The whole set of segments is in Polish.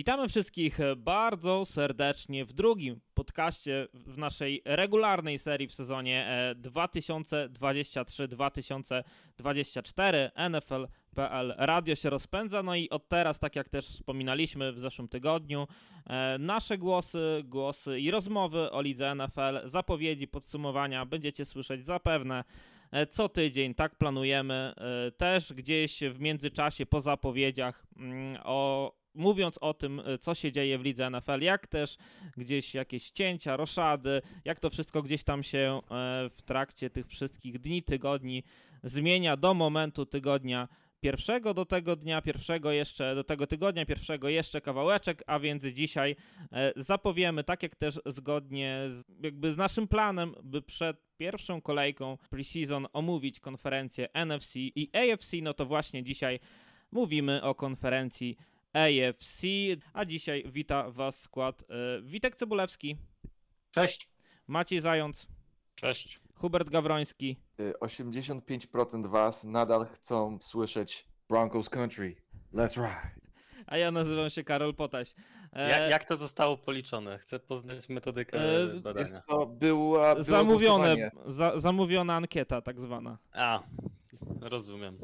Witamy wszystkich bardzo serdecznie w drugim podcaście w naszej regularnej serii w sezonie 2023-2024 NFL.pl Radio się rozpędza. No i od teraz, tak jak też wspominaliśmy w zeszłym tygodniu, e, nasze głosy, głosy i rozmowy o lidze NFL, zapowiedzi, podsumowania będziecie słyszeć zapewne e, co tydzień, tak planujemy. E, też gdzieś w międzyczasie po zapowiedziach mm, o mówiąc o tym, e, co się dzieje w lidze NFL, jak też gdzieś jakieś cięcia, roszady, jak to wszystko gdzieś tam się e, w trakcie tych wszystkich dni, tygodni zmienia do momentu tygodnia pierwszego do tego dnia, pierwszego jeszcze, do tego tygodnia, pierwszego jeszcze kawałeczek, a więc dzisiaj e, zapowiemy, tak jak też zgodnie z, jakby z naszym planem, by przed pierwszą kolejką preseason omówić konferencję NFC i AFC, no to właśnie dzisiaj mówimy o konferencji AFC, a dzisiaj wita Was skład e, Witek Cebulewski. Cześć. Maciej Zając. Cześć. Hubert Gawroński. 85% Was nadal chcą słyszeć Broncos Country. Let's ride. A ja nazywam się Karol Potaś. E... Jak, jak, to zostało policzone? Chcę poznać metodykę e... badania. Jest to była, Zamówione, za, zamówiona ankieta tak zwana. A, rozumiem.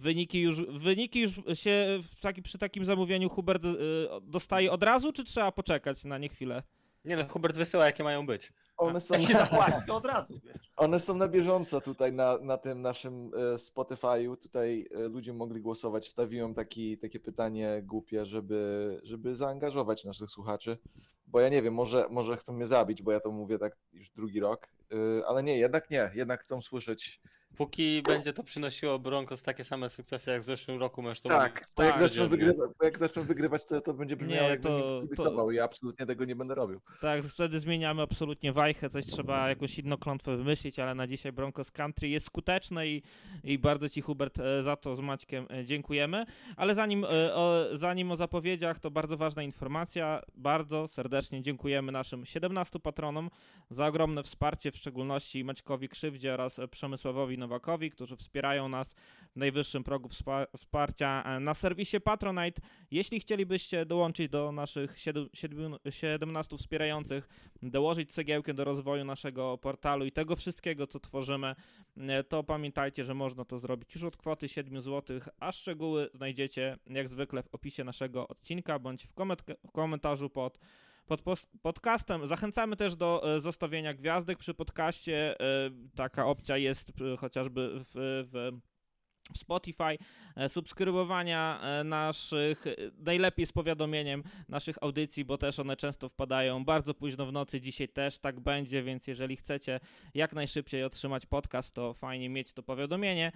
Wyniki już, wyniki już się taki, przy takim zamówieniu Hubert y, dostaje od razu, czy trzeba poczekać na nie chwilę? Nie no, Hubert wysyła jakie mają być. One są, się zapłaci, to od razu. Wiesz. One są na bieżąco tutaj na, na tym naszym e, Spotify'u. Tutaj e, ludzie mogli głosować. Wstawiłem taki, takie pytanie głupie, żeby, żeby zaangażować naszych słuchaczy. Bo ja nie wiem, może, może chcą mnie zabić, bo ja to mówię tak już drugi rok. E, ale nie, jednak nie. Jednak chcą słyszeć Póki będzie to przynosiło Broncos takie same sukcesy jak w zeszłym roku, możesz to Tak, tak jak, zaczną wygrywać, jak zaczną wygrywać, to, to będzie brzmiało nie, to, to... i ja absolutnie tego nie będę robił. Tak, wtedy zmieniamy absolutnie wajchę, coś trzeba jakąś inną klątwę wymyślić, ale na dzisiaj Broncos Country jest skuteczne i, i bardzo Ci Hubert e, za to z Maćkiem e, dziękujemy. Ale zanim e, o, zanim o zapowiedziach, to bardzo ważna informacja. Bardzo serdecznie dziękujemy naszym 17 patronom za ogromne wsparcie, w szczególności Maćkowi Krzywdzie oraz Przemysławowi Nowakowi, którzy wspierają nas w najwyższym progu wsparcia na serwisie Patronite. Jeśli chcielibyście dołączyć do naszych 17 wspierających, dołożyć cegiełkę do rozwoju naszego portalu i tego wszystkiego, co tworzymy, to pamiętajcie, że można to zrobić już od kwoty 7 zł, a szczegóły znajdziecie jak zwykle w opisie naszego odcinka bądź w komentarzu pod pod podcastem. Zachęcamy też do e, zostawienia gwiazdek przy podcaście. E, taka opcja jest e, chociażby w, w w Spotify, subskrybowania naszych, najlepiej z powiadomieniem naszych audycji, bo też one często wpadają bardzo późno w nocy. Dzisiaj też tak będzie, więc jeżeli chcecie jak najszybciej otrzymać podcast, to fajnie mieć to powiadomienie.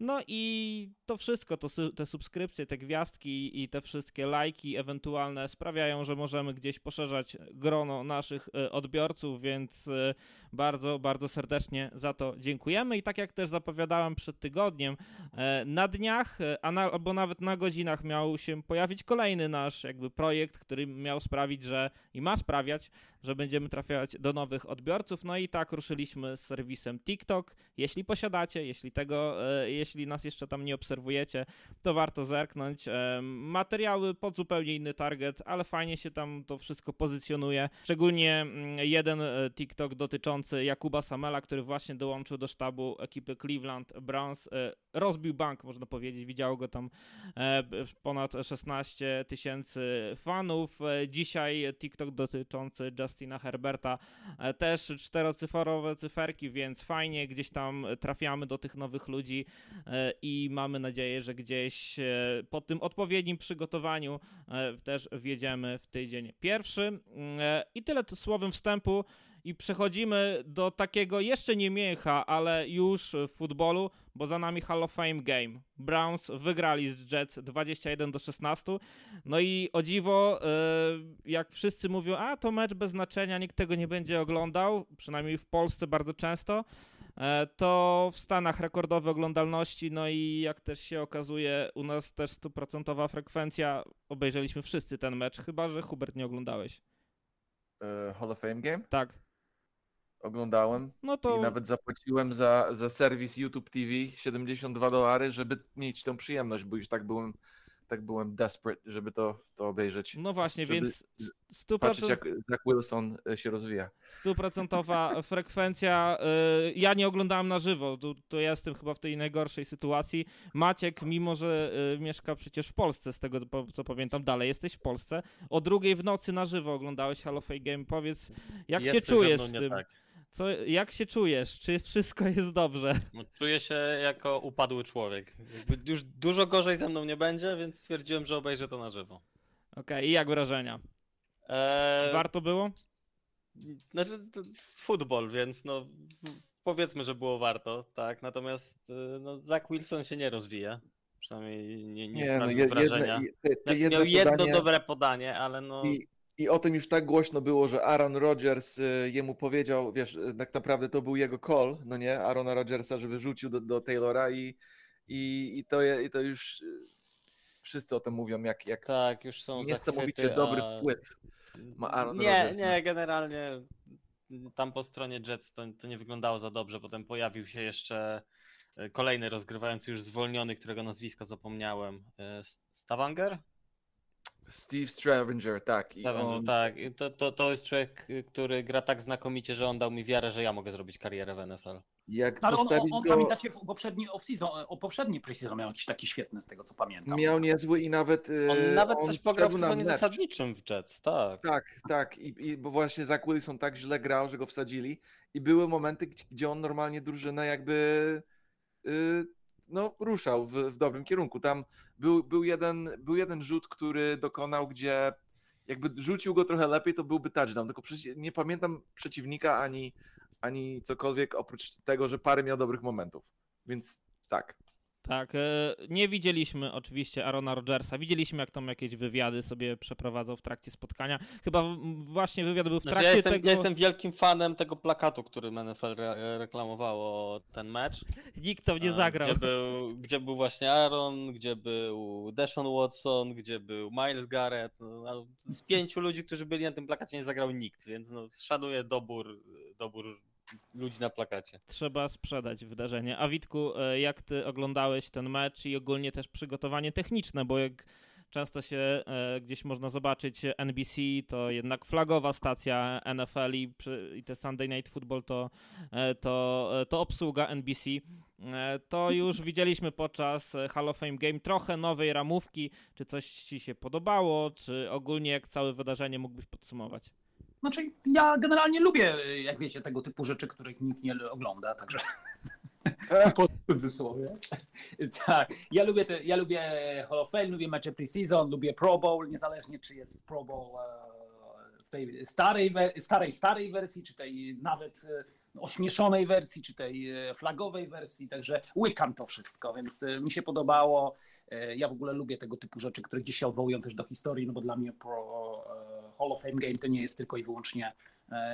No i to wszystko, to, te subskrypcje, te gwiazdki i te wszystkie lajki ewentualne sprawiają, że możemy gdzieś poszerzać grono naszych e, odbiorców, więc e, bardzo, bardzo serdecznie za to dziękujemy. I tak jak też zapowiadałem przed tygodniem, e, na dniach, albo nawet na godzinach miał się pojawić kolejny nasz jakby projekt, który miał sprawić, że i ma sprawiać, że będziemy trafiać do nowych odbiorców. No i tak ruszyliśmy z serwisem TikTok. Jeśli posiadacie, jeśli tego, jeśli jeśli nas jeszcze tam nie obserwujecie, to warto zerknąć. Materiały pod zupełnie inny target, ale fajnie się tam to wszystko pozycjonuje. Szczególnie mm, jeden e, TikTok dotyczący Jakuba Samela, który właśnie dołączył do sztabu ekipy Cleveland Browns. E, rozbił bank, można powiedzieć. Widziało go tam e, ponad 16 tysięcy fanów. Dzisiaj TikTok dotyczący Justina Herberta też czterocyfrowe cyferki, więc fajnie gdzieś tam trafiamy do tych nowych ludzi. E, i mamy nadzieję, że gdzieś e, po tym odpowiednim przygotowaniu e, też wjedziemy w tydzień pierwszy. I tyle słowem wstępu i przechodzimy do takiego jeszcze nie mięcha, ale już w futbolu, bo za nami Hall of Fame Game. Browns wygrali z Jets 21 do 16. No i o dziwo, jak wszyscy mówią, a to mecz bez znaczenia, nikt tego nie będzie oglądał, przynajmniej w Polsce bardzo często. E, to w Stanach rekordowe oglądalności, no i jak też się okazuje, u nas też stuprocentowa frekwencja. Obejrzeliśmy wszyscy ten mecz, chyba że Hubert nie oglądałeś. Uh, Hall of Fame Game? Tak. Oglądałem. No to... I nawet zapłaciłem za, za serwis YouTube TV 72 dolary, żeby mieć tę przyjemność, bo już tak byłem tak byłem desperate, żeby to, to obejrzeć. No właśnie, więc Patrzeć 100%, jak Zach Wilson e, się rozwija. stuprocentowa frekwencja. y, Ja nie oglądałem na żywo, to, to ja jestem chyba w tej najgorszej sytuacji. Maciek, mimo że y, mieszka przecież w Polsce, z tego co pamiętam, dalej jesteś w Polsce, o drugiej w nocy na żywo oglądałeś Halo Fame Game. Powiedz, jak Jest się czujesz z tym? Tak. Co, jak się czujesz? Czy wszystko jest dobrze? No, Czuję się jako upadły człowiek. Jakby już dużo gorzej ze mną nie będzie, więc stwierdziłem, że obejrzę to na żywo. Okej, i jak wrażenia? Eee, Warto było? Znaczy, to futbol, więc no powiedzmy, że było warto, tak. Natomiast y, no, Zach Wilson się nie rozwija. Przynajmniej nie, nie, Nie, no wrażenia. te, te Miał jedno jedno podanie dobre podanie, ale no. i, i o tym już tak głośno było, że Aaron Rodgers y, jemu powiedział, wiesz, y, tak naprawdę to był jego call, no nie, Aarona Rodgersa, żeby rzucił do, do Taylora i, i, i, to, je, i to już y, wszyscy o tym mówią, jak, jak Tak, już są niesamowicie zachwyty, dobry a- wpływ. ma Aaron Nie, Rodgers na- nie, generalnie tam po stronie Jets to, to nie wyglądało za dobrze. Potem pojawił się jeszcze kolejny rozgrywający już zwolniony, którego nazwiska zapomniałem. Stavanger? Steve Stravenger, tak. I Stavanger, on, tak. To, to, to jest człowiek, który gra tak znakomicie, że on dał mi wiarę, że ja mogę zrobić karierę w NFL. jak Ale on, on, on go, pamiętacie, w poprzedni off-season, o poprzedni preseason miał jakiś taki świetny z tego co pamiętam. miał niezły i nawet y, On nawet coś pograł w sezonie mecz. zasadniczym w Jets, tak. Tak, tak. I, I bo właśnie Zach Wilson tak źle grał, że go wsadzili. I były momenty, gdzie- on normalnie drużynę jakby y, no, ruszał w, w dobrym kierunku. Tam był, był, jeden, był jeden rzut, który dokonał, gdzie jakby rzucił go trochę lepiej, to byłby touchdown. Tylko nie pamiętam przeciwnika ani, ani cokolwiek oprócz tego, że parę miał dobrych momentów. Więc tak. Tak, e, nie widzieliśmy oczywiście Arona Rodgersa. Widzieliśmy, jak tam jakieś wywiady sobie przeprowadzał w trakcie spotkania. Chyba właśnie wywiad był w Znaczy, trakcie ja, jestem, tego. ja jestem wielkim fanem tego plakatu, który NFL re reklamowało ten mecz. Nikt to nie zagrał. Gdzie był, gdzie był właśnie Aaron, gdzie był Deshaun Watson, gdzie był Miles Garrett. No, z pięciu ludzi, którzy byli na tym plakacie nie zagrał nikt, więc no, szanuję dobór, dobór ludzi na plakacie. Trzeba sprzedać wydarzenie. A Witku, e, jak ty oglądałeś ten mecz i ogólnie też przygotowanie techniczne, bo jak często się e, gdzieś można zobaczyć NBC, to jednak flagowa stacja NFL i, i te Sunday Night Football to, e, to, to obsługa NBC. To już widzieliśmy podczas Hall of Fame Game trochę nowej ramówki. Czy coś ci się podobało, czy ogólnie jak całe wydarzenie mógłbyś podsumować? Znaczy, ja generalnie lubię, jak wiecie, tego typu rzeczy, których nikt nie ogląda, także po cudzysłowie. Tak, ja lubię, te, ja lubię Hall of Fame, lubię mecze preseason, lubię Pro Bowl, niezależnie czy jest Pro Bowl e, w tej starej, starej, starej wersji, czy tej nawet e, ośmieszonej wersji, czy tej e, flagowej wersji, także łykam to wszystko, więc e, mi się podobało. E, Ja w ogóle lubię tego typu rzeczy, które gdzieś się odwołują też do historii, no bo dla mnie Pro e, Hall of Fame Game to nie jest tylko i wyłącznie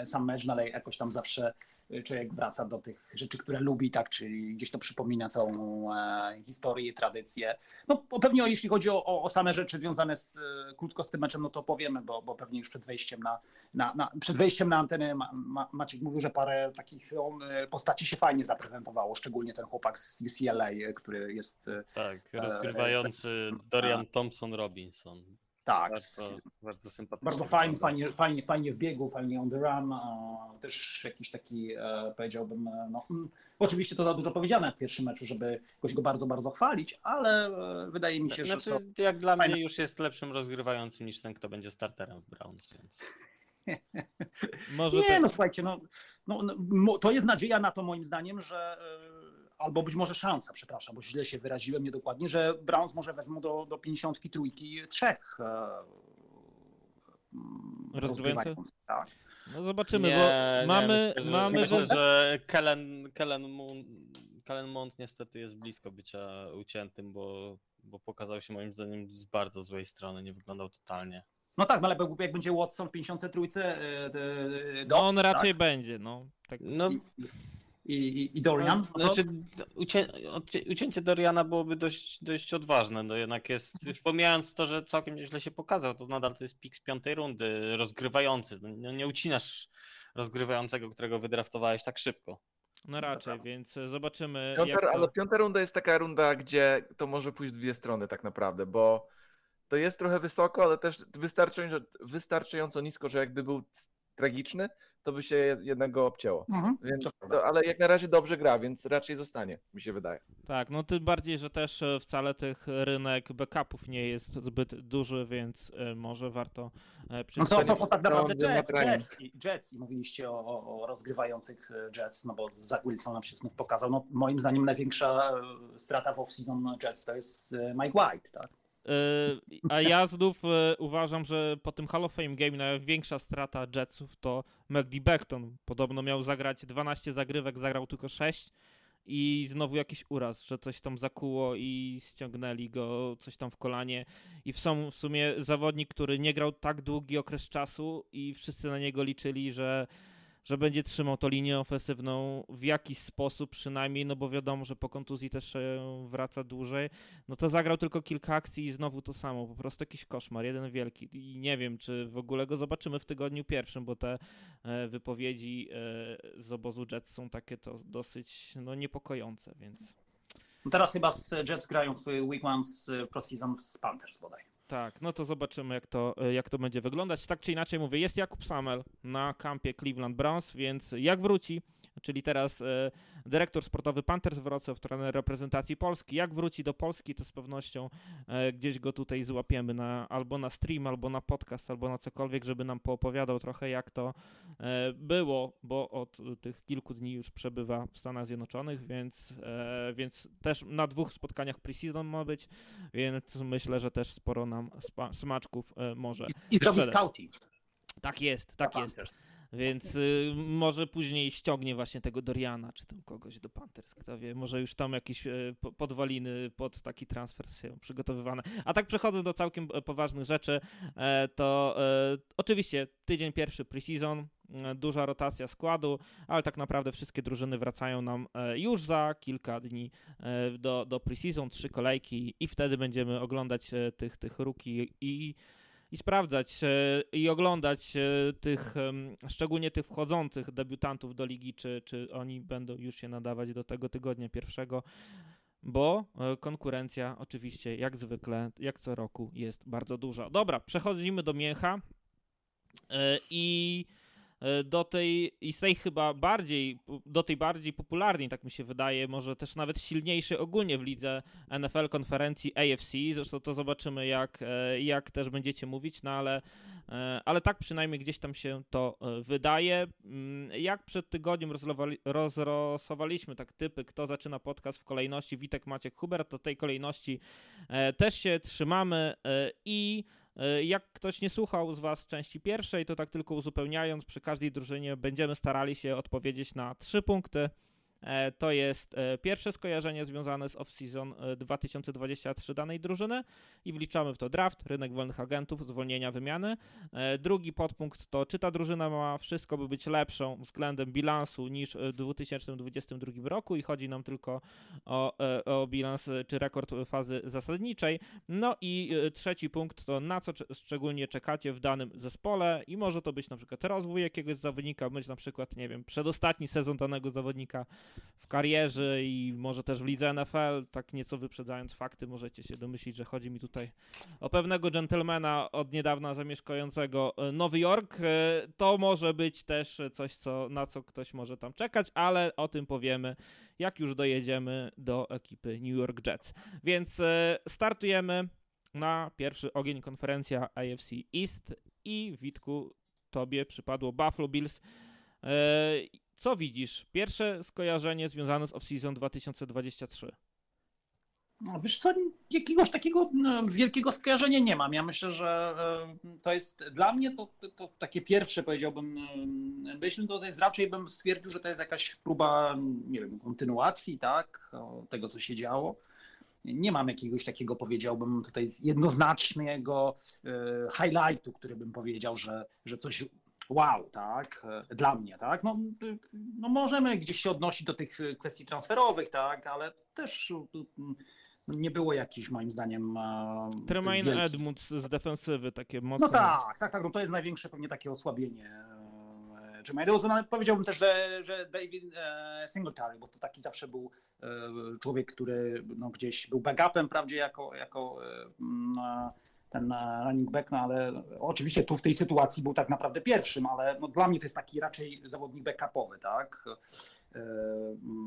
sam mecz, no ale jakoś tam zawsze e, człowiek wraca do tych rzeczy, które lubi, tak, czyli gdzieś to przypomina całą e, historię, tradycję. No pewnie jeśli chodzi o, o, same rzeczy związane z, e, krótko z tym meczem, no to powiemy, bo, bo pewnie już przed wejściem na, na, na, przed wejściem na antenę Ma, Ma, Maciek mówił, że parę takich on, e, postaci się fajnie zaprezentowało, szczególnie ten chłopak z UCLA, e, który jest e, Tak, E, rozgrywający Dorian Thompson Robinson. Tak, Bardzo, bardzo sympatyczny. Bardzo fajnie, fajnie, fajnie, fajnie w biegu, fajnie on the run. Też jakiś taki, e, powiedziałbym, e, no, mm, oczywiście to za dużo powiedziane w pierwszym meczu, żeby jakoś go bardzo, bardzo chwalić, ale e, wydaje mi się, że Znaczy, to... jak dla fajne. mnie już jest lepszym rozgrywającym niż ten, kto będzie starterem w Browns, więc... Może Nie, no słuchajcie, no, no, no, to jest nadzieja na to moim zdaniem, że albo być może szansa, przepraszam, bo źle się wyraziłem niedokładnie, że Browns może wezmą do, do 53 trzech e, Rozgrywających? rozgrywających, Tak. No zobaczymy, nie, bo nie, mamy, myślę, że, mamy myślę, że Kellen, Kellen, Moon, Kellen Mond niestety jest blisko bycia uciętym, bo, bo pokazał się moim zdaniem z bardzo złej strony, nie wyglądał totalnie. No tak, no ale jak będzie Watson w 53, e, e, no Dobbs, on raczej tak? będzie, no. Tak. No, I, i, i Dorian. no to- Znaczy, ucię, ucięcie Doriana byłoby dość, dość odważne, no jednak jest, już pomijając to, że całkiem nieźle się pokazał, to nadal to jest pik z piątej rundy, rozgrywający, no, nie- nie ucinasz rozgrywającego, którego wydraftowałeś tak szybko. No raczej, więc zobaczymy. Piąta, to... Ale piąta runda jest taka runda, gdzie to może pójść w dwie strony tak naprawdę, bo to jest trochę wysoko, ale też wystarczająco, wystarczająco nisko, że jakby był tragiczny, to by się jednego obcięło. Mhm. Więc to, ale jak na razie dobrze gra, więc raczej zostanie, mi się wydaje. Tak, no tym bardziej, że też e, wcale tych rynek backupów nie jest zbyt duży, więc e, może warto e, No przyjrzeć. to, to, to tak naprawdę Jet. Jets, i- Jets i mówiliście o, o, rozgrywających e, Jets, no bo Zach Wilson nam się znów pokazał. No, moim zdaniem największa strata w off-season Jets to jest Mike White, tak? Y, A ja znów y, uważam, że po tym Hall of Fame Game największa strata Jetsów to McD Beckton. Podobno miał zagrać 12 zagrywek, zagrał tylko 6 i znowu jakiś uraz, że coś tam zakuło i ściągnęli go coś tam w kolanie. I w sumie zawodnik, który nie grał tak długi okres czasu i wszyscy na niego liczyli, że że będzie trzymał tą linię ofensywną w jakiś sposób przynajmniej, no bo wiadomo, że po kontuzji też wraca dłużej no to zagrał tylko kilka akcji i znowu to samo. Po prostu jakiś koszmar, jeden wielki. I nie wiem, czy w ogóle go zobaczymy w tygodniu pierwszym, bo te e, wypowiedzi e, z obozu Jets są takie to dosyć no, niepokojące, więc teraz chyba z Jets grają w Week One z e, Pro Season z Panthers bodaj. Tak, no to zobaczymy, jak to, e, jak to będzie wyglądać. Tak czy inaczej mówię, jest Jakub Samel na kampie Cleveland Browns, więc jak wróci, czyli teraz e, dyrektor sportowy Panthers Wrocław, trener reprezentacji Polski, jak wróci do Polski, to z pewnością e, gdzieś go tutaj złapiemy na, albo na stream, albo na podcast, albo na cokolwiek, żeby nam poopowiadał trochę, jak to było, bo od tych kilku dni już przebywa w Stanach Zjednoczonych, więc, więc też na dwóch spotkaniach preseason ma być, więc myślę, że też sporo nam spa, smaczków e, może. I zrobi scouting. Tak jest, tak jest. Więc y, może później ściągnie właśnie tego Doriana, czy tam kogoś do Panthers, kto wie, może już tam jakieś y, po- podwaliny pod taki transfer są przygotowywane. A tak przechodząc do całkiem e, poważnych rzeczy, e, to oczywiście tydzień pierwszy preseason, duża rotacja składu, ale tak naprawdę wszystkie drużyny wracają nam e, już za kilka dni e, do, do preseason, trzy kolejki i wtedy będziemy oglądać e, tych, tych ruki i i sprawdzać e, i oglądać e, tych, szczególnie tych wchodzących debiutantów do ligi, czy, czy oni będą już się nadawać do tego tygodnia pierwszego, bo e, konkurencja oczywiście jak zwykle, jak co roku jest bardzo duża. Dobra, przechodzimy do mięcha e, i e, do tej, i z tej chyba bardziej, do tej bardziej popularnej, tak mi się wydaje, może też nawet silniejszej ogólnie w lidze NFL konferencji AFC, zresztą to zobaczymy jak, e, jak też będziecie mówić, no ale, e, ale tak przynajmniej gdzieś tam się to e, wydaje. Mm, Jak przed tygodniem rozrosowaliśmy tak typy, kto zaczyna podcast w kolejności Witek, Maciek, Hubert, to tej kolejności e, też się trzymamy e, i e, jak ktoś nie słuchał z Was części pierwszej, to tak tylko uzupełniając, przy każdej drużynie będziemy starali się odpowiedzieć na trzy punkty. E, To jest e, pierwsze skojarzenie związane z off-season e, 2023 danej drużyny i wliczamy w to draft, rynek wolnych agentów, zwolnienia, wymiany. E, Drugi podpunkt to, czy ta drużyna ma wszystko, by być lepszą względem bilansu niż w 2022 roku i chodzi nam tylko o, e, o bilans e, czy rekord fazy zasadniczej. No i e, trzeci punkt to, na co cze- szczególnie czekacie w danym zespole i może to być na przykład rozwój jakiegoś zawodnika, być na przykład, nie wiem, przedostatni sezon danego zawodnika w karierze i może też w lidze NFL, tak nieco wyprzedzając fakty, możecie się domyślić, że chodzi mi tutaj o pewnego dżentelmena od niedawna zamieszkającego e, Nowy Jork. E, To może być też coś, co, na co ktoś może tam czekać, ale o tym powiemy, jak już dojedziemy do ekipy New York Jets. Więc e, startujemy na pierwszy ogień konferencja AFC East i Witku, tobie przypadło Buffalo Bills. Co widzisz? Pierwsze skojarzenie związane z off-season 2023. No, wiesz co, jakiegoś takiego no, wielkiego skojarzenia nie mam. Ja myślę, że e, to jest dla mnie to, to, takie pierwsze powiedziałbym e, myśl, to jest raczej bym stwierdził, że to jest jakaś próba, nie wiem, kontynuacji, tak, tego co się działo. Nie mam jakiegoś takiego, powiedziałbym, tutaj jednoznacznego e, highlightu, który bym powiedział, że, że coś wow, tak, e, dla mnie, tak. No, y, no możemy gdzieś się odnosić do tych e, kwestii transferowych, tak, ale też y, nie było jakichś moim zdaniem. e, Tremaine wielkich- Edmunds z defensywy, takie mocne. No tak, tak, tak. No to jest największe pewnie takie osłabienie. e, Czy Meadows, no, powiedziałbym też, że, że David e, Singletary, bo to taki zawsze był człowiek, który no, gdzieś był backupem, prawdzie, jako, jako ten e, running back, no ale oczywiście tu w tej sytuacji był tak naprawdę pierwszym, ale no dla mnie to jest taki raczej zawodnik backupowy, tak? E,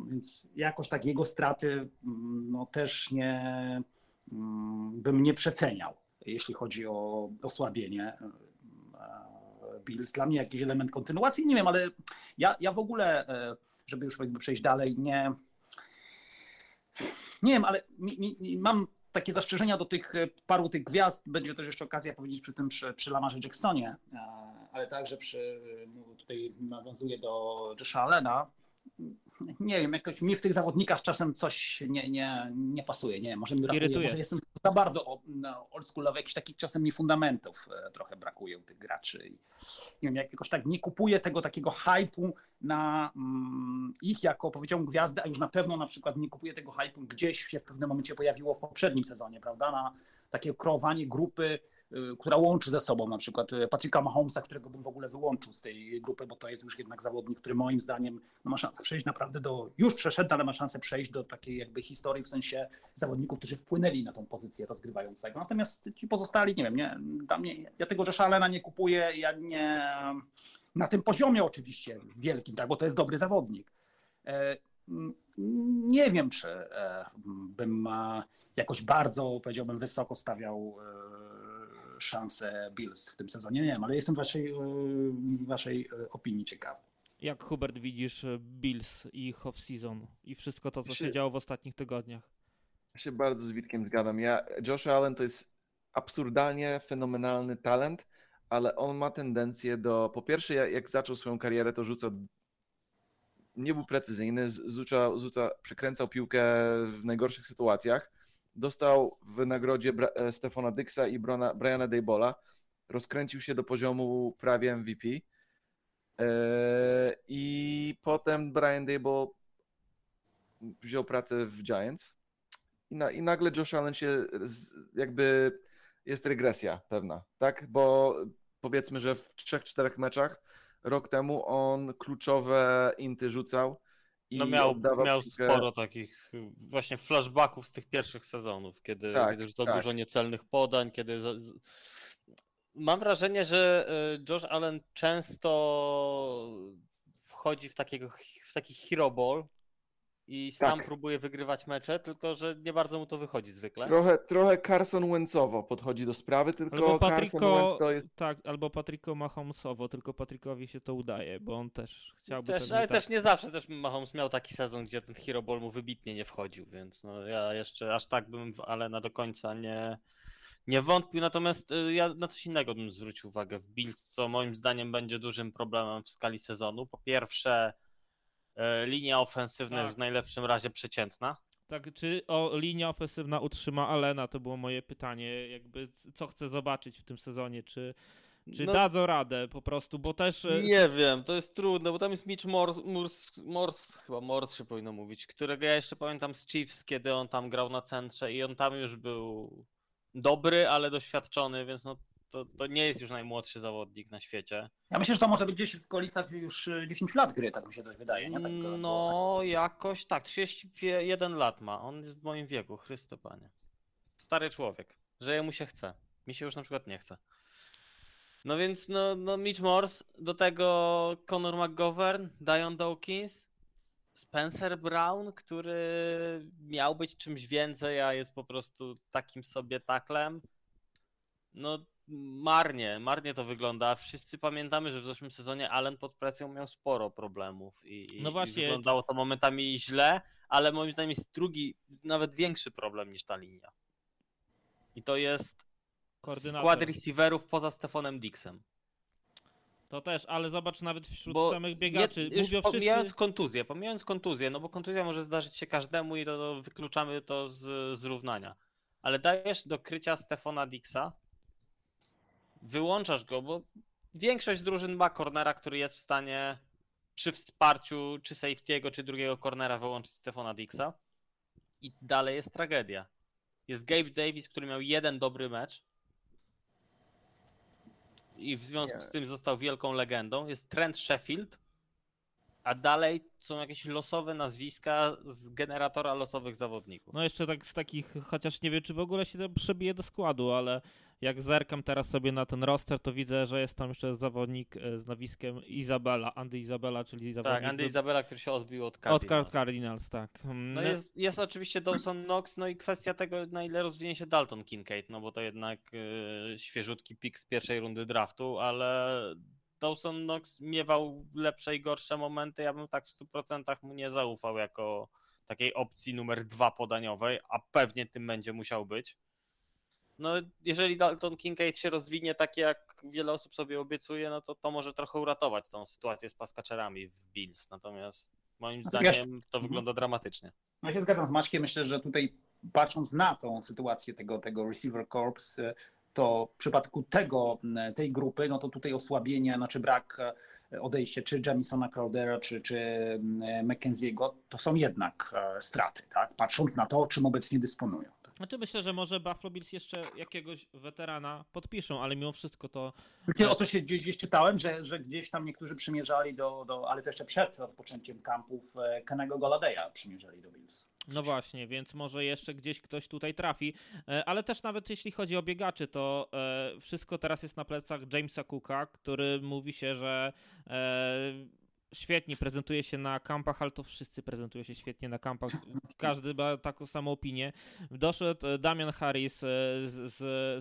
Więc jakoś tak jego straty mm, no też nie mm, bym nie przeceniał, jeśli chodzi o osłabienie e, Bills. Dla mnie jakiś element kontynuacji, nie wiem, ale ja, ja w ogóle, żeby już jakby przejść dalej, nie nie wiem, ale mi, mi, mam takie zastrzeżenia do tych e, paru tych gwiazd. Będzie też jeszcze okazja powiedzieć przy tym przy, przy Lamarze Jacksonie, e, ale także przy, no, tutaj nawiązuję do Josha Allena. Nie wiem, jakoś mi w tych zawodnikach czasem coś nie, nie, nie pasuje. Nie, może mi brakuje, Irytuje. może jestem za bardzo no, oldschoolowy, jakichś takich czasem mi fundamentów e, trochę brakuje u tych graczy. Nie wiem, jak jakoś tak nie kupuję tego takiego hypu na mm, ich jako, powiedziałbym, gwiazdy, a już na pewno na przykład nie kupuję tego hypu gdzieś się w pewnym momencie pojawiło w poprzednim sezonie, prawda, na takie kreowanie grupy, która łączy ze sobą na przykład y, Patryka Mahomesa, którego bym w ogóle wyłączył z tej grupy, bo to jest już jednak zawodnik, który moim zdaniem no, ma szansę przejść naprawdę do, już przeszedł, ale ma szansę przejść do takiej jakby historii, w sensie zawodników, którzy wpłynęli na tą pozycję rozgrywającego. Natomiast ci pozostali, nie wiem, nie, dla mnie, ja tego Allena nie kupuję, ja nie, na tym poziomie oczywiście wielkim, tak, bo to jest dobry zawodnik. E, Nie wiem, czy e, bym e, jakoś bardzo, powiedziałbym, wysoko stawiał szansę Bills w tym sezonie. Nie wiem, ale jestem waszej, e, waszej e, opinii ciekawy. Jak Hubert widzisz e, Bills i ich off-season i wszystko to, co się Się- działo w ostatnich tygodniach? Ja się bardzo z Witkiem zgadzam. Ja, Josh Allen to jest absurdalnie fenomenalny talent, ale on ma tendencję do. Po pierwsze, ja- jak zaczął swoją karierę, to rzucał. Nie był precyzyjny, rzucał, rzuca, przekręcał piłkę w najgorszych sytuacjach. Dostał w nagrodzie Bra- e, Stefana Dyxa i Brona, Briana Daybola. Rozkręcił się do poziomu prawie MVP. E, I potem Brian Dayball wziął pracę w Giants. I, na, I nagle Josh Allen się z, jakby jest regresja pewna, tak? Bo powiedzmy, że w trzech, czterech meczach rok temu on kluczowe inty rzucał i No miał, miał piłkę- sporo takich y, właśnie flashbacków z tych pierwszych sezonów, kiedy, Tak, kiedy rzucał tak. dużo niecelnych podań, kiedy... Mam wrażenie, że y, Josh Allen często wchodzi w, takiego, w taki hero ball i sam Tak. próbuje wygrywać mecze, tylko że nie bardzo mu to wychodzi zwykle. Trochę, trochę Carson Wentzowo podchodzi do sprawy, tylko Albo Carson Wentz to jest tak, albo Patrico Mahomesowo, tylko Patrickowi się to udaje, bo on też chciałby Też, ale tak. też nie zawsze, też Mahomes miał taki sezon, gdzie ten hero ball mu wybitnie nie wchodził, więc no ja jeszcze aż tak bym w Alena do końca nie, nie wątpił, natomiast y, ja na coś innego bym zwrócił uwagę w Bills, co moim zdaniem będzie dużym problemem w skali sezonu. Po pierwsze, linia ofensywna Tak. jest w najlepszym razie przeciętna. Tak, czy o, linia ofensywna utrzyma Alena? To było moje pytanie, jakby co chcę zobaczyć w tym sezonie, czy, czy No- dadzą radę po prostu, bo też... e, Nie wiem, to jest trudne, bo tam jest Mitch Morse, Morse, Morse chyba Morse się powinno mówić, którego ja jeszcze pamiętam z Chiefs, kiedy on tam grał na centrze i on tam już był dobry, ale doświadczony, więc no to, to nie jest już najmłodszy zawodnik na świecie. Ja myślę, że to może być gdzieś w okolicach już e, 10 lat gry, tak mi się coś wydaje, nie? Tak, e, No jakoś tak, 31 lat ma, on jest w moim wieku, Chryste Panie. Stary człowiek, że jemu się chce, mi się już na przykład nie chce. No więc no, no Mitch Morse, do tego Conor McGovern, Dion Dawkins, Spencer Brown, który miał być czymś więcej, a jest po prostu takim sobie taklem. No marnie, marnie to wygląda. Wszyscy pamiętamy, że w zeszłym sezonie Allen pod presją miał sporo problemów i, No właśnie. i wyglądało to momentami źle, ale moim zdaniem jest drugi, nawet większy problem niż ta linia. I to jest skład receiverów poza Stefanem Dixem. To też, ale zobacz nawet wśród Bo samych biegaczy. Mówią pomijając wszyscy... kontuzję, pomijając kontuzję, no bo kontuzja może zdarzyć się każdemu i to, to wykluczamy to z zrównania. Ale dajesz do krycia Stefana Dixa, wyłączasz go, bo większość drużyn ma cornera, który jest w stanie przy wsparciu czy safety'ego, czy drugiego cornera wyłączyć Stefana Dixa i dalej jest tragedia. Jest Gabe Davis, który miał jeden dobry mecz i w związku z tym został wielką legendą. Jest Trent Sheffield, a dalej są jakieś losowe nazwiska z generatora losowych zawodników. No jeszcze tak z takich, chociaż nie wiem, czy w ogóle się to przebije do składu, ale jak zerkam teraz sobie na ten roster, to widzę, że jest tam jeszcze zawodnik e, z nazwiskiem Izabela, Andy Izabela, czyli zawodnik tak, Andy Izabela, który się odbił od od Cardinals. Card Cardinals, tak. Mm, No jest, jest oczywiście Dawson Knox, no i kwestia tego, na ile rozwinie się Dalton Kincaid, no bo to jednak y, świeżutki pik z pierwszej rundy draftu, ale Dawson Knox miewał lepsze i gorsze momenty, ja bym tak w 100% mu nie zaufał jako takiej opcji numer dwa podaniowej, a pewnie tym będzie musiał być. No jeżeli Dalton Kincaid się rozwinie tak jak wiele osób sobie obiecuje, no to to może trochę uratować tą sytuację z paskaczerami w Bills, natomiast moim ja- zdaniem to wygląda dramatycznie. No ja się zgadzam z Maćkiem. Myślę, że tutaj patrząc na tą sytuację tego, tego receiver corps, to w przypadku tego, tej grupy, no to tutaj osłabienie, znaczy brak e, odejście czy Jamisona Crowdera, czy, czy McKenzie'ego, to są jednak e, straty, tak? Patrząc na to, czym obecnie dysponują. Znaczy myślę, że może Buffalo Bills jeszcze jakiegoś weterana podpiszą, ale mimo wszystko to o co się gdzieś, gdzieś czytałem, że, że gdzieś tam niektórzy przymierzali do, do, ale to jeszcze przed odpoczęciem kampów, e, Kenego Goladeya przymierzali do Bills. No właśnie, więc może jeszcze gdzieś ktoś tutaj trafi. E, Ale też nawet jeśli chodzi o biegaczy, to e, wszystko teraz jest na plecach Jamesa Cooka, który mówi się, że e, świetnie prezentuje się na kampach, ale to wszyscy prezentują się świetnie na kampach. Każdy ma taką samą opinię. Doszedł e, Damian Harris e, z, z,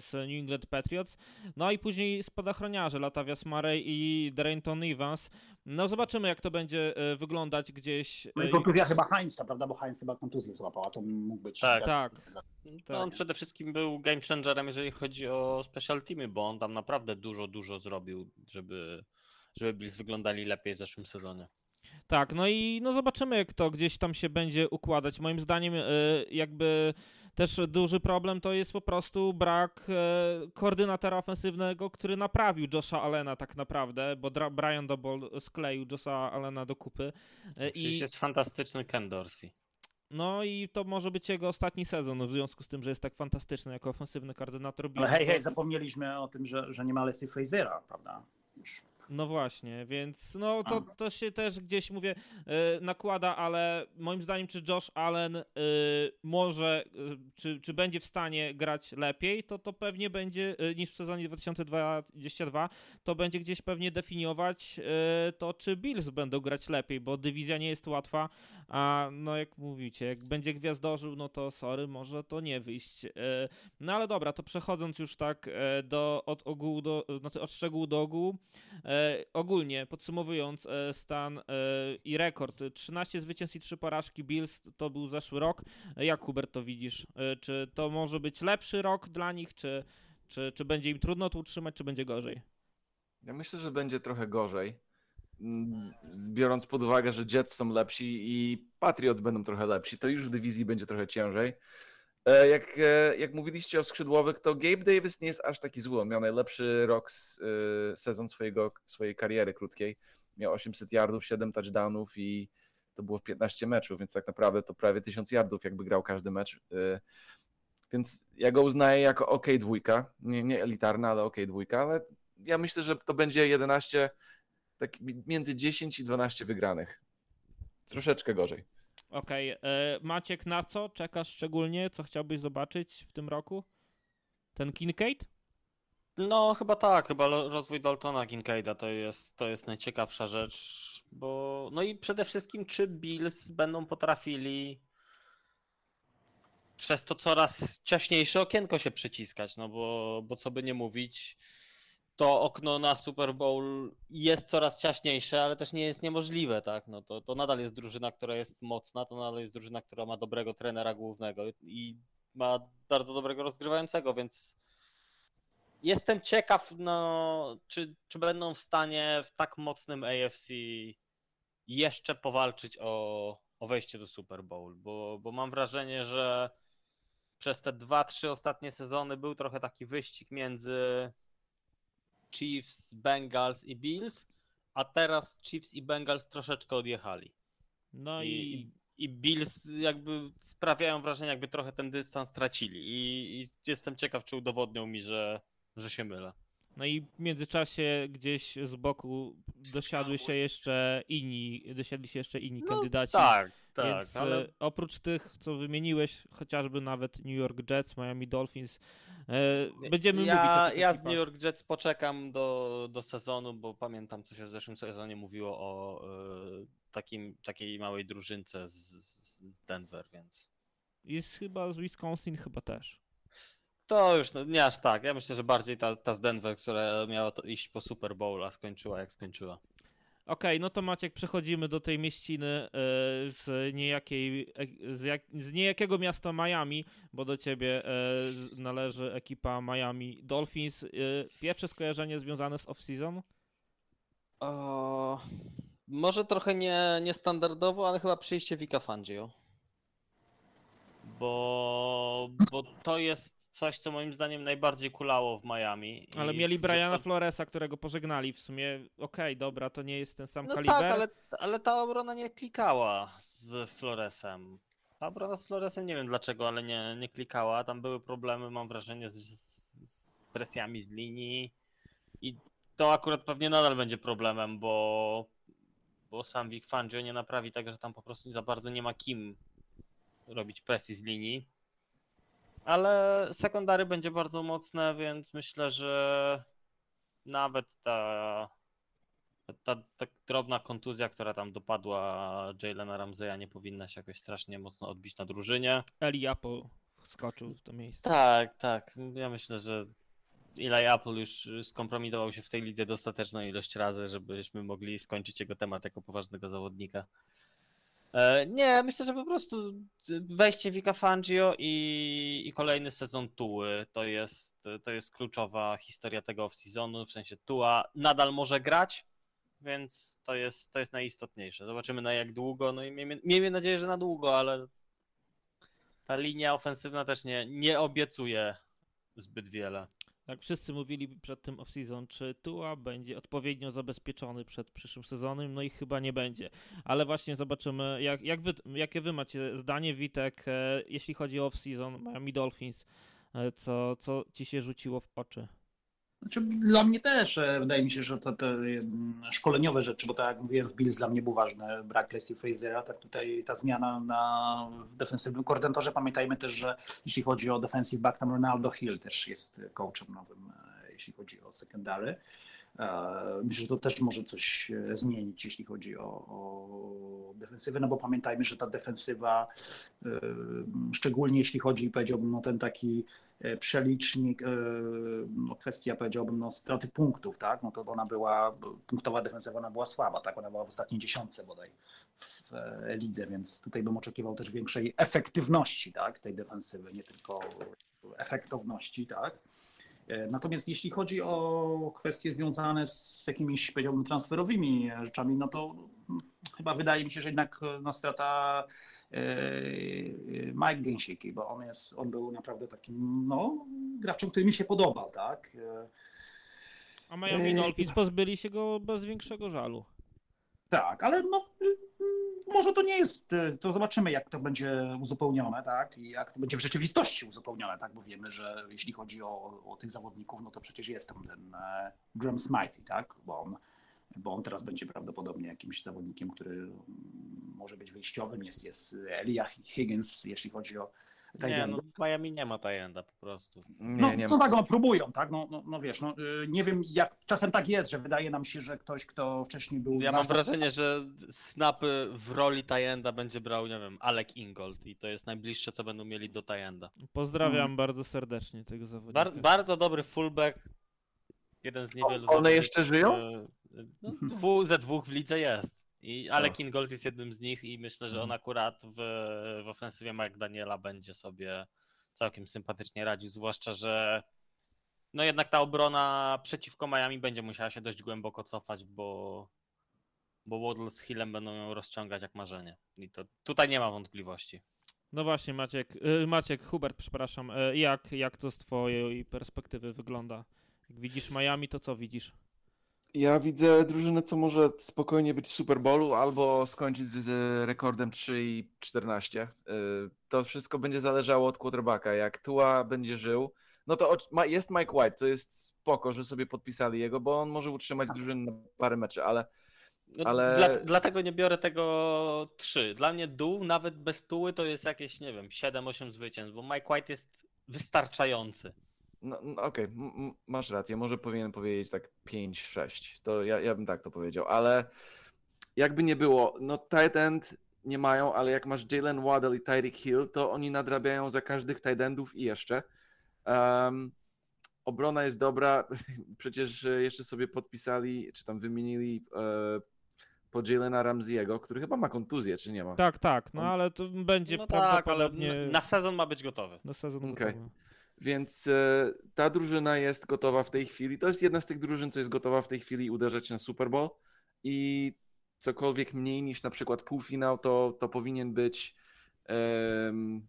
z New England Patriots, no i później spadochroniarze Latavius Murray i Darrington Evans. No zobaczymy, jak to będzie e, wyglądać gdzieś. No i kontuzja chyba Heinza, prawda? Bo Heinz chyba kontuzję złapał, a to mógł być... Tak. Tak. No, Tak. on przede wszystkim był game changerem, jeżeli chodzi o special teamy, bo on tam naprawdę dużo, dużo zrobił, żeby, żeby Bills wyglądali lepiej w zeszłym sezonie. Tak, no i no zobaczymy, jak to gdzieś tam się będzie układać. Moim zdaniem, e, jakby też duży problem to jest po prostu brak e, koordynatora ofensywnego, który naprawił Josha Allena tak naprawdę, bo Brian Dobol skleił Josha Allena do kupy. E, I, jest fantastyczny Ken Dorsey. no i to może być jego ostatni sezon, w związku z tym, że jest tak fantastyczny jako ofensywny koordynator. Ale hej, hej, zapomnieliśmy o tym, że, że nie ma Leslie Frasera, prawda? Już. No właśnie, więc no to, to się też gdzieś mówię e, nakłada, ale moim zdaniem czy Josh Allen e, może, e, czy, czy będzie w stanie grać lepiej, to to pewnie będzie niż w sezonie 2022, to będzie gdzieś pewnie definiować to, czy Bills będą grać lepiej, bo dywizja nie jest łatwa, a no jak mówicie, jak będzie gwiazdorzył, no to sorry, może to nie wyjść. No ale dobra, to przechodząc już tak do, od ogółu do, znaczy od szczegółu do ogółu, ogólnie podsumowując e, stan e, i rekord 13 zwycięstw i 3 porażki Bills to był zeszły rok. E, Jak Hubert to widzisz? E, czy to może być lepszy rok dla nich, czy, czy, czy będzie im trudno to utrzymać, czy będzie gorzej? Ja myślę, że będzie trochę gorzej. Mm, Biorąc pod uwagę, że Jets są lepsi i Patriots będą trochę lepsi, to już w dywizji będzie trochę ciężej. E, Jak, e, jak mówiliście o skrzydłowych, to Gabe Davis nie jest aż taki zły. On miał najlepszy rok, e, sezon swojego, swojej kariery krótkiej. Miał 800 yardów, 7 touchdownów i to było w 15 meczów, więc tak naprawdę to prawie 1000 yardów, jakby grał każdy mecz. Więc ja go uznaję jako OK dwójka. Nie, nie elitarna, ale OK dwójka, ale ja myślę, że to będzie 11, tak między 10 i 12 wygranych. Troszeczkę gorzej. Okej, e, Maciek, na co czekasz szczególnie? Co chciałbyś zobaczyć w tym roku? Ten Kincaid? No chyba tak, chyba rozwój Daltona Kincaida to jest, to jest najciekawsza rzecz, bo no i przede wszystkim czy Bills będą potrafili przez to coraz ciaśniejsze okienko się przyciskać, no bo, bo co by nie mówić, to okno na Super Bowl jest coraz ciaśniejsze, ale też nie jest niemożliwe, tak, no to, to nadal jest drużyna, która jest mocna, to nadal jest drużyna, która ma dobrego trenera głównego i ma bardzo dobrego rozgrywającego, więc Jestem ciekaw, no, czy, czy będą w stanie w tak mocnym AFC jeszcze powalczyć o, o wejście do Super Bowl, bo, bo mam wrażenie, że przez te dwa, trzy ostatnie sezony był trochę taki wyścig między Chiefs, Bengals i Bills, a teraz Chiefs i Bengals troszeczkę odjechali. No I, i, i, Bills jakby sprawiają wrażenie, jakby trochę ten dystans tracili. I, I jestem ciekaw, czy udowodnią mi, że, że się mylę. No i w międzyczasie gdzieś z boku dosiadły się jeszcze inni, dosiadli się jeszcze inni No, kandydaci. Tak, tak, Więc ale e, oprócz tych, co wymieniłeś, chociażby nawet New York Jets, Miami Dolphins, e, będziemy ja, mówić o tych Ja z. New York Jets poczekam do, do sezonu, bo pamiętam, co się w zeszłym sezonie mówiło o e, takim, takiej małej drużynce z, z Denver, więc Jest chyba z Wisconsin, chyba też. to już no, nie aż tak. Ja myślę, że bardziej ta, ta z Denver, która miała to iść po Super Bowl, a skończyła jak skończyła. Okej, no to Maciek, przechodzimy do tej mieściny e, z, niejakiej, e, z, jak, z niejakiego miasta Miami, bo do ciebie e, należy ekipa Miami Dolphins. Pierwsze skojarzenie związane z off-season? O, może trochę nie, niestandardowo, ale chyba przyjście Vika Fangio. Bo, bo to jest coś, co moim zdaniem najbardziej kulało w Miami. Ale I mieli Briana Floresa, którego pożegnali. W sumie, okej, dobra, to nie jest ten sam No kaliber. tak, ale, ale ta obrona nie klikała z Floresem. Ta obrona z Floresem nie wiem dlaczego, ale nie, nie klikała. Tam były problemy, mam wrażenie, z, z presjami z linii. I to akurat pewnie nadal będzie problemem, bo, bo sam Vic Fangio nie naprawi tego, że tam po prostu za bardzo nie ma kim robić presji z linii. Ale sekundary będzie bardzo mocne, więc myślę, że nawet ta ta, ta drobna kontuzja, która tam dopadła Jalena Ramseya nie powinna się jakoś strasznie mocno odbić na drużynie. Eli Apple wskoczył w to miejsce. Tak, tak. Ja myślę, że Eli Apple już skompromitował się w tej lidze dostateczną ilość razy, żebyśmy mogli skończyć jego temat jako poważnego zawodnika. E, Nie, myślę, że po prostu wejście Vika Fangio i, i kolejny sezon Tuły to jest, to jest kluczowa historia tego off-seasonu, w sensie Tua nadal może grać, więc to jest, to jest najistotniejsze. Zobaczymy na jak długo, no i miejmy, miejmy nadzieję, że na długo, ale ta linia ofensywna też nie, nie obiecuje zbyt wiele. Tak, wszyscy mówili przed tym off-season, czy Tua będzie odpowiednio zabezpieczony przed przyszłym sezonem, no i chyba nie będzie. Ale właśnie zobaczymy, jak, jak wy, jakie wy macie zdanie, Witek, e, jeśli chodzi o off-season Miami Dolphins, e, co, co ci się rzuciło w oczy? Znaczy, dla mnie też e, wydaje mi się, że te, te szkoleniowe rzeczy, bo tak jak mówiłem, w Bills dla mnie był ważny brak Leslie Frasera, tak tutaj ta zmiana na defensywnym koordynatorze. Pamiętajmy też, że jeśli chodzi o defensive back, tam Ronaldo Hill też jest coachem nowym, e, jeśli chodzi o secondary. E, Myślę, że to też może coś e, zmienić, jeśli chodzi o, o defensywę, no bo pamiętajmy, że ta defensywa, e, szczególnie jeśli chodzi, powiedziałbym, o ten taki przelicznik, no kwestia, powiedziałbym, no straty punktów, tak, no to ona była, punktowa defensywa, ona była słaba, tak, ona była w ostatniej dziesiątce bodaj w lidze, więc tutaj bym oczekiwał też większej efektywności, tak, tej defensywy, nie tylko efektowności, tak. E, Natomiast jeśli chodzi o kwestie związane z jakimiś, powiedziałbym, transferowymi rzeczami, no to chyba wydaje mi się, że jednak e, no, strata e, Mike Gęsiki, bo on jest, on był naprawdę takim, no, graczem, który mi się podobał, tak. A Miami. Dolphins pozbyli się go bez większego żalu. Tak, ale no, może to nie jest, y, to zobaczymy jak to będzie uzupełnione, tak, i jak to będzie w rzeczywistości uzupełnione, tak, bo wiemy, że jeśli chodzi o, o tych zawodników, no to przecież jest tam ten e, Graham Smitey, tak, bo on, bo on teraz będzie prawdopodobnie jakimś zawodnikiem, który mm, może być wyjściowym, jest, jest Elijah Higgins, jeśli chodzi o tight Nie, no Miami nie ma tajenda po prostu. No, Nie, nie no ma. tak, no próbują, tak, no, no, no wiesz, no, y, nie wiem, jak czasem tak jest, że wydaje nam się, że ktoś, kto wcześniej był Ja mam wrażenie, że snapy w roli tajenda będzie brał, nie wiem, Alec Ingold i to jest najbliższe, co będą mieli do tajenda. Pozdrawiam bardzo serdecznie tego zawodnika. Bar bardzo dobry fullback, jeden z niewielu One jeszcze żyją? e, No, dwu, ze dwóch w lidze jest. I Alec Tak. Ingold jest jednym z nich i myślę, że on akurat w, w ofensywie Mike Daniela będzie sobie całkiem sympatycznie radził, zwłaszcza, że no jednak ta obrona przeciwko Miami będzie musiała się dość głęboko cofać, bo, bo Waddle z Hillem będą ją rozciągać jak marzenie. I to tutaj nie ma wątpliwości. No właśnie, Maciek, y, Maciek, Hubert, przepraszam, y, jak, jak to z twojej perspektywy wygląda? Jak widzisz Miami, to co widzisz? Ja widzę drużynę, co może spokojnie być w Super Bowlu albo skończyć z, z rekordem 3 i 14. Y, To wszystko będzie zależało od quarterbacka. Jak Tua będzie żył, No to jest Mike White, to jest spoko, że sobie podpisali jego, bo on może utrzymać drużynę na parę meczy, ale Ale- Dla, dlatego nie biorę tego 3. Dla mnie dół, nawet bez tuły, to jest jakieś, nie wiem, 7-8 zwycięstw, bo Mike White jest wystarczający. No, no okej, m- masz rację, może powinienem powiedzieć tak 5-6, to ja, ja bym tak to powiedział, ale jakby nie było, no tight end nie mają, ale jak masz Jalen Waddle i Tyreek Hill, to oni nadrabiają za każdych tight endów i jeszcze. Em, obrona jest dobra, przecież e, jeszcze sobie podpisali, czy tam wymienili e, po Jalena Ramsey'ego, który chyba ma kontuzję, czy nie ma? Tak, tak, no ale to będzie No tak, ale prawdopodobnie na, na sezon ma być gotowy. na sezon Okej. gotowy. Więc e, ta drużyna jest gotowa w tej chwili. To jest jedna z tych drużyn, co jest gotowa w tej chwili uderzać na Super Bowl i cokolwiek mniej niż na przykład półfinał, to, to powinien być em,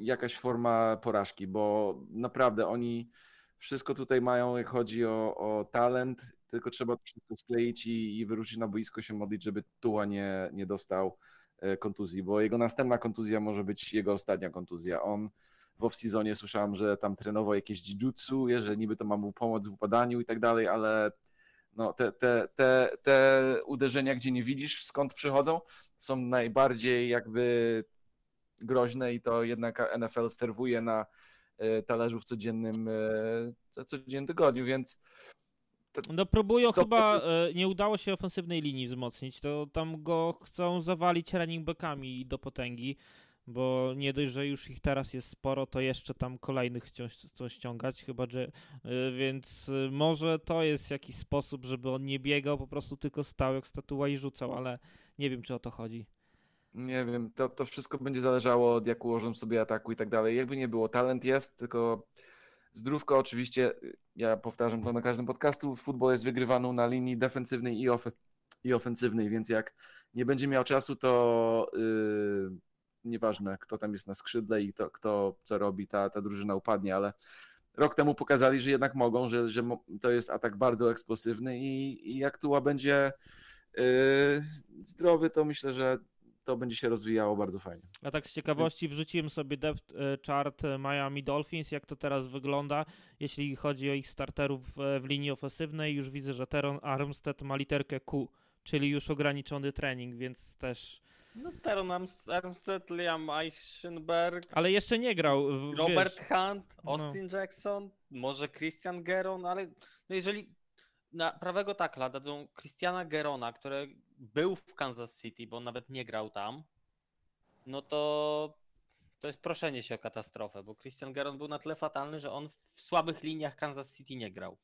jakaś forma porażki, bo naprawdę oni wszystko tutaj mają, jak chodzi o, o talent, tylko trzeba to wszystko skleić i, i wyruszyć na boisko, się modlić, żeby Tua nie, nie dostał e, kontuzji, bo jego następna kontuzja może być jego ostatnia kontuzja. On w off-seasonie słyszałem, że tam trenował jakieś jiu-jitsu, że niby to ma mu pomóc w upadaniu i tak dalej, ale no, te, te, te, te uderzenia, gdzie nie widzisz skąd przychodzą, są najbardziej jakby groźne i to jednak NFL serwuje na e, talerzu w codziennym, e, co- codziennym tygodniu, więc No próbują Stop. chyba, e, nie udało się ofensywnej linii wzmocnić, to tam go chcą zawalić running backami do potęgi, bo nie dość, że już ich teraz jest sporo, to jeszcze tam kolejnych chcą, chcą ściągać, chyba że, e, więc e, może to jest jakiś sposób, żeby on nie biegał, po prostu tylko stał jak statua i rzucał, ale nie wiem, czy o to chodzi. Nie wiem, to, to wszystko będzie zależało od jak ułożą sobie ataku i tak dalej. Jakby nie było, talent jest, tylko zdrówko oczywiście, ja powtarzam to na każdym podcastu, futbol jest wygrywany na linii defensywnej i, ofe- i ofensywnej, więc jak nie będzie miał czasu, to yy, nieważne kto tam jest na skrzydle i kto, kto co robi, ta, ta drużyna upadnie, ale rok temu pokazali, że jednak mogą, że, że to jest atak bardzo eksplosywny i, i jak Tua będzie yy, zdrowy, to myślę, że to będzie się rozwijało bardzo fajnie. A tak z ciekawości wrzuciłem sobie depth e, chart Miami Dolphins, jak to teraz wygląda, jeśli chodzi o ich starterów w linii ofensywnej. Już widzę, że Teron Armstead ma literkę Q, czyli już ograniczony trening, więc też... No Teron Arms- Armstead, Liam Eichenberg, Ale jeszcze nie grał. w- Robert wiesz, Hunt, no. Austin Jackson, może Christian Geron, ale no jeżeli na prawego takla dadzą Christiana Gerona, który był w Kansas City, bo on nawet nie grał tam, no to to jest proszenie się o katastrofę, bo Christian Geron był na tyle fatalny, że on w słabych liniach Kansas City nie grał.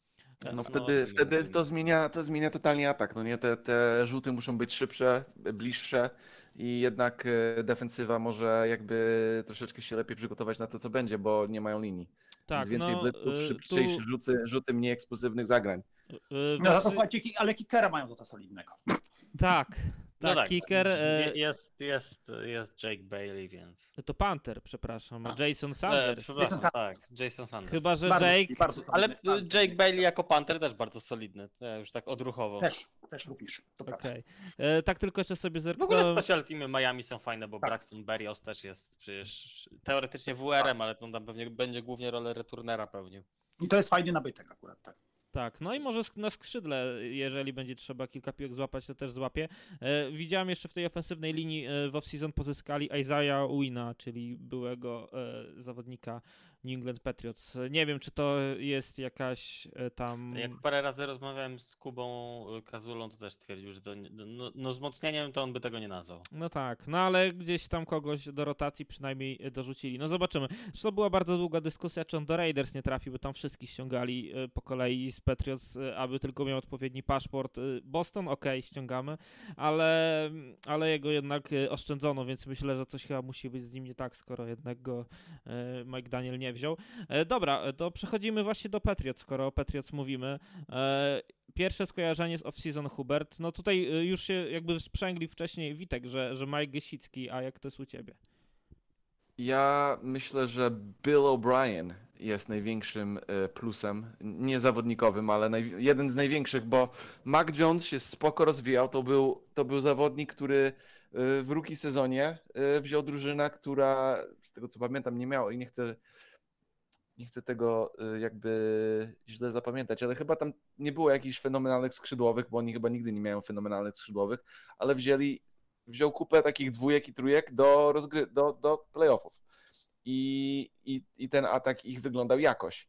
No No, wtedy, no, wtedy no. to zmienia, to zmienia totalnie atak, no nie? Te, te rzuty muszą być szybsze, bliższe i jednak e, defensywa może jakby troszeczkę się lepiej przygotować na to, co będzie, bo nie mają linii. tak, Więc więcej no, blitzów, e, szybciejsze tu, rzuty, rzuty mniej eksplozywnych zagrań. e, No, to, właśnie- słuchajcie, ale kickera mają za to solidnego. tak, No tak, kicker e, Je- Jest, jest, jest Jake Bailey, więc. to Panther, przepraszam, a. Jason E, Sanders. przepraszam, Jason tak, Jason Sanders. Chyba, że Bardzo, Jake... bardzo Ale solidny, bardzo Jake. Bailey jako Panther też bardzo solidny, to ja już tak odruchowo. Też, też również. To prawda. Okej. E, Tak tylko jeszcze sobie W ogóle zerknąłem. special teamy Miami są fajne, bo Tak. Braxton Berrios też jest przecież teoretycznie WR-em, ale to tam pewnie będzie głównie rolę returnera pełnił. I to jest fajny nabytek akurat, tak. Tak, no i może na skrzydle, jeżeli będzie trzeba kilka piłek złapać, to też złapie. Widziałem jeszcze w tej ofensywnej linii e, w off-season pozyskali Isaiah Wina, czyli byłego e, zawodnika New England Patriots. E, Nie wiem, czy to jest jakaś e, tam... Jak parę razy rozmawiałem z Kubą y, Kazulą, to też twierdził, że to nie, no, no wzmocnieniem to on by tego nie nazwał. No tak, no ale gdzieś tam kogoś do rotacji przynajmniej e, dorzucili. No zobaczymy. Zresztą była bardzo długa dyskusja, czy on do Raiders nie trafi, bo tam wszystkich ściągali e, po kolei z Patriots, e, aby tylko miał odpowiedni paszport. E, Boston, okej, ściągamy, ale, ale jego jednak e, oszczędzono, więc myślę, że coś chyba musi być z nim nie tak, skoro jednak go e, Mike Daniel nie wziął. E, Dobra, e, to przechodzimy właśnie do Patriots, skoro o Patriots mówimy. E, Pierwsze skojarzenie z off-season Hubert. No tutaj już się jakby sprzęgli wcześniej Witek, że, że Mike Gesicki, a jak to jest u ciebie? Ja myślę, że Bill O'Brien jest największym plusem, nie zawodnikowym, ale naj, jeden z największych, bo Mac Jones się spoko rozwijał. To był, to był zawodnik, który w rookie sezonie wziął drużynę, która z tego co pamiętam nie miała i nie chcę nie chcę tego y, jakby źle zapamiętać, ale chyba tam nie było jakichś fenomenalnych skrzydłowych, bo oni chyba nigdy nie miają fenomenalnych skrzydłowych, ale wzięli, wziął kupę takich dwójek i trójek do, rozgry, do, do playoffów. I, i, I ten atak ich wyglądał jakoś.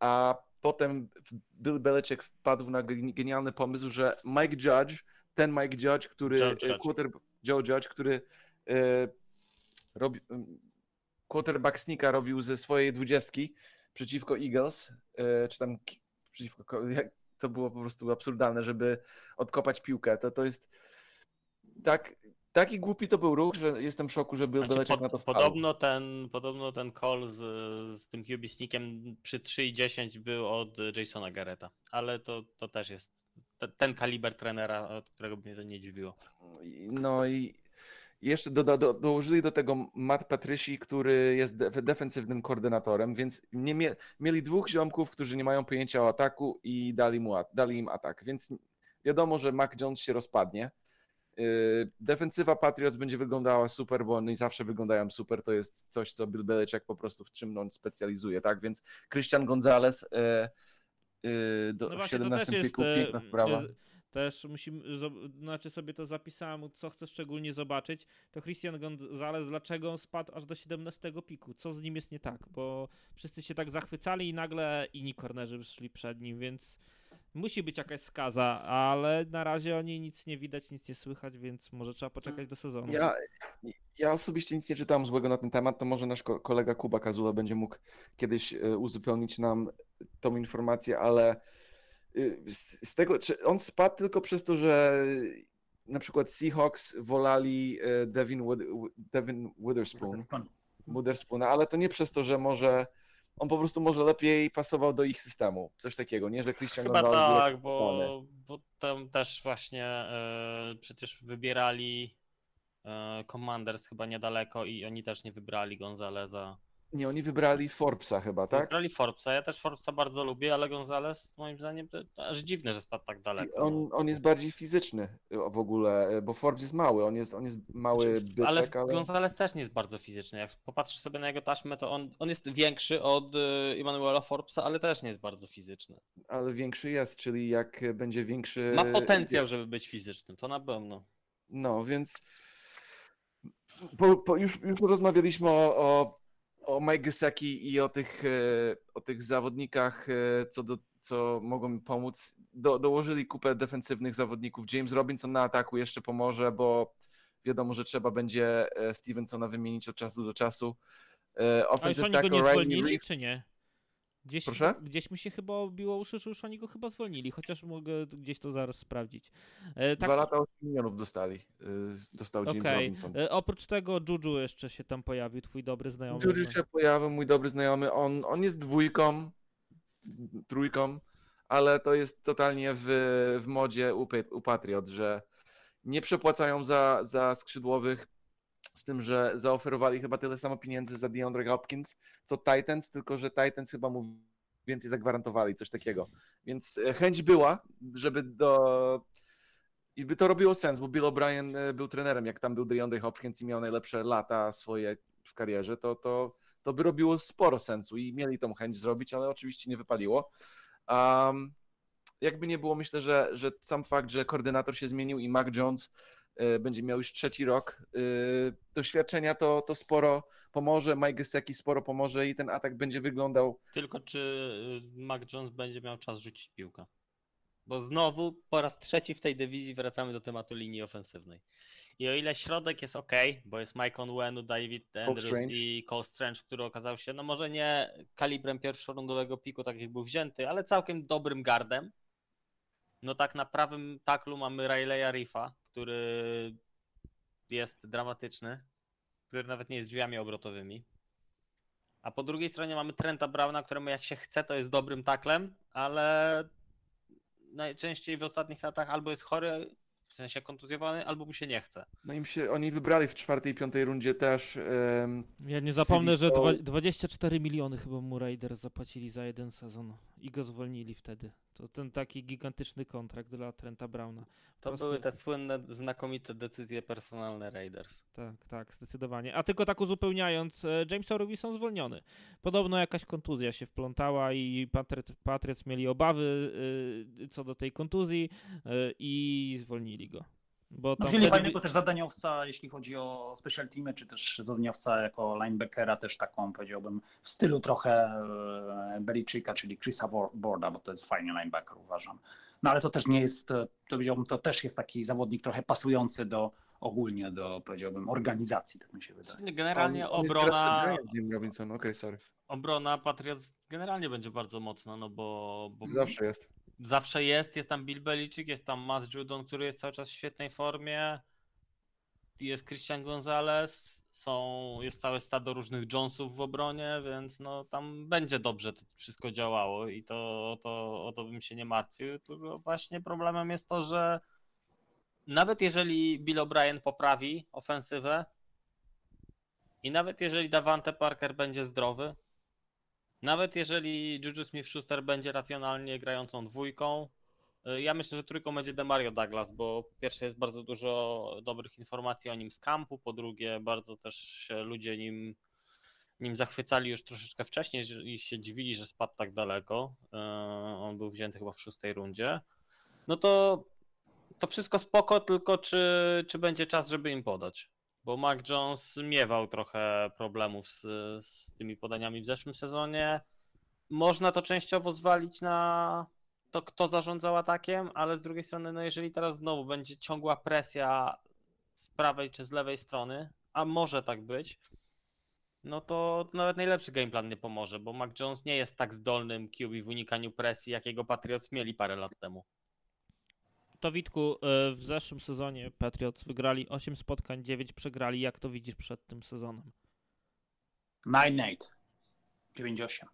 A potem Bill Belichick wpadł na genialny pomysł, że Mike Judge, ten Mike Judge, który Joe Judge. Quarter, Joe Judge, który e, robi, quarterback sneaka robił ze swojej dwudziestki przeciwko Eagles, e, czy tam przeciwko, to było po prostu absurdalne, żeby odkopać piłkę. To, to jest tak, taki głupi to był ruch, że jestem w szoku, że Bill Znaczy, Belichick pod, na to wpadł. podobno, ten, podobno ten call z, z tym QB sneakiem przy 3,10 był od Jasona Garretta, ale to, to też jest te, ten kaliber trenera, od którego mnie to nie dziwiło. No i jeszcze doda, do, dołożyli do tego Matt Patrysi, który jest de, defensywnym koordynatorem, więc nie mie, mieli dwóch ziomków, którzy nie mają pojęcia o ataku i dali, mu, dali im atak, więc wiadomo, że Mac Jones się rozpadnie. Yy, Defensywa Patriots będzie wyglądała super, bo oni zawsze wyglądają super. To jest coś, co Bill Belichick po prostu w czym on specjalizuje, tak? Więc Christian Gonzalez yy, yy, do, No w właśnie, to 17 też jest. piku, piękna e, sprawa. Też musimy, znaczy sobie to zapisałem, co chcę szczególnie zobaczyć, to Christian Gonzalez, dlaczego on spadł aż do 17 piku, co z nim jest nie tak, bo wszyscy się tak zachwycali i nagle inni kornerzy szli przed nim, więc musi być jakaś skaza, ale na razie o niej nic nie widać, nic nie słychać, więc może trzeba poczekać do sezonu. Ja, ja osobiście nic nie czytałem złego na ten temat, to może nasz ko- kolega Kuba Kazula będzie mógł kiedyś e, uzupełnić nam tą informację, ale z, z tego, czy on spadł tylko przez to, że na przykład Seahawks wolali e, Devin, Devin Witherspoon, Witherspoona, ale to nie przez to, że może on po prostu może lepiej pasował do ich systemu, coś takiego, nie, że Christian Chyba tak, bo, bo tam też właśnie e, przecież wybierali e, Commanders chyba niedaleko i oni też nie wybrali Gonzaleza. Nie, oni wybrali Forbesa chyba, tak? Wybrali Forbesa, ja też Forbesa bardzo lubię, ale Gonzalez moim zdaniem to, aż dziwne, że spadł tak daleko. On, on jest bardziej fizyczny y, w ogóle, y, bo Forbes jest mały, on jest, on jest mały Znaczy, ale byczek, ale, Gonzalez też nie jest bardzo fizyczny. Jak popatrzysz sobie na jego taśmę, to on, on jest większy od e, Emanuela Forbesa, ale też nie jest bardzo fizyczny. ale większy jest, czyli jak będzie większy... Ma potencjał, żeby być fizycznym, to na pewno. No, więc po, po, już, już rozmawialiśmy o, o, o Mike i o tych, e, o tych zawodnikach, e, co, do, co mogą mi pomóc. Do, dołożyli kupę defensywnych zawodników. James Robinson na ataku jeszcze pomoże, bo wiadomo, że trzeba będzie e, Stevensona wymienić od czasu do czasu. E, A już offensive oni go nie zwolnili, Reeves- czy nie? Gdzieś, Proszę? gdzieś mi się chyba obiło uszy, że już oni go chyba zwolnili, chociaż mogę gdzieś to zaraz sprawdzić. E, tak, Dwa lata 8 milionów dostali. y, Dostał James okej. Robinson. E, Oprócz tego Juju jeszcze się tam pojawił, twój dobry znajomy. Juju się pojawił, mój dobry znajomy. On, on jest dwójką, trójką, ale to jest totalnie w, w modzie u, u Patriot, że nie przepłacają za, za skrzydłowych, z tym, że zaoferowali chyba tyle samo pieniędzy za DeAndre Hopkins, co Titans, tylko że Titans chyba mu więcej zagwarantowali, coś takiego. Więc e, chęć była, żeby do... I by to robiło sens, bo Bill O'Brien e, był trenerem, jak tam był DeAndre Hopkins i miał najlepsze lata swoje w karierze, to, to, to by robiło sporo sensu i mieli tą chęć zrobić, ale oczywiście nie wypaliło. Um, jakby nie było, myślę, że, że sam fakt, że koordynator się zmienił i Mac Jones będzie miał już trzeci rok y, doświadczenia, to, to sporo pomoże, Mike Gesicki sporo pomoże i ten atak będzie wyglądał Tylko czy y, Mac Jones będzie miał czas rzucić piłkę? Bo znowu po raz trzeci w tej dywizji wracamy do tematu linii ofensywnej. I o ile środek jest ok, bo jest Mike Onwenu, David Andrews Strange. i Cole Strange, który okazał się, no może nie kalibrem pierwszorundowego piku, tak jak był wzięty, ale całkiem dobrym gardem. No tak na prawym taklu mamy Riley'a Riffa, który jest dramatyczny, który nawet nie jest drzwiami obrotowymi. A po drugiej stronie mamy Trenta Browna, któremu jak się chce, to jest dobrym taklem, ale najczęściej w ostatnich latach albo jest chory, w sensie kontuzjowany, albo mu się nie chce. No im się, oni wybrali w czwartej i piątej rundzie też. em, Ja nie zapomnę, że Sylisto- dwa, 24 miliony chyba mu Raiders zapłacili za jeden sezon. I go zwolnili wtedy. To ten taki gigantyczny kontrakt dla Trenta Browna. To prostu- były te słynne, znakomite decyzje personalne Raiders. Tak, tak, zdecydowanie. A tylko tak uzupełniając, e, James Robinson zwolniony. Podobno jakaś kontuzja się wplątała i Patriot, Patriots mieli obawy y, co do tej kontuzji y, i zwolnili go. Bo No, tam wzięli wtedy fajnego też zadaniowca, jeśli chodzi o special teamy, czy też zadaniowca jako linebackera, też taką powiedziałbym w stylu trochę e, Belichicka, czyli Chrisa Bor- Borda, bo to jest fajny linebacker uważam. No ale to też nie jest, e, to powiedziałbym, to też jest taki zawodnik trochę pasujący do ogólnie do, powiedziałbym, organizacji, tak mi się wydaje. Generalnie On- obrona, Robinson, okej, sorry. obrona Patriots generalnie będzie bardzo mocna, no bo, bo Zawsze jest. Zawsze jest, jest tam Bill Belichick, jest tam Matt Judon, który jest cały czas w świetnej formie, jest Christian Gonzalez, są, jest całe stado różnych Jonesów w obronie, więc no tam będzie dobrze to wszystko działało i to, to, o to bym się nie martwił, tylko właśnie problemem jest to, że nawet jeżeli Bill O'Brien poprawi ofensywę i nawet jeżeli Davante Parker będzie zdrowy, nawet jeżeli Juju Smith-Schuster będzie racjonalnie grającą dwójką, y, ja myślę, że trójką będzie Demario Douglas, bo po pierwsze jest bardzo dużo dobrych informacji o nim z kampu, po drugie bardzo też się ludzie nim, nim zachwycali już troszeczkę wcześniej i się dziwili, że spadł tak daleko. Y, On był wzięty chyba w szóstej rundzie. No to to wszystko spoko, tylko czy, czy będzie czas, żeby im podać? Bo Mac Jones miewał trochę problemów z, z tymi podaniami w zeszłym sezonie. Można to częściowo zwalić na to, kto zarządzał atakiem, ale z drugiej strony, no jeżeli teraz znowu będzie ciągła presja z prawej czy z lewej strony, a może tak być, no to nawet najlepszy gameplan nie pomoże, bo Mac Jones nie jest tak zdolnym QB w unikaniu presji, jakiego Patriots mieli parę lat temu. To Witku, e, w zeszłym sezonie Patriots wygrali 8 spotkań, 9 przegrali. Jak to widzisz przed tym sezonem? 9-8. 9-8.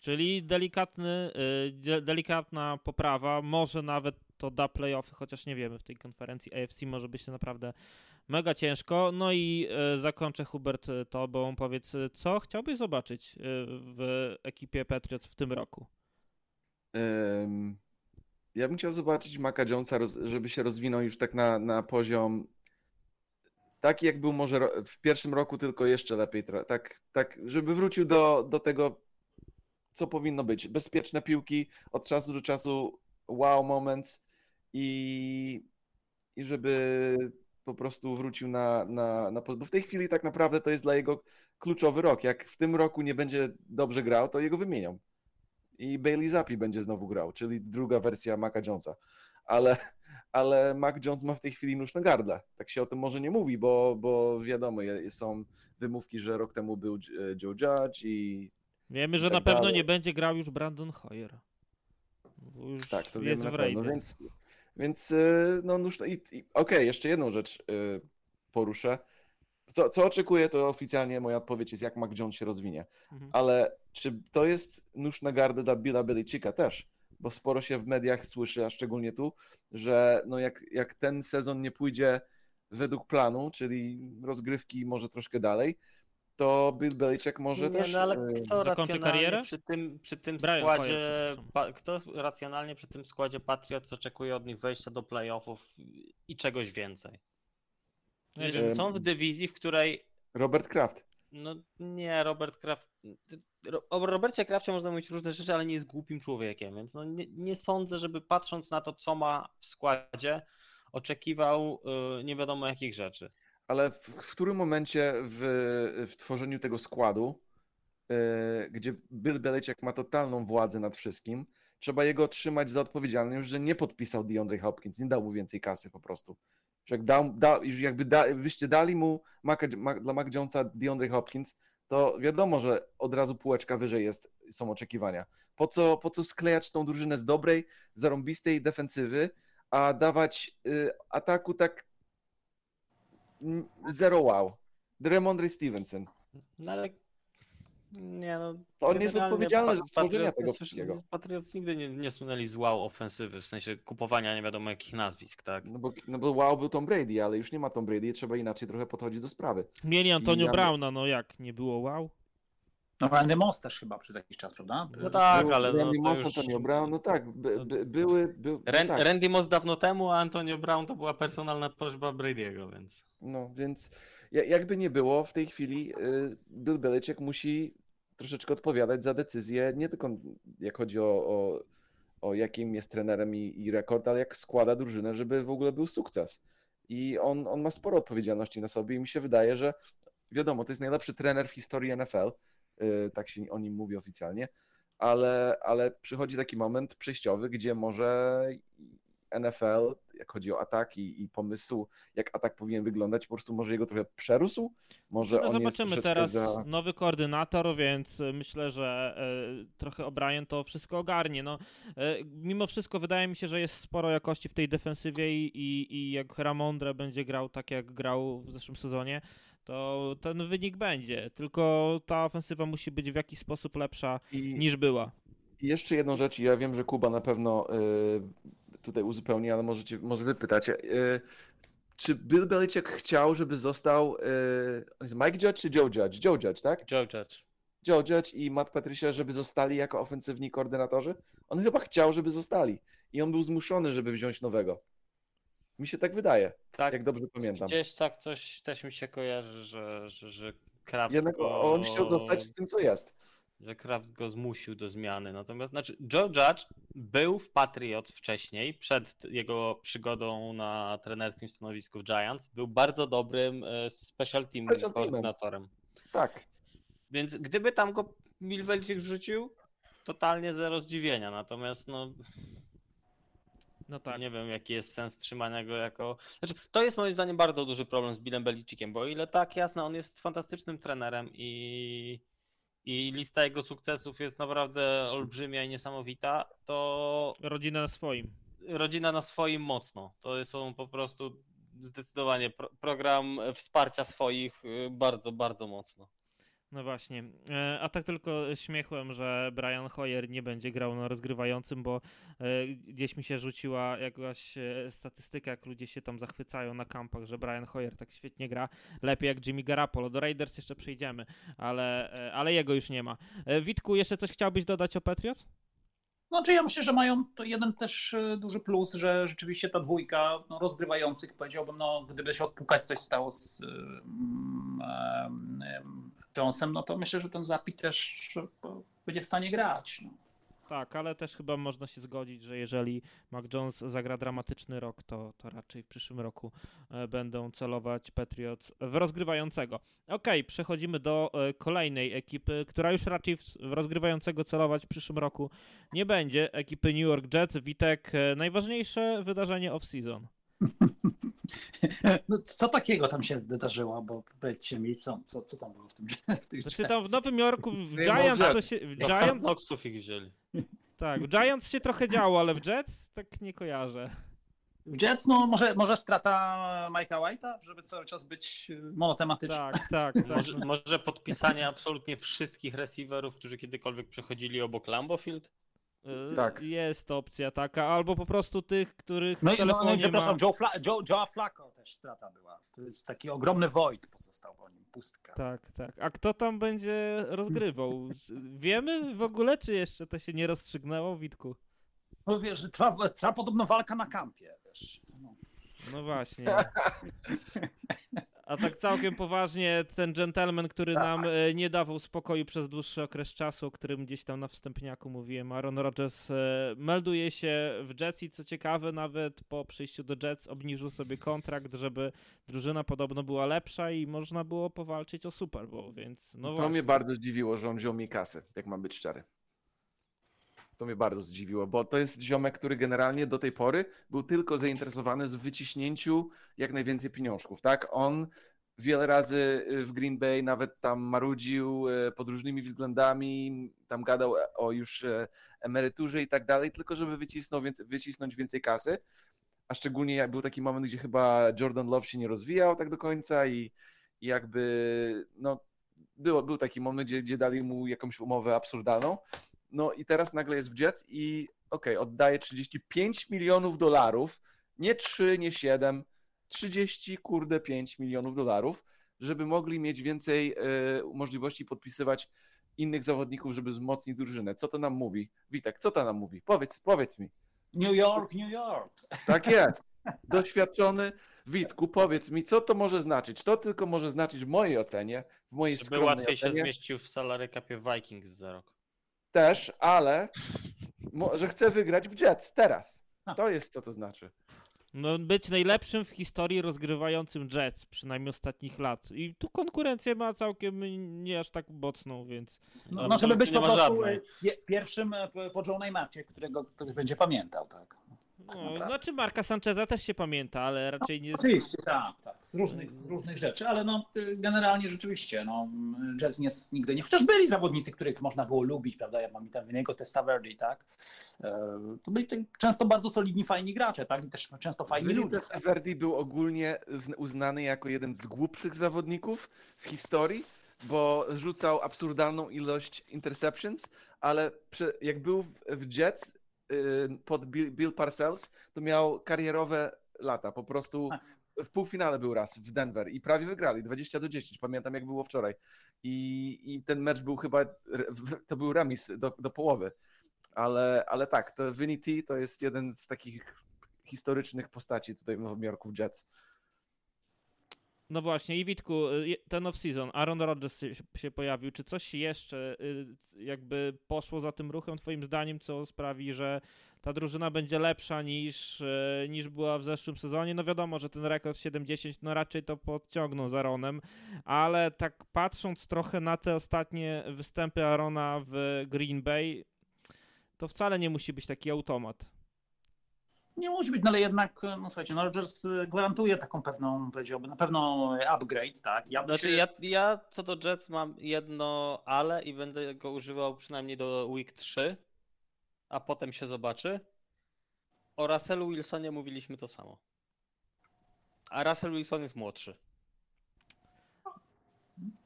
Czyli delikatny, de- delikatna poprawa, może nawet to da playoffy, chociaż nie wiemy, w tej konferencji AFC może być to naprawdę mega ciężko. No i y, zakończę Hubert tobą, powiedz, co chciałbyś zobaczyć w ekipie Patriots w tym roku? Ja bym chciał zobaczyć Maca Jonesa, żeby się rozwinął już tak na, na poziom taki, jak był może w pierwszym roku, tylko jeszcze lepiej. Tak, tak żeby wrócił do, do tego, co powinno być. Bezpieczne piłki, od czasu do czasu wow moments i, i żeby po prostu wrócił na, na, na... Bo w tej chwili tak naprawdę to jest dla jego kluczowy rok. Jak w tym roku nie będzie dobrze grał, to jego wymienią i Bailey Zappi będzie znowu grał, czyli druga wersja Maca Jonesa. Ale, ale Mac Jones ma w tej chwili nóż na gardle. Tak się o tym może nie mówi, bo, bo wiadomo, są wymówki, że rok temu był J- Joe Judge i Wiemy, że tak na pewno dalej. nie będzie grał już Brandon Hoyer. Już tak, to jest wiemy w na pewno. Więc, więc y, no nóż, i, i okej, jeszcze jedną rzecz y, poruszę. Co, co oczekuję, to oficjalnie moja odpowiedź jest, jak Mac Jones się rozwinie. Mhm. Ale czy to jest nóż na gardę dla Billa Belichicka też? Bo sporo się w mediach słyszy, a szczególnie tu, że no jak, jak ten sezon nie pójdzie według planu, czyli rozgrywki może troszkę dalej, to Bill Belichick może nie, też... no ale y, kto zakończy racjonalnie karierę? przy tym, przy tym Brian składzie, pa, kto racjonalnie przy tym składzie Patriots oczekuje od nich wejścia do playoffów i czegoś więcej? Są w dywizji, w której Robert Kraft. no nie, Robert Kraft. O Robercie Krafcie można mówić różne rzeczy, ale nie jest głupim człowiekiem, więc no nie, nie sądzę, żeby patrząc na to, co ma w składzie, oczekiwał y, nie wiadomo jakich rzeczy. Ale w, w którym momencie w, w tworzeniu tego składu, y, gdzie Bill Belichick ma totalną władzę nad wszystkim, trzeba jego trzymać za odpowiedzialność, że nie podpisał DeAndre Hopkins, nie dał mu więcej kasy po prostu. Że jak da, już jakby da, byście dali mu Maca, Mac, dla Mac Jonesa DeAndre Hopkins, to wiadomo, że od razu półeczka wyżej jest, są oczekiwania. Po co, po co sklejać tą drużynę z dobrej, zarąbistej defensywy, a dawać y, ataku tak zero wow. Dremondre Stevenson. No ale nie no. To on jest odpowiedzialny za stworzenia Patriots- tego wszystkiego. Patriots nigdy nie, nie słynęli z wow ofensywy, w sensie kupowania nie wiadomo jakich nazwisk, tak? No bo, no bo wow był Tom Brady, ale już nie ma Tom Brady, trzeba inaczej trochę podchodzić do sprawy. Mieli Antonio Ja- Browna, no jak, nie było wow? No Randy Moss też chyba przez jakiś czas, prawda? No tak, Był ale no, Randy to Moss, już- Antonio Brown, no tak, by, by, były, by, Ren, tak. Randy Moss dawno temu, a Antonio Brown to była personalna prośba Brady'ego, więc... No, więc jakby nie było, w tej chwili y, Bill Belichick musi troszeczkę odpowiadać za decyzje, nie tylko jak chodzi o, o, o jakim jest trenerem i, i rekord, ale jak składa drużynę, żeby w ogóle był sukces. I on, on ma sporo odpowiedzialności na sobie i mi się wydaje, że wiadomo, to jest najlepszy trener w historii NFL, y, tak się o nim mówi oficjalnie, ale, ale przychodzi taki moment przejściowy, gdzie może NFL, jak chodzi o atak i, pomysł, jak atak powinien wyglądać, po prostu może jego trochę przerósł, może no, on zobaczymy teraz za... nowy koordynator, więc e, myślę, że e, trochę O'Brien to wszystko ogarnie. No, e, mimo wszystko wydaje mi się, że jest sporo jakości w tej defensywie i, i, jak Ramondre będzie grał tak, jak grał w zeszłym sezonie, to ten wynik będzie. Tylko ta ofensywa musi być w jakiś sposób lepsza I, niż była. I jeszcze jedną rzecz, ja wiem, że Kuba na pewno y, tutaj uzupełni, ale możecie, może wy pytacie. Y, czy Bill Belichick chciał, żeby został jest Mike Judge czy Joe Judge? Joe Judge, tak? Joe Judge. Joe Judge i Matt Patricia, żeby zostali jako ofensywni koordynatorzy? On chyba chciał, żeby zostali. I on był zmuszony, żeby wziąć nowego. Mi się tak wydaje, Tak, jak dobrze pamiętam. gdzieś tak coś też mi się kojarzy, że, że, że Kraft Jednak go... on chciał zostać z tym, co jest. Że Kraft go zmusił do zmiany. Natomiast znaczy Joe Judge był w Patriots wcześniej, przed jego przygodą na trenerskim stanowisku w Giants. Był bardzo dobrym e, special team Special teamem. koordynatorem. Tak. Więc gdyby tam go Bill Belichick wrzucił, totalnie zero zdziwienia. Natomiast no No tak. nie wiem jaki jest sens trzymania go jako... Znaczy to jest moim zdaniem bardzo duży problem z Billem Belicickiem, bo o ile tak jasne, on jest fantastycznym trenerem i i lista jego sukcesów jest naprawdę olbrzymia i niesamowita, to Rodzina na swoim. rodzina na swoim mocno. To są po prostu zdecydowanie pro, program wsparcia swoich y, bardzo, bardzo mocno. No właśnie. E, A tak tylko śmiechłem, że Brian Hoyer nie będzie grał na rozgrywającym, bo e, gdzieś mi się rzuciła jakaś e, statystyka, jak ludzie się tam zachwycają na kampach, że Brian Hoyer tak świetnie gra, lepiej jak Jimmy Garoppolo. Do Raiders jeszcze przejdziemy, ale, ale jego już nie ma. Witku, jeszcze coś chciałbyś dodać o Patriots? Znaczy ja myślę, że mają to jeden też duży plus, że rzeczywiście ta dwójka no, rozgrywających, powiedziałbym, no gdyby się odpukać coś stało z um, um, Jonesem, no to myślę, że ten Zapi też będzie w stanie grać. No. Tak, ale też chyba można się zgodzić, że jeżeli Mac Jones zagra dramatyczny rok, to, to raczej w przyszłym roku e, będą celować Patriots w rozgrywającego. Okej, przechodzimy do e, kolejnej ekipy, która już raczej w, w rozgrywającego celować w przyszłym roku nie będzie. Ekipy New York Jets. Witek, e, najważniejsze wydarzenie off-season. no co takiego tam się zdarzyło, bo powiedzcie mi, co, co, co tam było w tym w tych Znaczy tam w? Nowym Jorku, w Giants to się... W Giants, Knoxów ich wzięli. tak, w Giants się trochę działo, ale w Jets tak nie kojarzę. W Jets, no może, może strata Mike'a White'a, żeby cały czas być monotematyczny. Tak, tak, tak. Może, może podpisanie absolutnie wszystkich receiverów, którzy kiedykolwiek przechodzili obok Lambeau Field? Y, Tak. Jest opcja taka, albo po prostu tych, których No i no, no, i przepraszam, ma... Joe, Fla, Joe, Joe'a Flacco też strata była. To jest taki ogromny void pozostał po nim, pustka. Tak, tak. A kto tam będzie rozgrywał? Wiemy w ogóle, czy jeszcze to się nie rozstrzygnęło, Witku? No wiesz, trwa, trwa podobno walka na kampie. Wiesz. No. No właśnie. A tak całkiem poważnie, ten gentleman, który nam e, nie dawał spokoju przez dłuższy okres czasu, o którym gdzieś tam na wstępniaku mówiłem, Aaron Rodgers e, melduje się w Jets i co ciekawe, nawet po przyjściu do Jets obniżył sobie kontrakt, żeby drużyna podobno była lepsza i można było powalczyć o Super Bowl, więc no to właśnie. mnie bardzo zdziwiło, że on wziął mi kasy, jak mam być szczery. To mnie bardzo zdziwiło, bo to jest ziomek, który generalnie do tej pory był tylko zainteresowany z wyciśnięciu jak najwięcej pieniążków, tak? On wiele razy w Green Bay nawet tam marudził e, pod różnymi względami, tam gadał o już e, emeryturze i tak dalej, tylko żeby wycisnął więcej, wycisnąć więcej kasy. A szczególnie jak był taki moment, gdzie chyba Jordan Love się nie rozwijał tak do końca i, i jakby no, było, był taki moment, gdzie, gdzie dali mu jakąś umowę absurdalną. No i teraz nagle jest w Jets i okej, oddaje 35 milionów dolarów, nie 3, nie 7, 30 kurde 5 milionów dolarów żeby mogli mieć więcej e, możliwości podpisywać innych zawodników, żeby wzmocnić drużynę. Co to nam mówi? Witek, co to nam mówi? Powiedz, powiedz mi. New York, New York. Tak jest. Doświadczony Witku, powiedz mi, co to może znaczyć? To tylko może znaczyć w mojej ocenie, w mojej Żeby skromnej łatwiej się zmieścił w salary capie Vikings za rok. Też, ale że chcę wygrać w Jets teraz. To jest co to znaczy. No, być najlepszym w historii rozgrywającym Jets, przynajmniej ostatnich lat. I tu konkurencję ma całkiem nie aż tak mocną, więc. No, No, żeby być po prostu żadnej. pierwszym e, po- Joe Namathie, którego ktoś będzie pamiętał, tak. No, naprawdę. znaczy Marka Sancheza też się pamięta, ale raczej nie. Oczywiście, tak, tak. Z różnych, z różnych rzeczy, ale no y, generalnie rzeczywiście, no Jazz nie, nigdy nie, chociaż byli zawodnicy, których można było lubić, prawda, ja mam i tam Winego Testaverdi, tak, E, to byli często bardzo solidni, fajni gracze, tak, i też często fajni ludzie. Vinny Verdi był ogólnie zn- uznany jako jeden z głupszych zawodników w historii, bo rzucał absurdalną ilość interceptions, ale przy, jak był w- Jets pod Bill, Parcells, to miał karierowe lata. Po prostu Tak. w półfinale był raz w Denver i prawie wygrali 20 do 10. Pamiętam jak było wczoraj. I, i ten mecz był chyba, to był remis do, do połowy. Ale, ale tak, to Vinny T to jest jeden z takich historycznych postaci tutaj w Nowym Jorku w Jets. No właśnie, i Witku, y, ten off-season, Aaron Rodgers się, pojawił. Czy coś jeszcze y, jakby poszło za tym ruchem, Twoim zdaniem, co sprawi, że ta drużyna będzie lepsza niż, y, niż była w zeszłym sezonie? No wiadomo, że ten rekord 7-10, no raczej to podciągnął z Aaronem, ale tak patrząc trochę na te ostatnie występy Aarona w Green Bay, to wcale nie musi być taki automat. Nie musi być, no ale jednak, no słuchajcie, no Rodgers y, gwarantuje taką pewną, powiedziałbym, na pewno upgrade, tak. Ja Znaczy się- ja, ja co do Jets mam jedno ale i będę go używał przynajmniej do week 3, a potem się zobaczy. O Russellu Wilsonie mówiliśmy to samo. A Russell Wilson jest młodszy.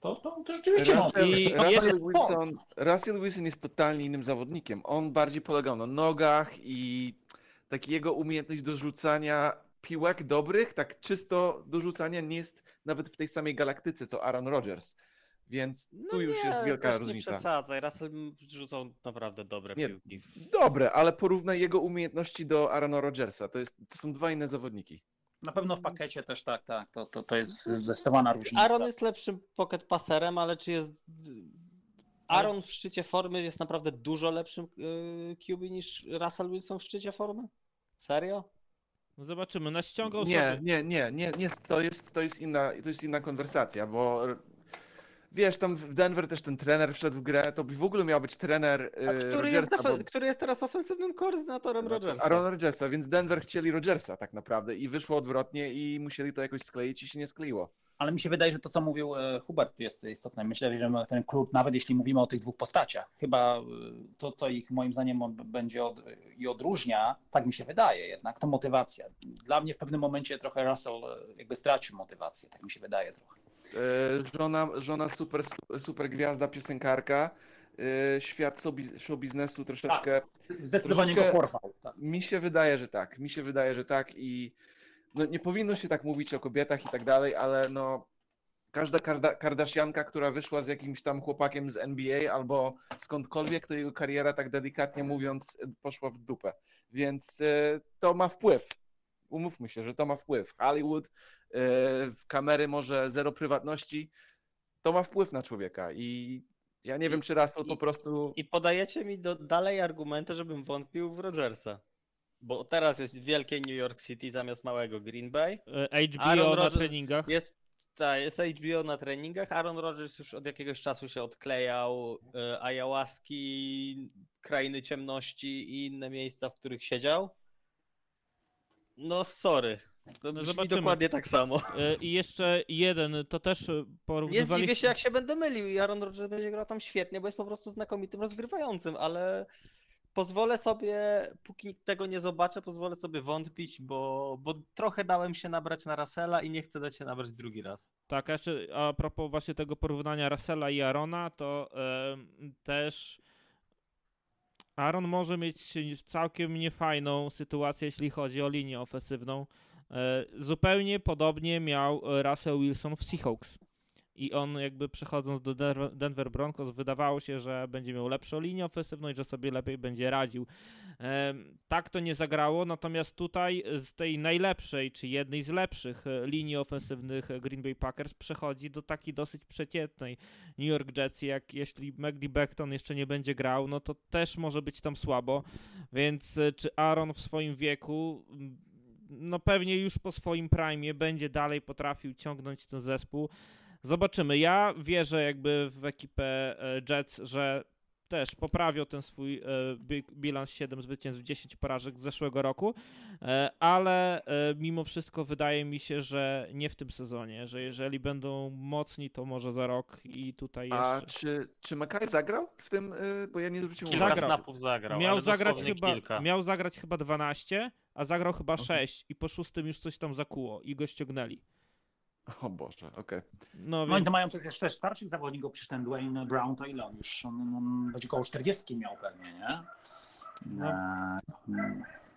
to, to, to rzeczywiście Russell. I- Russell. Wilson, Russell Wilson jest totalnie innym zawodnikiem. On bardziej polegał na nogach i taki jego umiejętność do rzucania piłek dobrych, tak czysto do rzucania nie jest nawet w tej samej galaktyce co Aaron Rodgers. Więc tu już No nie, jest wielka też różnica. Nie przesadzaj, Russell rzucał naprawdę dobre Nie, piłki. Dobre, ale porównaj jego umiejętności do Aarona Rodgersa. To, jest, to są dwa inne zawodniki. Na pewno w pakiecie też tak, tak, to, to, to jest zdecydowana różnica. Aaron jest lepszym pocket passerem, ale czy jest... Aaron w szczycie formy jest naprawdę dużo lepszym yy, QB niż Russell Wilson w szczycie formy? Serio? No zobaczymy, naściągał Nie, sobie... nie, nie, nie, nie, to jest, to jest inna, to jest inna konwersacja, bo wiesz, tam w Denver też ten trener wszedł w grę, to by w ogóle miał być trener A y, który, jest Rodgersa, defe- bo, który jest teraz ofensywnym koordynatorem Rodgersa? Aaron Rodgersa, więc Denver chcieli Rodgersa tak naprawdę i wyszło odwrotnie i musieli to jakoś skleić i się nie skleiło. Ale mi się wydaje, że to, co mówił e, Hubert, jest istotne. Myślę, że ten klub, nawet jeśli mówimy o tych dwóch postaciach, chyba e, to, co ich moim zdaniem będzie od, i odróżnia, tak mi się wydaje jednak, to motywacja. Dla mnie w pewnym momencie trochę Russell e, jakby stracił motywację, tak mi się wydaje trochę. Żona, żona super, super gwiazda, piosenkarka, świat show biz- show biznesu troszeczkę Zdecydowanie Troszeczkę- go porwał. Tak. Mi się wydaje, że tak. Mi się wydaje, że tak i no, nie powinno się tak mówić o kobietach i tak dalej, ale no każda karda, Kardashianka, która wyszła z jakimś tam chłopakiem z NBA albo skądkolwiek, to jego kariera tak delikatnie mówiąc poszła w dupę. Więc e, to ma wpływ. Umówmy się, że to ma wpływ. Hollywood, e, kamery może zero prywatności, to ma wpływ na człowieka i ja nie I- wiem, czy Russell i- po prostu... I podajecie mi do, dalej argumenty, żebym wątpił w Rodgersa. Bo teraz jest wielkie New York City zamiast małego Green Bay. e, HBO Aaron na Rodgers treningach. Jest, ta, jest HBO na treningach. Aaron Rodgers już od jakiegoś czasu się odklejał. E, ayahuaski, krainy ciemności i inne miejsca, w których siedział. No sorry. To No zobaczymy. dokładnie tak samo. E, I jeszcze jeden, to też e, Nie zdziwię porównywaliśmy... się, jak się będę mylił i Aaron Rodgers będzie grał tam świetnie, bo jest po prostu znakomitym rozgrywającym, ale pozwolę sobie, póki tego nie zobaczę, pozwolę sobie wątpić, bo, bo trochę dałem się nabrać na Russella i nie chcę dać się nabrać drugi raz. Tak, a jeszcze a propos właśnie tego porównania Russella i Arona, to em, też Aaron może mieć całkiem niefajną sytuację, jeśli chodzi o linię ofensywną. E, Zupełnie podobnie miał Russell Wilson w Seahawks. I on jakby przechodząc do Denver- Broncos wydawało się, że będzie miał lepszą linię ofensywną i że sobie lepiej będzie radził. Tak to nie zagrało, natomiast tutaj z tej najlepszej, czy jednej z lepszych e, linii ofensywnych Green Bay Packers przechodzi do takiej dosyć przeciętnej New York Jets, jak jeśli Magdy Beckton jeszcze nie będzie grał, no to też może być tam słabo, więc e, czy Aaron w swoim wieku m, no pewnie już po swoim prime będzie dalej potrafił ciągnąć ten zespół. Zobaczymy. Ja wierzę jakby w ekipę e, Jets, że też poprawią ten swój e, bi- bilans 7 zwycięstw, 10 porażek z zeszłego roku, e, ale mimo wszystko wydaje mi się, że nie w tym sezonie, że jeżeli będą mocni, to może za rok i tutaj A jeszcze... czy, czy Mackay zagrał w tym, bo ja nie zwróciłem uwagi. Zagrał. snapów zagrał. Miał zagrać, chyba, kilka. miał zagrać chyba 12, a zagrał chyba Mhm. 6 i po szóstym już coś tam zakuło i go ściągnęli. O Boże, okej. No No i więc to mają przecież też starszych zawodników, przecież ten Dwayne Brown to ile on już, on, on będzie koło 40 miał pewnie, nie? No. E,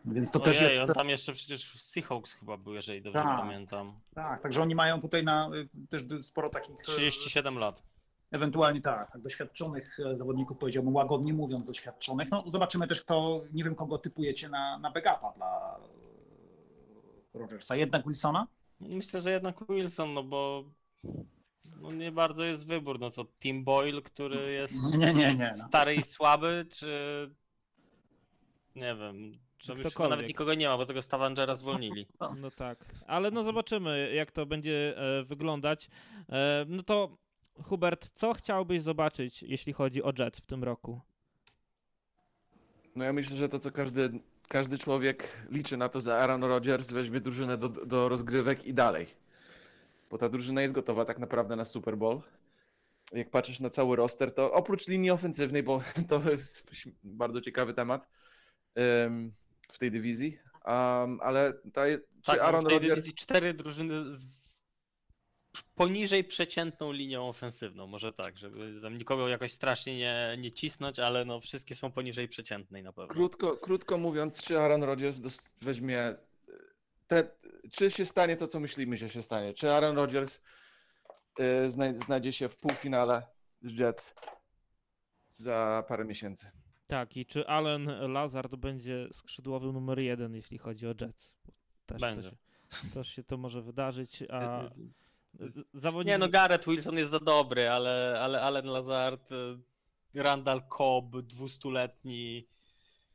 więc to też jest... on tam jeszcze przecież w Seahawks chyba był, jeżeli dobrze Tak. pamiętam. Tak, także oni mają tutaj na y, też sporo takich... e, 37 lat. Ewentualnie tak, tak, doświadczonych e, zawodników, powiedziałbym łagodnie mówiąc, doświadczonych. No zobaczymy też kto, nie wiem kogo typujecie na, na backupa dla e, Rogersa. Jednak Wilsona? Myślę, że jednak Wilson, no bo no nie bardzo jest wybór. No co, Tim Boyle, który jest Nie, nie, nie. No. stary i słaby, czy nie wiem, Czy ktokolwiek. nawet nikogo nie ma, bo tego Stavangera zwolnili. No tak, ale no zobaczymy, jak to będzie e, wyglądać. E, no to Hubert, co chciałbyś zobaczyć, jeśli chodzi o Jets w tym roku? No ja myślę, że to co każdy, każdy człowiek liczy na to, że Aaron Rodgers weźmie drużynę do, do rozgrywek i dalej. Bo ta drużyna jest gotowa tak naprawdę na Super Bowl. Jak patrzysz na cały roster, to oprócz linii ofensywnej, bo to jest bardzo ciekawy temat em, w tej dywizji, um, ale ta, czy Tak, Aaron Rodgers... dywizji cztery drużyny z poniżej przeciętną linią ofensywną, może tak, żeby tam nikogo jakoś strasznie nie, nie cisnąć, ale no wszystkie są poniżej przeciętnej na pewno. Krótko, krótko mówiąc, czy Aaron Rodgers dos- weźmie. e, Te, czy się stanie to, co myślimy, że się stanie? Czy Aaron Rodgers y, znaj, znajdzie się w półfinale z Jets za parę miesięcy? Tak, i czy Allen Lazard będzie skrzydłowym numer jeden, jeśli chodzi o Jets? Też to Będzie. się, też się to może wydarzyć, a z- zawodnik... Nie no, Garrett Wilson jest za dobry, ale, ale Allen Lazard, y, Randall Cobb, 200-letni,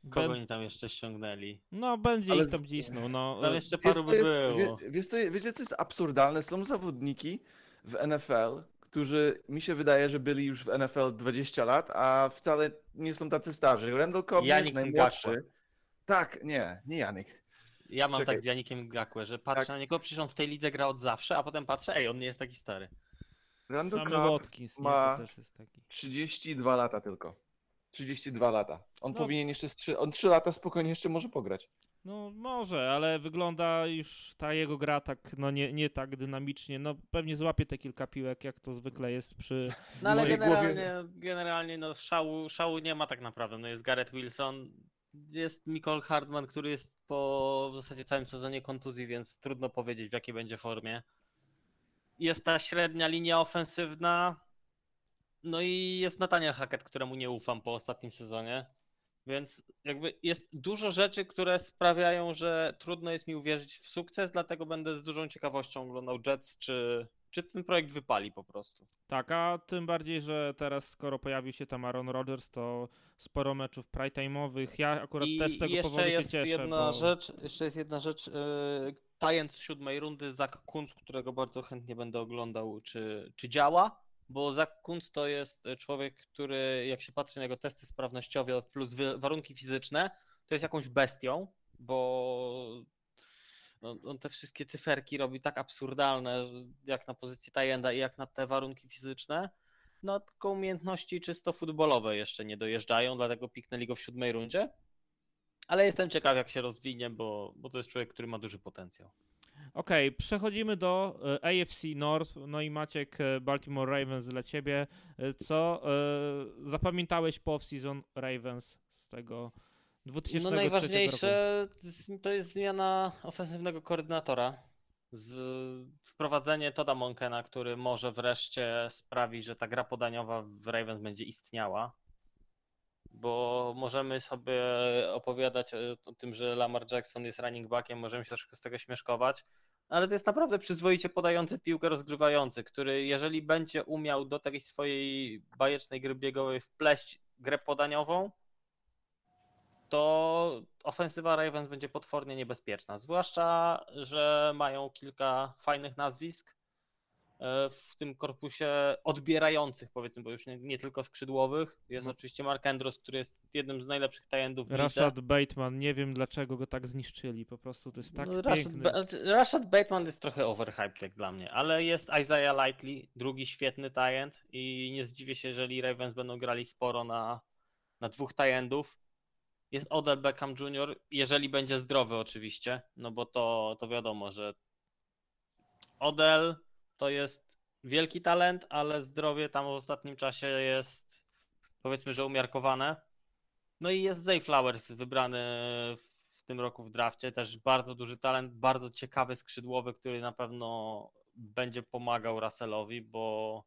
kogo Ben- oni tam jeszcze ściągnęli? No, będzie Ale- ich tam cisnął, no. Tam jeszcze paru by jest, było. wie, wiesz, co, wiecie, co jest absurdalne? Są zawodniki w NFL, którzy mi się wydaje, że byli już w NFL 20 lat, a wcale nie są tacy starzy. Randall Cobb jest Yannick najmłodszy. Tak, nie, nie Janik. Ja mam Czekaj. tak z Janikiem Gakłe, że patrzę Tak. na niego, przecież on w tej lidze gra od zawsze, a potem patrzę, ej, on nie jest taki stary. Randall Cobb Watkins, nie, ma- to też jest taki. 32 lata tylko. 32 lata. On No. powinien jeszcze z 3, on 3 lata spokojnie jeszcze może pograć. No może, ale wygląda już ta jego gra tak, no nie, nie tak dynamicznie. No pewnie złapie te kilka piłek, jak to zwykle jest przy... No ale mojej generalnie, generalnie no szału, szału nie ma tak naprawdę. No jest Garrett Wilson, jest Nicole Hardman, który jest po w zasadzie całym sezonie kontuzji, więc trudno powiedzieć w jakiej będzie formie. Jest ta średnia linia ofensywna, no i jest Nathaniel Hackett, któremu nie ufam po ostatnim sezonie. Więc jakby jest dużo rzeczy, które sprawiają, że trudno jest mi uwierzyć w sukces, dlatego będę z dużą ciekawością oglądał Jets, czy, czy ten projekt wypali po prostu. Tak, a tym bardziej, że teraz skoro pojawił się tam Aaron Rodgers, to sporo meczów prime-time'owych. Ja akurat I też z tego powodu się jest cieszę, jedna bo... rzecz, jeszcze jest jedna rzecz. Yy, Tajent z siódmej rundy, Zach Kunz, którego bardzo chętnie będę oglądał, czy, czy działa, bo Zach Kunz to jest człowiek, który jak się patrzy na jego testy sprawnościowe plus warunki fizyczne, to jest jakąś bestią, bo no, on te wszystkie cyferki robi tak absurdalne, jak na pozycję Tajenda i jak na te warunki fizyczne. No tylko umiejętności czysto futbolowe jeszcze nie dojeżdżają, dlatego piknęli go w siódmej rundzie. Ale jestem ciekaw, jak się rozwinie, bo, bo to jest człowiek, który ma duży potencjał. Okej, przechodzimy do e, AFC North. No i Maciek, e, Baltimore Ravens dla ciebie. E, Co zapamiętałeś po off-season Ravens z tego 2003 No najważniejsze to jest zmiana ofensywnego koordynatora, z wprowadzenie Toda Monkena, który może wreszcie sprawi, że ta gra podaniowa w Ravens będzie istniała. Bo możemy sobie opowiadać o, o tym, że Lamar Jackson jest running backiem, możemy się troszkę z tego śmieszkować, ale to jest naprawdę przyzwoicie podający piłkę rozgrywający, który jeżeli będzie umiał do tej swojej bajecznej gry biegowej wpleść grę podaniową, to ofensywa Ravens będzie potwornie niebezpieczna. Zwłaszcza, że mają kilka fajnych nazwisk e, w tym korpusie odbierających, powiedzmy, bo już nie, nie tylko skrzydłowych. Jest Mhm. oczywiście Mark Andrews, który jest jednym z najlepszych tajendów. Rashad Bateman, nie wiem dlaczego go tak zniszczyli, po prostu to jest tak No, Rashad, piękny. Ba- Rashad Bateman jest trochę overhyped jak dla mnie, ale jest Isaiah Likely, drugi świetny tajent i nie zdziwię się, jeżeli Ravens będą grali sporo na, na dwóch tajendów. Jest Odell Beckham Jr., jeżeli będzie zdrowy oczywiście, no bo to, to wiadomo, że Odell to jest wielki talent, ale zdrowie tam w ostatnim czasie jest powiedzmy, że umiarkowane. No i jest Zay Flowers wybrany w tym roku w drafcie, też bardzo duży talent, bardzo ciekawy skrzydłowy, który na pewno będzie pomagał Russellowi, bo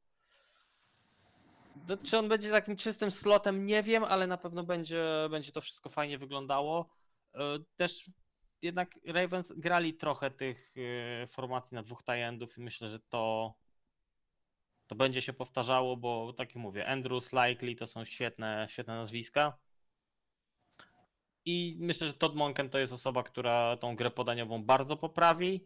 czy on będzie takim czystym slotem, nie wiem, ale na pewno będzie, będzie to wszystko fajnie wyglądało. E, Też jednak Ravens grali trochę tych e, formacji na dwóch tajendów i myślę, że to to będzie się powtarzało, bo tak jak mówię, Andrews, Likely to są świetne, świetne nazwiska. I myślę, że Todd Monken to jest osoba, która tą grę podaniową bardzo poprawi.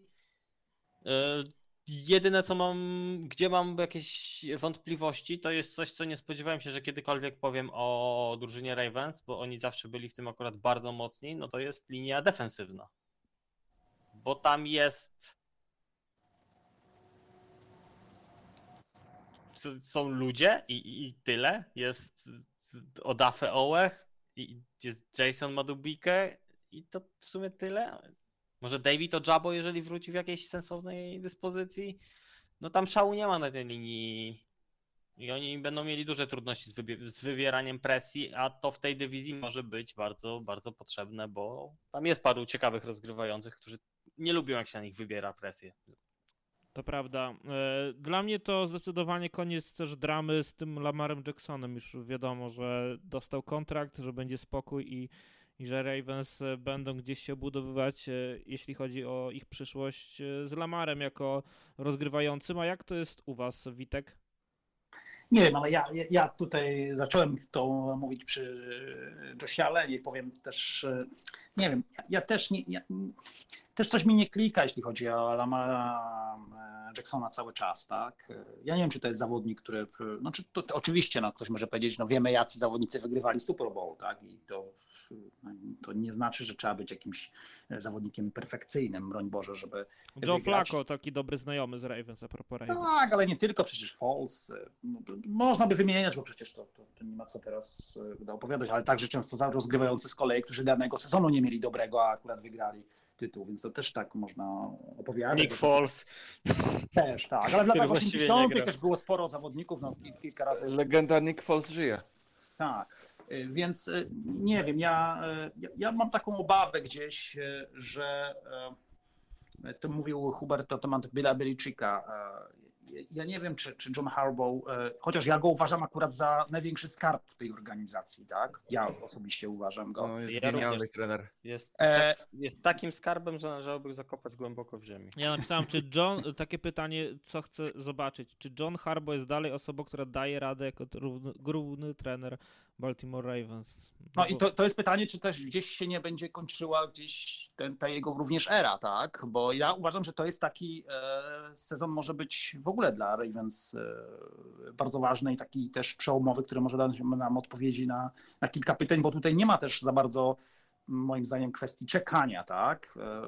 Jedyne co mam, gdzie mam jakieś wątpliwości, to jest coś, co nie spodziewałem się, że kiedykolwiek powiem o drużynie Ravens, bo oni zawsze byli w tym akurat bardzo mocni, no to jest linia defensywna. Bo tam jest są ludzie i, i, i tyle. Jest Odafe Ołech i jest Jason Madubike i to w sumie tyle. Może David Ojabo, jeżeli wróci w jakiejś sensownej dyspozycji. No tam szału nie ma na tej linii i oni będą mieli duże trudności z, z wywieraniem presji, a to w tej dywizji może być bardzo, bardzo potrzebne, bo tam jest paru ciekawych rozgrywających, którzy nie lubią jak się na nich wybiera presję. To prawda. E, Dla mnie to zdecydowanie koniec też dramy z tym Lamarem Jacksonem. Już wiadomo, że dostał kontrakt, że będzie spokój i, i że Ravens e, będą gdzieś się obudowywać, e, jeśli chodzi o ich przyszłość e, z Lamarem jako rozgrywającym. A jak to jest u was, Witek? Nie wiem, ale ja, ja- tutaj zacząłem to mówić przy Josiale i powiem też, nie wiem, ja, ja też nie, ja, też coś mi nie klika, jeśli chodzi o Lamara e, Jacksona cały czas, tak? E, Ja nie wiem, czy to jest zawodnik, który, no czy to, to oczywiście, no ktoś może powiedzieć, no wiemy jacy zawodnicy wygrywali Super Bowl, tak? I to, to nie znaczy, że trzeba być jakimś e, zawodnikiem perfekcyjnym, broń Boże, żeby Joe wygrać. Flacco, taki dobry znajomy z Ravens, a propos Ravens. tak, ale nie tylko, przecież Falls. y, Można by wymieniać, bo przecież to, to, to nie ma co teraz y, opowiadać, ale także często rozgrywający z kolei, którzy danego sezonu nie mieli dobrego, a akurat wygrali tytuł, więc to też tak można opowiadać. Nick Foles. Też, tak, ale w latach właściwie nie 80. gra. też było sporo zawodników, no kil- kilka razy Legenda Nick Foles żyje. tak, y, więc y, nie wiem, ja, y, ja, ja mam taką obawę gdzieś, że to mówił Hubert na temat Billa Belichicka. Ja nie wiem, czy, czy John Harbaugh, y, chociaż ja go uważam akurat za największy skarb tej organizacji, tak? Ja osobiście uważam go. No, jest Ja genialny również. trener. Jest, E, jest takim skarbem, że należałoby go zakopać głęboko w ziemi. Ja napisałem, czy John, takie pytanie, co chcę zobaczyć, czy John Harbaugh jest dalej osobą, która daje radę jako równy, główny trener Baltimore Ravens? No bo- i to, to jest pytanie, czy też gdzieś się nie będzie kończyła gdzieś ten, ta jego również era, tak? Bo ja uważam, że to jest taki e, sezon może być w ogóle dla Ravens e, bardzo ważny i taki też przełomowy, który może dać nam odpowiedzi na, na kilka pytań, bo tutaj nie ma też za bardzo moim zdaniem kwestii czekania, tak? E,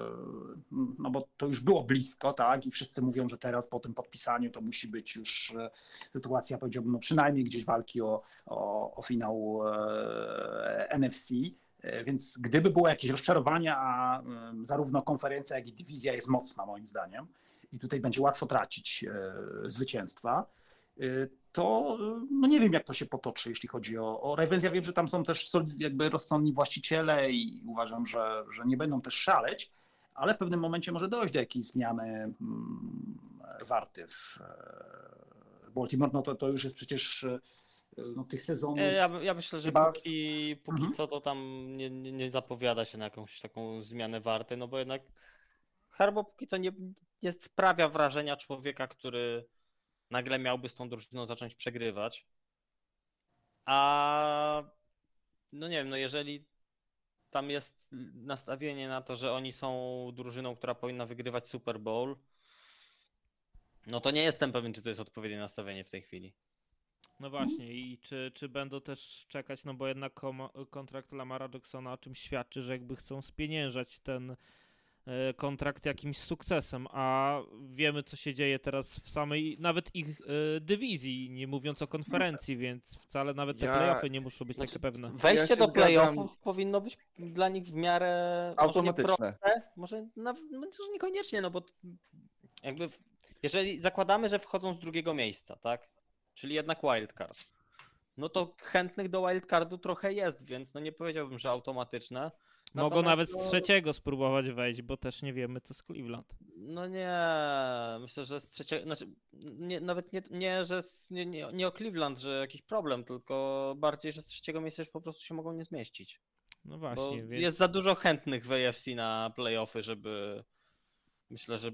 No bo to już było blisko, tak? I wszyscy mówią, że teraz po tym podpisaniu to musi być już e, sytuacja, powiedziałbym, no przynajmniej gdzieś walki o, o, o finał e, NFC. Więc gdyby było jakieś rozczarowanie, a zarówno konferencja, jak i dywizja jest mocna, moim zdaniem, i tutaj będzie łatwo tracić zwycięstwa, to e, no nie wiem, jak to się potoczy, jeśli chodzi o, o Ravens. Ja wiem, że tam są też jakby rozsądni właściciele i uważam, że, że nie będą też szaleć, ale w pewnym momencie może dojść do jakiejś zmiany mm, warty w e, Baltimore. No to, to już jest przecież e, no, tych sezonów. E, Ja, ja myślę, że Chyba- póki, póki Mhm. co to tam nie, nie, nie zapowiada się na jakąś taką zmianę warty, no bo jednak Harbo póki co nie, nie sprawia wrażenia człowieka, który nagle miałby z tą drużyną zacząć przegrywać. A no nie wiem, no jeżeli tam jest nastawienie na to, że oni są drużyną, która powinna wygrywać Super Bowl, no to nie jestem pewien, czy to jest odpowiednie nastawienie w tej chwili. No właśnie, i czy, czy będą też czekać, no bo jednak kontrakt Lamara Jacksona o czym świadczy, że jakby chcą spieniężać ten kontrakt jakimś sukcesem, a wiemy co się dzieje teraz w samej, nawet ich e, dywizji, nie mówiąc o konferencji, więc wcale nawet te Ja- playoffy nie muszą być Znaczy, takie pewne. Wejście się do zgadzam. playoffów powinno być dla nich w miarę może nie Automatyczne. proste, może, nawet, może niekoniecznie, no bo jakby jeżeli zakładamy, że wchodzą z drugiego miejsca, tak? Czyli jednak wildcard. No to chętnych do wildcardu trochę jest, więc no nie powiedziałbym, że automatyczne. Mogą Natomiast nawet z trzeciego spróbować wejść, bo też nie wiemy co z Cleveland. No nie, myślę, że z trzeciego, znaczy nie, nawet nie, nie że z, nie, nie, nie o Cleveland, że jakiś problem, tylko bardziej, że z trzeciego miejsca już po prostu się mogą nie zmieścić. No właśnie, więc... jest za dużo chętnych w AFC na playoffy, żeby myślę, że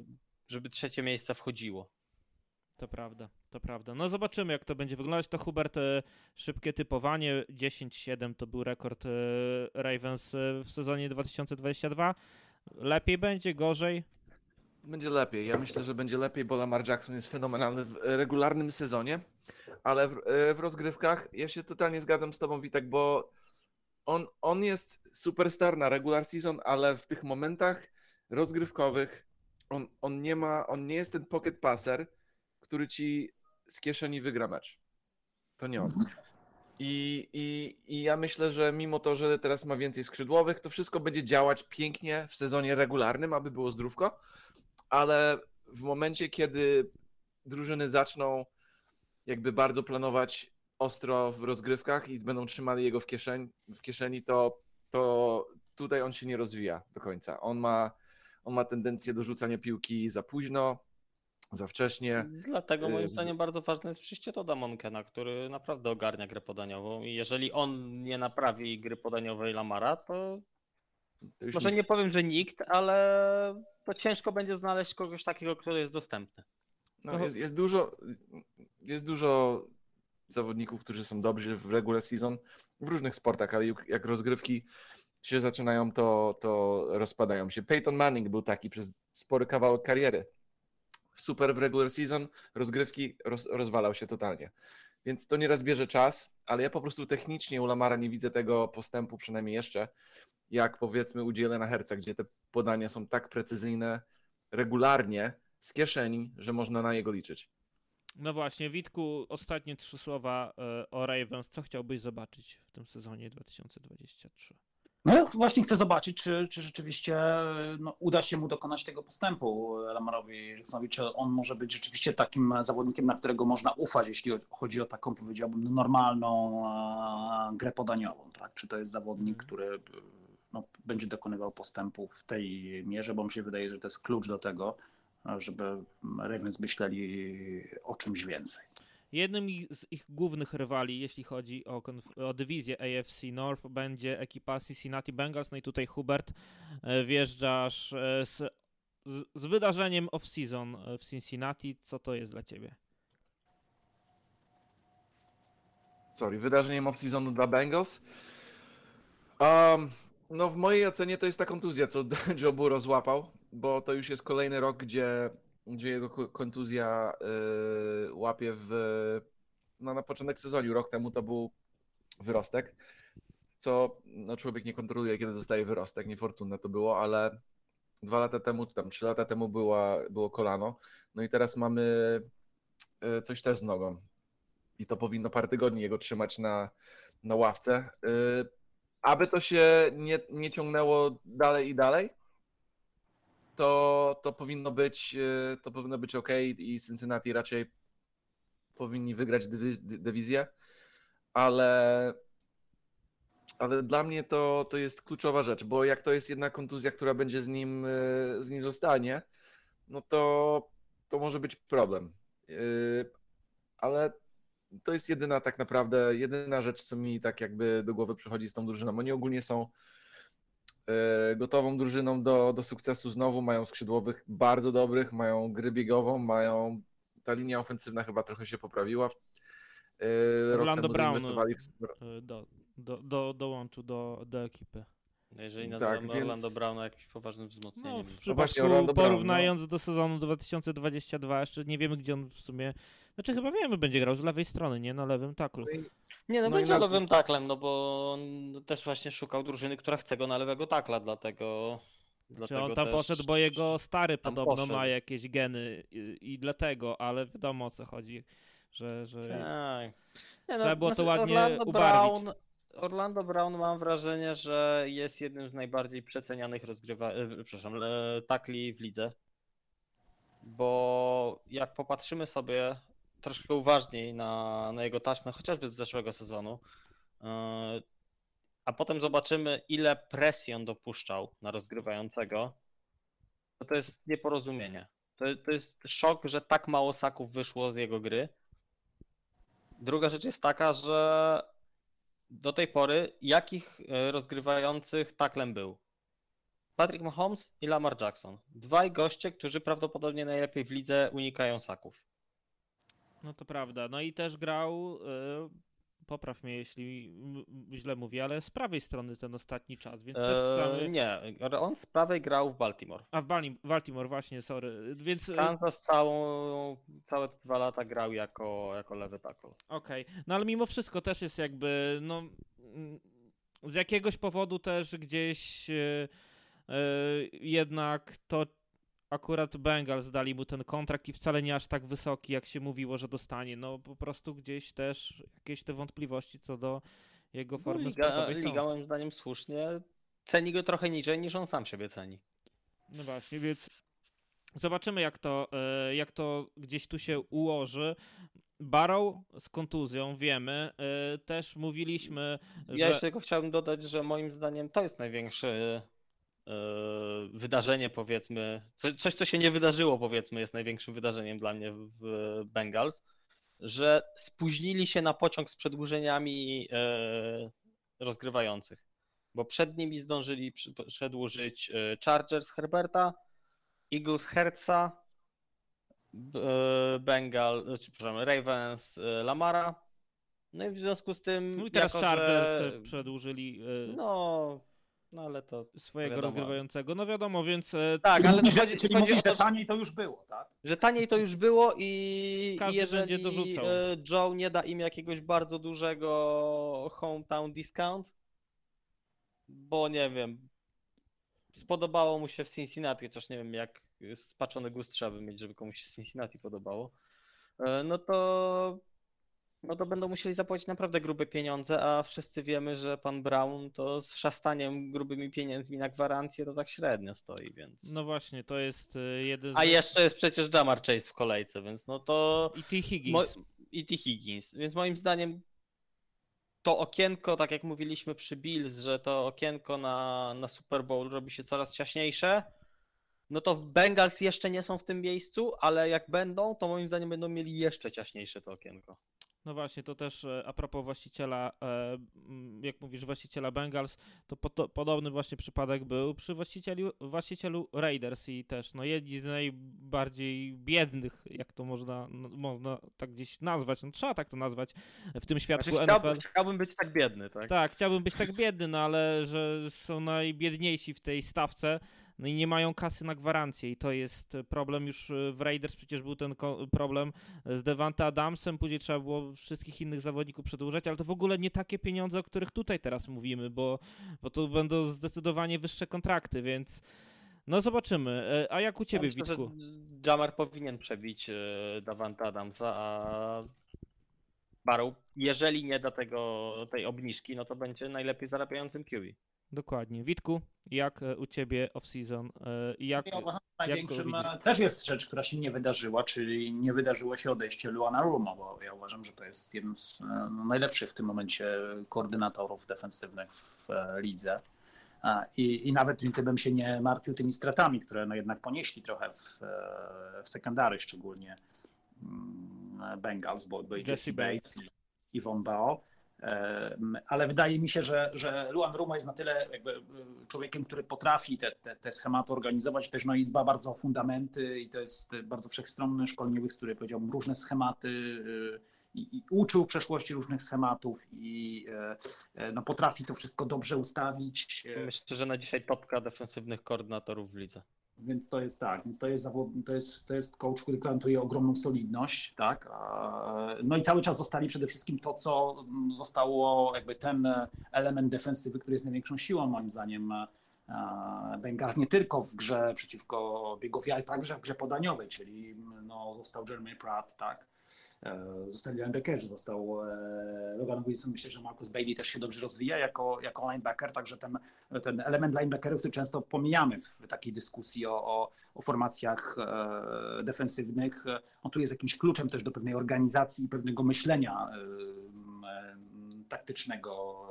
żeby trzecie miejsce wchodziło. To prawda, to prawda. No zobaczymy, jak to będzie wyglądać. To Hubert, e, szybkie typowanie. 10-7 to był rekord e, Ravens e, w sezonie 2022. Lepiej będzie, gorzej? Będzie lepiej. Ja myślę, że będzie lepiej, bo Lamar Jackson jest fenomenalny w regularnym sezonie, ale w, w rozgrywkach ja się totalnie zgadzam z tobą, Witek, bo on, on jest superstar na regular season, ale w tych momentach rozgrywkowych on, on nie ma, on nie jest ten pocket passer, który ci z kieszeni wygra mecz. To nie on. I, i, I ja myślę, że mimo to, że teraz ma więcej skrzydłowych, to wszystko będzie działać pięknie w sezonie regularnym, aby było zdrówko, ale w momencie, kiedy drużyny zaczną jakby bardzo planować ostro w rozgrywkach i będą trzymali jego w kieszeni, w kieszeni to, to tutaj on się nie rozwija do końca. On ma, on ma tendencję do rzucania piłki za późno, za wcześnie. Dlatego moim y, zdaniem bardzo ważne jest przyjście Toda Monkena, który naprawdę ogarnia grę podaniową i jeżeli on nie naprawi gry podaniowej Lamara, to To już może nikt. nie powiem, że nikt, ale to ciężko będzie znaleźć kogoś takiego, który jest dostępny. No, jest, jest, dużo, jest dużo zawodników, którzy są dobrzy w regular season w różnych sportach, ale jak- jak rozgrywki się zaczynają, to, to rozpadają się. Peyton Manning był taki przez spory kawałek kariery. Super w regular season, rozgrywki roz, rozwalał się totalnie. Więc to nieraz bierze czas, ale ja po prostu technicznie u Lamara nie widzę tego postępu, przynajmniej jeszcze, jak powiedzmy u Jelena Herca, gdzie te podania są tak precyzyjne regularnie z kieszeni, że można na jego liczyć. No właśnie, Witku, ostatnie trzy słowa e, o Ravens. Co chciałbyś zobaczyć w tym sezonie 2023? No właśnie chcę zobaczyć, czy, czy rzeczywiście no, uda się mu dokonać tego postępu Lamarowi Jacksonowi, czy on może być rzeczywiście takim zawodnikiem, na którego można ufać, jeśli chodzi o taką, powiedziałbym, normalną e, grę podaniową. Tak? Czy to jest zawodnik, Mhm. który no, będzie dokonywał postępu w tej mierze, bo mi się wydaje, że to jest klucz do tego, żeby Ravens myśleli o czymś więcej. Jednym z ich głównych rywali, jeśli chodzi o, o dywizję AFC North, będzie ekipa Cincinnati Bengals. No i tutaj Hubert e, wjeżdżasz e, z, z, z wydarzeniem off-season e, w Cincinnati. Co to jest dla ciebie? sorry, wydarzeniem off-seasonu dla Bengals. Um, no w mojej ocenie to jest ta kontuzja, co Joe Burrow złapał, bo to już jest kolejny rok, gdzie, gdzie jego ko- kontuzja y, łapie w, no, na początek sezonu. Rok temu to był wyrostek, co no, człowiek nie kontroluje, kiedy dostaje wyrostek, niefortunne to było, ale dwa lata temu, tam trzy lata temu była, było kolano, no i teraz mamy y, coś też z nogą i to powinno parę tygodni jego trzymać na, na ławce. Y, Aby to się nie, nie ciągnęło dalej i dalej, to, to powinno być y, to powinno być ok i Cincinnati raczej powinni wygrać dywi- dy- dywizję, ale ale dla mnie to, to jest kluczowa rzecz, bo jak to jest jedna kontuzja, która będzie z nim, e, z nim zostanie, no to, to może być problem. E, Ale to jest jedyna tak naprawdę, jedyna rzecz, co mi tak jakby do głowy przychodzi z tą drużyną. Oni ogólnie są e, gotową drużyną do, do sukcesu znowu, mają skrzydłowych bardzo dobrych, mają gry biegową, mają, ta linia ofensywna chyba trochę się poprawiła. E, Rok Orlando temu Brown, zainwestowali w, Y, Do, do, do, dołączył do, do ekipy. No Jeżeli Tak, nazywamy więc- Orlando Browna jakimś poważnym wzmocnieniem. No, w więc- przypadku właśnie, Orlando Brown, no. porównując do sezonu 2022, jeszcze nie wiemy, gdzie on w sumie. Znaczy, chyba wiemy, będzie grał z lewej strony, nie na lewym taklu. Nie, no, No będzie na- lewym taklem, no bo on też właśnie szukał drużyny, która chce go na lewego takla, dlatego... Czy on tam też- poszedł, bo jego stary tam podobno poszedł. ma jakieś geny i, i dlatego, ale wiadomo o co chodzi, że. że... Tak. Nie, Trzeba było to ładnie Orlando ubarwić. Brown, Orlando Brown mam wrażenie, że jest jednym z najbardziej przecenianych rozgrywa... e, przepraszam, e, takli w lidze. Bo jak popatrzymy sobie troszkę uważniej na, na jego taśmę, chociażby z zeszłego sezonu, e, a potem zobaczymy, ile presji on dopuszczał na rozgrywającego, to jest nieporozumienie. To, to jest szok, że tak mało saków wyszło z jego gry. Druga rzecz jest taka, że do tej pory jakich e, rozgrywających taklem był? Patrick Mahomes i Lamar Jackson. Dwaj goście, którzy prawdopodobnie najlepiej w lidze unikają saków. No to prawda. No i też grał. y, Popraw mnie, jeśli źle mówię, ale z prawej strony ten ostatni czas, więc też Eee, samy... nie, on z prawej grał w Baltimore. A w Baltimore, właśnie, sorry. Więc. y, Kansas całą, całe dwa lata grał jako, jako lewy tackle. Okej, no ale mimo wszystko też jest jakby, no mm, z jakiegoś powodu też gdzieś e, e, jednak to akurat Bengals dali mu ten kontrakt i wcale nie aż tak wysoki, jak się mówiło, że dostanie. No po prostu gdzieś też jakieś te wątpliwości co do jego formy No, liga, sportowej są. liga moim zdaniem słusznie ceni go trochę niżej niż on sam siebie ceni. No właśnie, więc zobaczymy jak to, e, jak to gdzieś tu się ułoży. Barrow z kontuzją, wiemy. E, Też mówiliśmy, Ja że... jeszcze tylko chciałbym dodać, że moim zdaniem to jest największe e, wydarzenie, powiedzmy, co, coś, co się nie wydarzyło, powiedzmy, jest największym wydarzeniem dla mnie w Bengals, że spóźnili się na pociąg z przedłużeniami e, rozgrywających, bo przed nimi zdążyli przedłużyć e, Chargers Herberta, Eagles e, Bengal, e, przepraszam, Ravens e, Lamara. No i w związku z tym. No i teraz jako, Chargers że- przedłużyli e, No, no ale to. swojego wiadomo. rozgrywającego. No wiadomo, więc e, Tak, ale to że, chodzi, czyli chodzi mówi, o że to, taniej to już było, tak? że taniej to już było i Każdy jeżeli będzie dorzucał. e, Joe nie da im jakiegoś bardzo dużego hometown discount, bo nie wiem, spodobało mu się w Cincinnati, chociaż nie wiem jak spaczony gust trzeba by mieć, żeby komuś się w Cincinnati podobało, e, no to no to będą musieli zapłacić naprawdę grube pieniądze, a wszyscy wiemy, że pan Brown to z szastaniem grubymi pieniędzmi na gwarancję to tak średnio stoi, więc... no właśnie, to jest e, jeden z... A jeszcze jest przecież Jamar Chase w kolejce, więc no to. I T. Higgins. Mo- I T. Higgins. Więc moim zdaniem to okienko, tak jak mówiliśmy przy Bills, że to okienko na, na Super Bowl robi się coraz ciaśniejsze. No to Bengals jeszcze nie są w tym miejscu, ale jak będą, to moim zdaniem będą mieli jeszcze ciaśniejsze to okienko. No właśnie, to też e, a propos właściciela, e, jak mówisz, właściciela Bengals, to po, podobny właśnie przypadek był przy właścicielu, właścicielu Raiders i też no jedni z najbardziej biednych, jak to można, no, można tak gdzieś nazwać, no trzeba tak to nazwać w tym świadku Znaczy, NFL. chciałbym, chciałbym być tak biedny, tak? Tak, chciałbym być tak biedny, no ale że są najbiedniejsi w tej stawce, no i nie mają kasy na gwarancję i to jest problem już y, w Raiders przecież był ten problem z Devante Adamsem, później trzeba było wszystkich innych zawodników przedłużać, ale to w ogóle nie takie pieniądze, o których tutaj teraz mówimy, bo, bo to będą zdecydowanie wyższe kontrakty, więc no zobaczymy. E, A jak u ciebie, Ja myślę, Witku? Jamar powinien przebić e, Davanta Adamsa, a Barrow, jeżeli nie da tego, tej obniżki, no to będzie najlepiej zarabiającym QB. Dokładnie. Witku, jak e, u ciebie off-season? e, Jak, Ja uważam, jak największym e, też jest rzecz, która się nie wydarzyła, czyli nie wydarzyło się odejście Luana Ruma, bo ja uważam, że to jest jeden z no, najlepszych w tym momencie koordynatorów defensywnych w lidze. I, I nawet gdybym się nie martwił tymi stratami, które no jednak ponieśli trochę w, w secondary, szczególnie mm, Bengals, bo, Jesse. Bates i Von Bao. Ale wydaje mi się, że, że Luan Ruma jest na tyle y, człowiekiem, który potrafi te, te, te schematy organizować też no i dba bardzo o fundamenty i to jest bardzo wszechstronny szkoleniowiec, który powiedziałbym różne schematy y, i, i uczył w przeszłości różnych schematów i e, e, no, potrafi to wszystko dobrze ustawić. e, Myślę, że na dzisiaj topka defensywnych koordynatorów w lidze. Więc to jest tak, więc to jest, to jest, to jest coach, który gwarantuje ogromną solidność, tak? No i cały czas zostali przede wszystkim to, co mm, zostało, jakby ten element defensywy, który jest największą siłą moim zdaniem Bengals nie tylko w grze przeciwko biegowi, ale także w grze podaniowej, czyli no, został Jeremy Pratt, tak? E, Zostali linebackerzy, został e, Logan Wilson, myślę, że Marcus Bailey też się dobrze rozwija jako, jako linebacker, także ten, ten element linebackerów, który często pomijamy w takiej dyskusji o, o, o formacjach e, defensywnych, on tu jest jakimś kluczem też do pewnej organizacji i pewnego myślenia taktycznego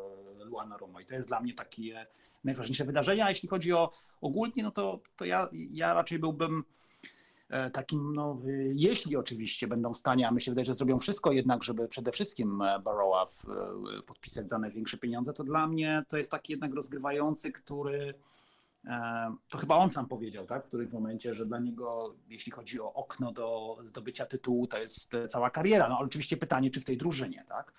Luana Romo i to jest dla mnie takie najważniejsze wydarzenie, a jeśli chodzi o ogólnie, no to, to ja, ja raczej byłbym takim, no, y, jeśli oczywiście będą w stanie, a mi się wydaje, że zrobią wszystko jednak, żeby przede wszystkim e, Barrowa e, podpisać za największe pieniądze, to dla mnie to jest taki jednak rozgrywający, który e, to chyba on sam powiedział, tak, w którymś momencie, że dla niego, jeśli chodzi o okno do zdobycia tytułu, to jest e, cała kariera. No oczywiście pytanie, czy w tej drużynie, tak?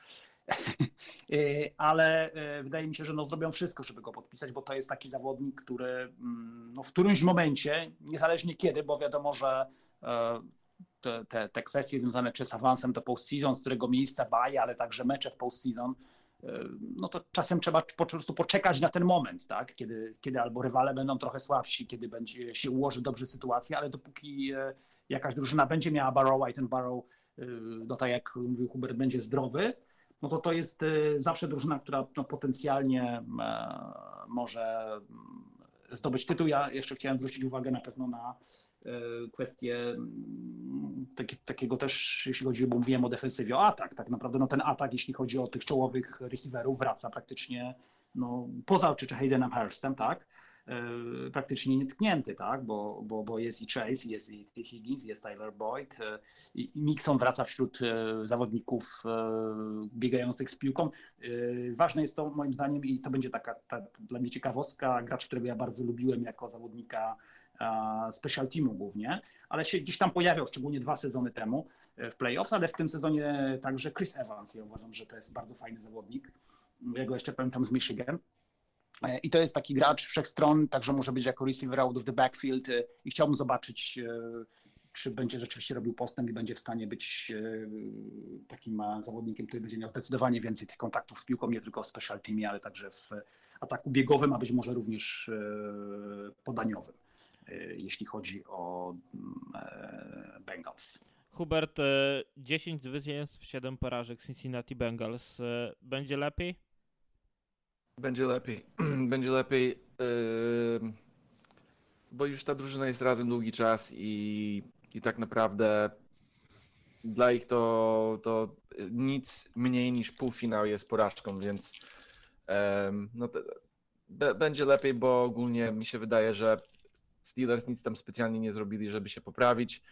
E, Ale e, wydaje mi się, że no, zrobią wszystko, żeby go podpisać, bo to jest taki zawodnik, który mm, no, w którymś momencie, niezależnie kiedy, bo wiadomo, że e, te, te, te kwestie związane czy z awansem do postseason, z którego miejsca baje, ale także mecze w postseason, e, no to czasem trzeba po prostu poczekać na ten moment, tak? kiedy, kiedy albo rywale będą trochę słabsi, kiedy będzie się ułoży dobrze sytuacja, ale dopóki e, jakaś drużyna będzie miała Barrowa i ten Barrow, no tak jak mówił Hubert, będzie zdrowy, no to to jest e, zawsze drużyna, która no, potencjalnie e, może mm, zdobyć tytuł. Ja jeszcze chciałem zwrócić uwagę na pewno na e, kwestię mm, taki, takiego też, jeśli chodzi, bo mówiłem o defensywie, o atak, tak naprawdę no ten atak, jeśli chodzi o tych czołowych receiverów, wraca praktycznie no, poza oczywiście Haydenem Hurstem, tak, praktycznie nietknięty, tak, bo, bo, bo jest i Chase, jest i. Higgins, jest Tyler Boyd e, i Mixon wraca wśród e, zawodników e, biegających z piłką. E, Ważne jest to moim zdaniem i to będzie taka ta, dla mnie ciekawostka, gracz, którego ja bardzo lubiłem jako zawodnika e, special teamu głównie, ale się gdzieś tam pojawiał, szczególnie dwa sezony temu e, w playoffs, ale w tym sezonie także Chris Evans. Ja uważam, że to jest bardzo fajny zawodnik. Ja go jeszcze pamiętam z Michigan. E, I to jest taki gracz wszechstronny, także może być jako receiver out of the backfield e, i chciałbym zobaczyć, e, czy będzie rzeczywiście robił postęp i będzie w stanie być takim zawodnikiem, który będzie miał zdecydowanie więcej tych kontaktów z piłką, nie tylko w special teamie, ale także w ataku biegowym, a być może również podaniowym, jeśli chodzi o mm, Bengals. Hubert, e, 10 zwycięstw, 7 porażek Cincinnati Bengals. Będzie lepiej? Będzie lepiej. Będzie lepiej. Bo już ta drużyna jest razem długi czas i, i tak naprawdę dla ich to, to nic mniej niż półfinał jest porażką, więc no będzie lepiej, bo ogólnie mi się wydaje, że Steelers nic tam specjalnie nie zrobili, żeby się poprawić.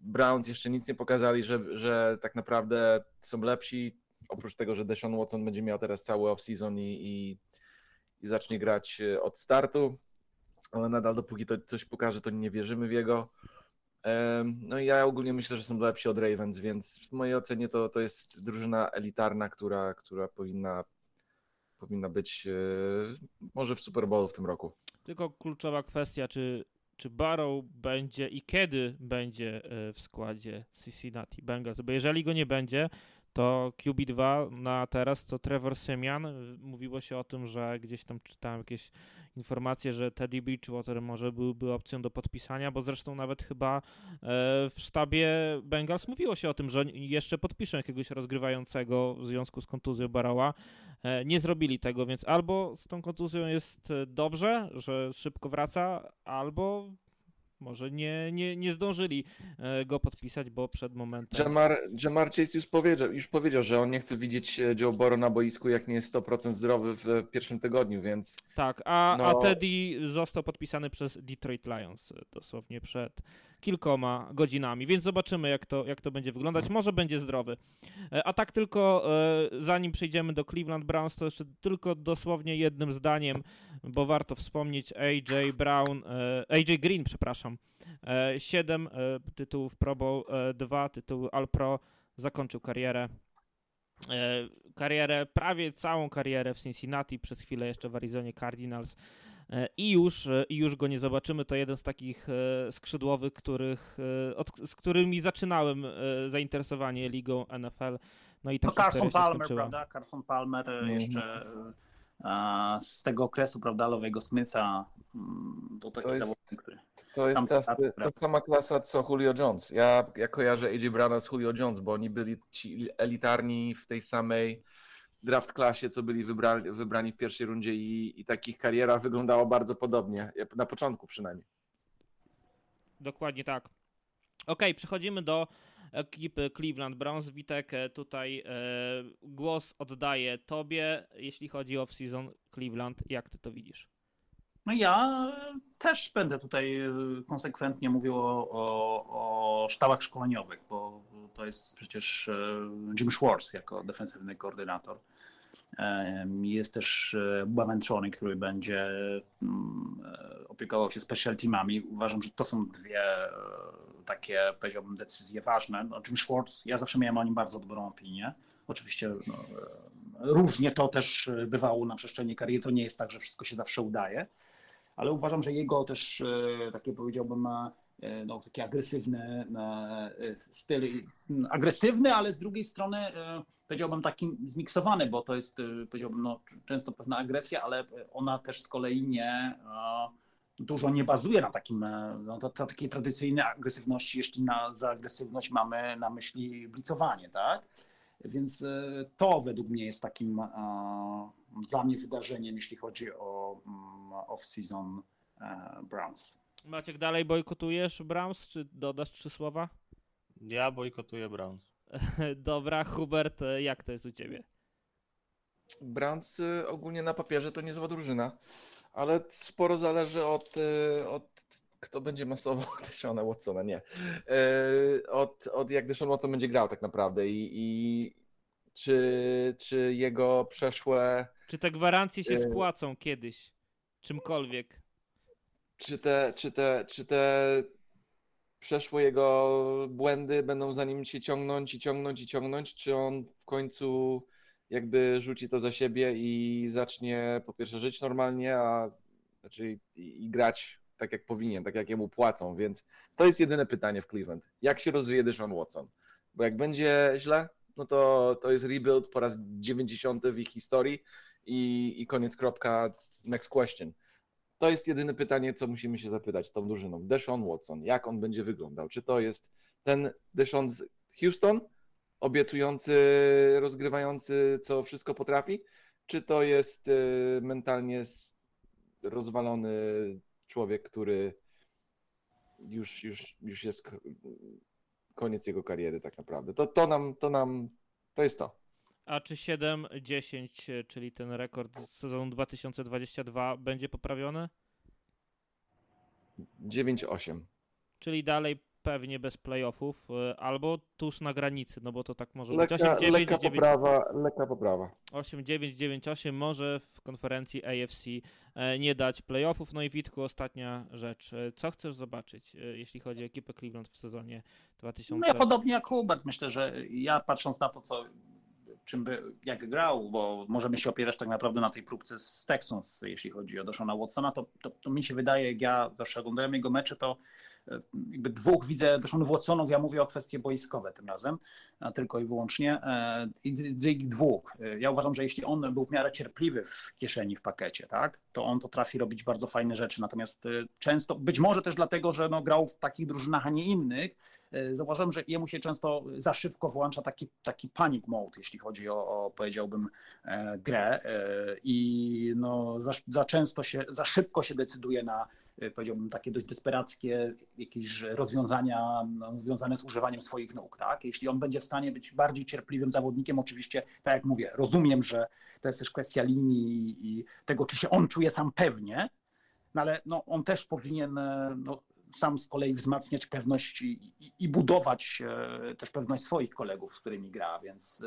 Browns jeszcze nic nie pokazali, że, że tak naprawdę są lepsi. Oprócz tego, że Deshaun Watson będzie miał teraz cały off-season i, i, i zacznie grać e, od startu, ale nadal dopóki to coś pokaże, to nie wierzymy w jego. No i ja ogólnie myślę, że są lepsi od Ravens, więc w mojej ocenie to, to jest drużyna elitarna, która, która powinna, powinna być e, może w Super Bowlu w tym roku. Tylko kluczowa kwestia, czy, czy Barrow będzie i kiedy będzie e, w składzie Cincinnati Bengals, bo jeżeli go nie będzie, to QB2 na teraz to Trevor Siemian. Mówiło się o tym, że gdzieś tam czytałem jakieś informacje, że Teddy Bridgewater może byłby opcją do podpisania, bo zresztą nawet chyba e, w sztabie Bengals mówiło się o tym, że jeszcze podpiszą jakiegoś rozgrywającego w związku z kontuzją Barrowa. E, nie zrobili tego, więc albo z tą kontuzją jest dobrze, że szybko wraca, albo może nie, nie, nie zdążyli e, go podpisać, bo przed momentem. Jamar, Jamar Chase już powiedział, już powiedział, że on nie chce widzieć e, Joe Boro na boisku, jak nie jest 100% zdrowy w pierwszym tygodniu, więc. Tak, a, no... a Teddy został podpisany przez Detroit Lions e, dosłownie przed kilkoma godzinami, więc zobaczymy, jak to, jak to będzie wyglądać. Może będzie zdrowy. A tak tylko, zanim przejdziemy do Cleveland Browns, to jeszcze tylko dosłownie jednym zdaniem, bo warto wspomnieć AJ Brown, AJ Green, przepraszam, 7 e, e, tytułów Pro Bowl, 2 e, tytuły All Pro, zakończył karierę. Karierę, prawie całą karierę w Cincinnati, przez chwilę jeszcze w Arizonie Cardinals i już, i już go nie zobaczymy. To jeden z takich skrzydłowych, których, od, z którymi zaczynałem zainteresowanie ligą NFL. No i tak no Carson Palmer, prawda? Carson Palmer jeszcze z tego okresu, prawda, Lowego Smitha, mm, to taki to jest, zawodnik, który... To jest ta, ta, sama klasa co Julio Jones. Ja, ja kojarzę AJ Browna z Julio Jones, bo oni byli ci elitarni w tej samej draft klasie, co byli wybrani, wybrani w pierwszej rundzie i, i takich kariera wyglądała bardzo podobnie, na początku przynajmniej. Dokładnie tak. Ok, przechodzimy do ekipy Cleveland Browns. Witek, e, tutaj e, głos oddaję Tobie, jeśli chodzi o off-season Cleveland. Jak Ty to widzisz? No ja też będę tutaj e, konsekwentnie mówił o, o, o sztabach szkoleniowych, bo to jest przecież Jim Schwartz jako defensywny koordynator. Jest też Baventrony, który będzie mm, opiekował się special teamami. Uważam, że to są dwie takie, powiedziałbym, decyzje ważne. No, Jim Schwartz, ja zawsze miałem o nim bardzo dobrą opinię. Oczywiście no, różnie to też bywało na przestrzeni kariery. To nie jest tak, że wszystko się zawsze udaje, ale uważam, że jego też takie powiedziałbym no, taki agresywny styl, agresywny, ale z drugiej strony powiedziałbym taki zmiksowany, bo to jest powiedziałbym no, często pewna agresja, ale ona też z kolei nie dużo nie bazuje na takim, e, no, to, to takiej tradycyjnej agresywności, jeśli na, za agresywność mamy na myśli blicowanie, tak? Więc e, to według mnie jest takim dla mnie wydarzeniem, jeśli chodzi o um, off-season uh, Browns. Maciek, dalej bojkotujesz Browns, czy dodasz trzy słowa? Ja bojkotuję Browns. Dobra, Hubert, jak to jest u ciebie? Browns ogólnie na papierze to niezła drużyna ale sporo zależy od, y, od kto będzie masował Deshona Watsona, nie. Y, od, od jak Deshaun Watson będzie grał tak naprawdę i, i czy, czy jego przeszłe... Czy te gwarancje się spłacą kiedyś? Czymkolwiek? Czy te, czy te, czy te przeszłe jego błędy będą za nim się ciągnąć i ciągnąć i ciągnąć, czy on w końcu jakby rzuci to za siebie i zacznie po pierwsze żyć normalnie, a znaczy i, i grać tak jak powinien, tak jak jemu płacą, więc to jest jedyne pytanie w Cleveland. Jak się rozwije Deshaun Watson? Bo jak będzie źle, no to to jest rebuild po raz 90 w ich historii i, i koniec kropka, next question. To jest jedyne pytanie, co musimy się zapytać z tą drużyną. Deshaun Watson, jak on będzie wyglądał? Czy to jest ten Deshaun z Houston, obiecujący, rozgrywający, co wszystko potrafi, czy to jest y, mentalnie rozwalony człowiek, który już, już, już jest koniec jego kariery tak naprawdę. To, to nam, to nam, to jest to. A czy 7-10, czyli ten rekord z sezonu 2022 będzie poprawiony? 9-8. Czyli dalej pewnie bez playoffów, e, albo tuż na granicy, no bo to tak może lekka, być. 8, 9, lekka 9, poprawa, lekka poprawa. 8, 9, 9, 8 może w konferencji AFC e, nie dać playoffów. No i Witku, ostatnia rzecz. E, co chcesz zobaczyć, jeśli chodzi o ekipę Cleveland w sezonie 2000? No ja podobnie jak Hubert, myślę, że ja patrząc na to, co czym by, jak grał, bo możemy się opierać tak naprawdę na tej próbce z Texans, jeśli chodzi o Deshona Watsona, to, to, to mi się wydaje, jak ja zawsze oglądałem jego mecze, to jakby dwóch widzę, Deshaun Watsonów, ja mówię o kwestie boiskowe tym razem, tylko i wyłącznie, i dwóch. Ja uważam, że jeśli on był w miarę cierpliwy w kieszeni, w pakiecie, tak, to on potrafi robić bardzo fajne rzeczy, natomiast często, być może też dlatego, że no, grał w takich drużynach, a nie innych, E, zauważyłem, że jemu się często za szybko włącza taki, taki panic mode, jeśli chodzi o, o powiedziałbym, e, grę e, i no, za, za często się, za szybko się decyduje na powiedziałbym takie dość desperackie jakieś rozwiązania no, związane z używaniem swoich nóg, tak? Jeśli on będzie w stanie być bardziej cierpliwym zawodnikiem, oczywiście, tak jak mówię, rozumiem, że to jest też kwestia linii i tego, czy się on czuje sam pewnie, no ale no, on też powinien no, sam z kolei wzmacniać pewność i, i, budować e, też pewność swoich kolegów, z którymi gra, więc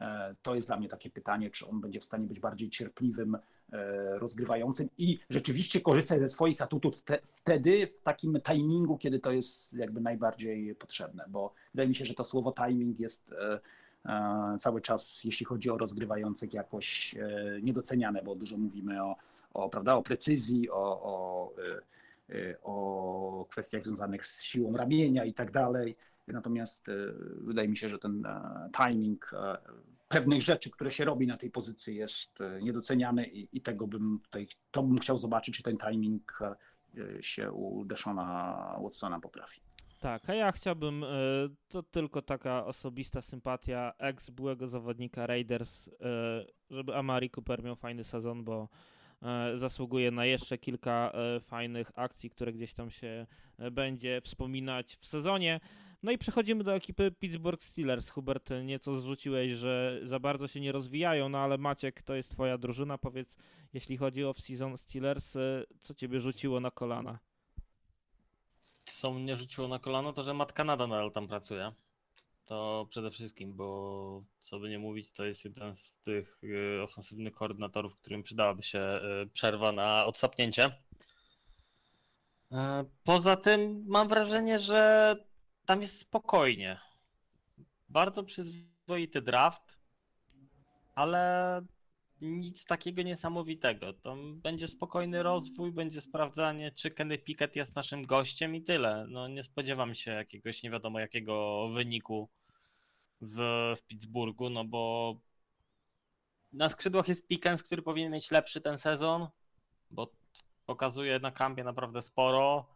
e, to jest dla mnie takie pytanie, czy on będzie w stanie być bardziej cierpliwym, e, rozgrywającym i rzeczywiście korzystać ze swoich atutów te, wtedy, w takim timingu, kiedy to jest jakby najbardziej potrzebne, bo wydaje mi się, że to słowo timing jest cały czas, jeśli chodzi o rozgrywających, jakoś niedoceniane, bo dużo mówimy o, o, prawda, o precyzji, o, o o kwestiach związanych z siłą ramienia i tak dalej. Natomiast y, wydaje mi się, że ten e, timing e, pewnych rzeczy, które się robi na tej pozycji jest e, niedoceniany i, i tego bym tutaj, to bym chciał zobaczyć, czy ten timing się u Deshona Watsona poprawi. Tak, a ja chciałbym, to tylko taka osobista sympatia ex byłego zawodnika Raiders, żeby Amari Cooper miał fajny sezon, bo zasługuje na jeszcze kilka e, fajnych akcji, które gdzieś tam się e, będzie wspominać w sezonie. No i przechodzimy do ekipy Pittsburgh Steelers. Hubert, nieco zrzuciłeś, że za bardzo się nie rozwijają, no ale Maciek, to jest twoja drużyna. Powiedz, jeśli chodzi o season Steelers, co ciebie rzuciło na kolana? Co mnie rzuciło na kolano, to że Matt Canada nadal tam pracuje. To przede wszystkim, bo co by nie mówić, to jest jeden z tych y, ofensywnych koordynatorów, którym przydałaby się y, przerwa na odsapnięcie. E, poza tym mam wrażenie, że tam jest spokojnie. Bardzo przyzwoity draft, ale nic takiego niesamowitego. To będzie spokojny rozwój, będzie sprawdzanie, czy Kenny Pickett jest naszym gościem i tyle. No nie spodziewam się jakiegoś nie wiadomo jakiego wyniku w, w Pittsburghu, no bo na skrzydłach jest Pickens, który powinien mieć lepszy ten sezon, bo pokazuje na kampie naprawdę sporo.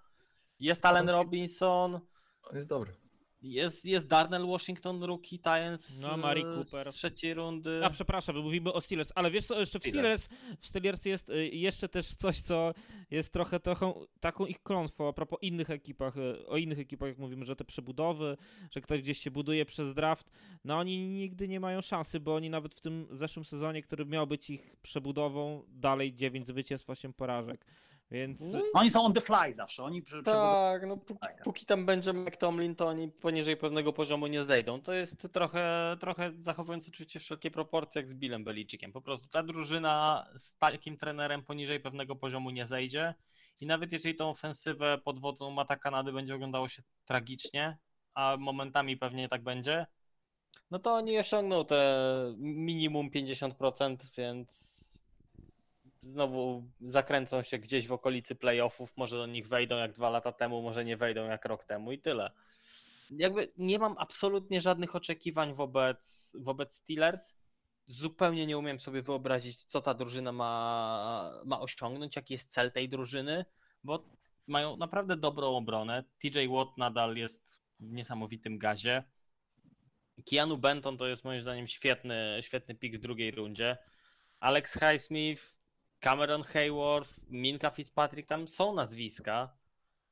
Jest Allen Robinson. On jest dobry. Jest, jest Darnell Washington, rookie Titans no, Mari Cooper. z trzeciej rundy. A przepraszam, mówimy o Steelers, ale wiesz co, jeszcze w Steelers, w Steelers jest y, jeszcze też coś, co jest trochę, trochę taką ich klątwą a propos innych ekipach, y, o innych ekipach, jak mówimy, że te przebudowy, że ktoś gdzieś się buduje przez draft, no oni nigdy nie mają szansy, bo oni nawet w tym zeszłym sezonie, który miał być ich przebudową, dalej 9 zwycięstw, 8 porażek. Więc... No oni są on the fly zawsze. Oni przy, tak, no póki, póki tam będzie McTomlin, to oni poniżej pewnego poziomu nie zejdą. To jest trochę, trochę zachowując oczywiście wszelkie proporcje jak z Billem Beliciciem. Po prostu ta drużyna z takim trenerem poniżej pewnego poziomu nie zejdzie i nawet jeżeli tą ofensywę pod wodzą Mata Kanady będzie oglądało się tragicznie, a momentami pewnie tak będzie, no to oni osiągną te minimum 50%, więc znowu zakręcą się gdzieś w okolicy playoffów, może do nich wejdą jak dwa lata temu, może nie wejdą jak rok temu i tyle. Jakby nie mam absolutnie żadnych oczekiwań wobec, wobec Steelers. Zupełnie nie umiem sobie wyobrazić, co ta drużyna ma, ma osiągnąć, jaki jest cel tej drużyny, bo mają naprawdę dobrą obronę. TJ Watt nadal jest w niesamowitym gazie. Keanu Benton to jest moim zdaniem świetny, świetny pik w drugiej rundzie. Alex Highsmith Cameron Hayward, Minka Fitzpatrick, tam są nazwiska.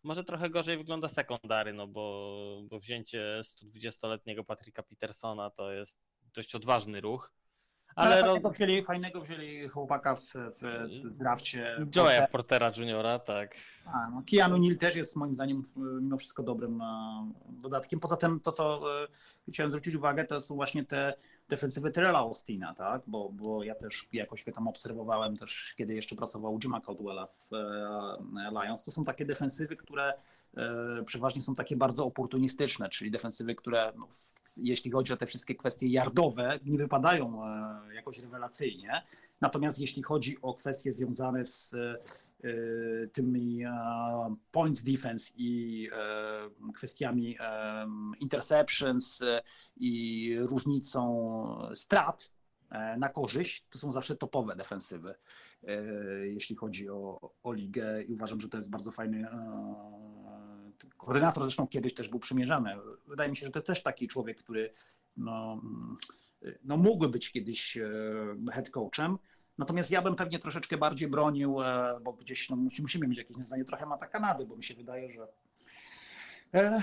Może trochę gorzej wygląda sekundary, no bo, bo wzięcie 120-letniego Patryka Petersona to jest dość odważny ruch. Ale no, fajnego, wzięli, fajnego wzięli chłopaka w, w, w drafcie. Joe'a Portera Juniora, tak. A, no, Keanu Neal też jest moim zdaniem mimo wszystko dobrym e, dodatkiem. Poza tym to, co e, chciałem zwrócić uwagę, to są właśnie te defensywy Terrella Austina, tak? Bo, bo ja też jakoś go tam obserwowałem też, kiedy jeszcze pracował Jima Caldwella w e, Lions. To są takie defensywy, które e, przeważnie są takie bardzo oportunistyczne, czyli defensywy, które no, jeśli chodzi o te wszystkie kwestie jardowe, nie wypadają e, jakoś rewelacyjnie, Natomiast jeśli chodzi o kwestie związane z tymi points defense i kwestiami interceptions i różnicą strat na korzyść, to są zawsze topowe defensywy, jeśli chodzi o, o ligę i uważam, że to jest bardzo fajny koordynator zresztą kiedyś też był przymierzany. Wydaje mi się, że to jest też taki człowiek, który no, no mógłby być kiedyś e, head coachem. Natomiast ja bym pewnie troszeczkę bardziej bronił, e, bo gdzieś no, musimy mieć jakieś zdanie trochę mata Kanady, bo mi się wydaje, że e,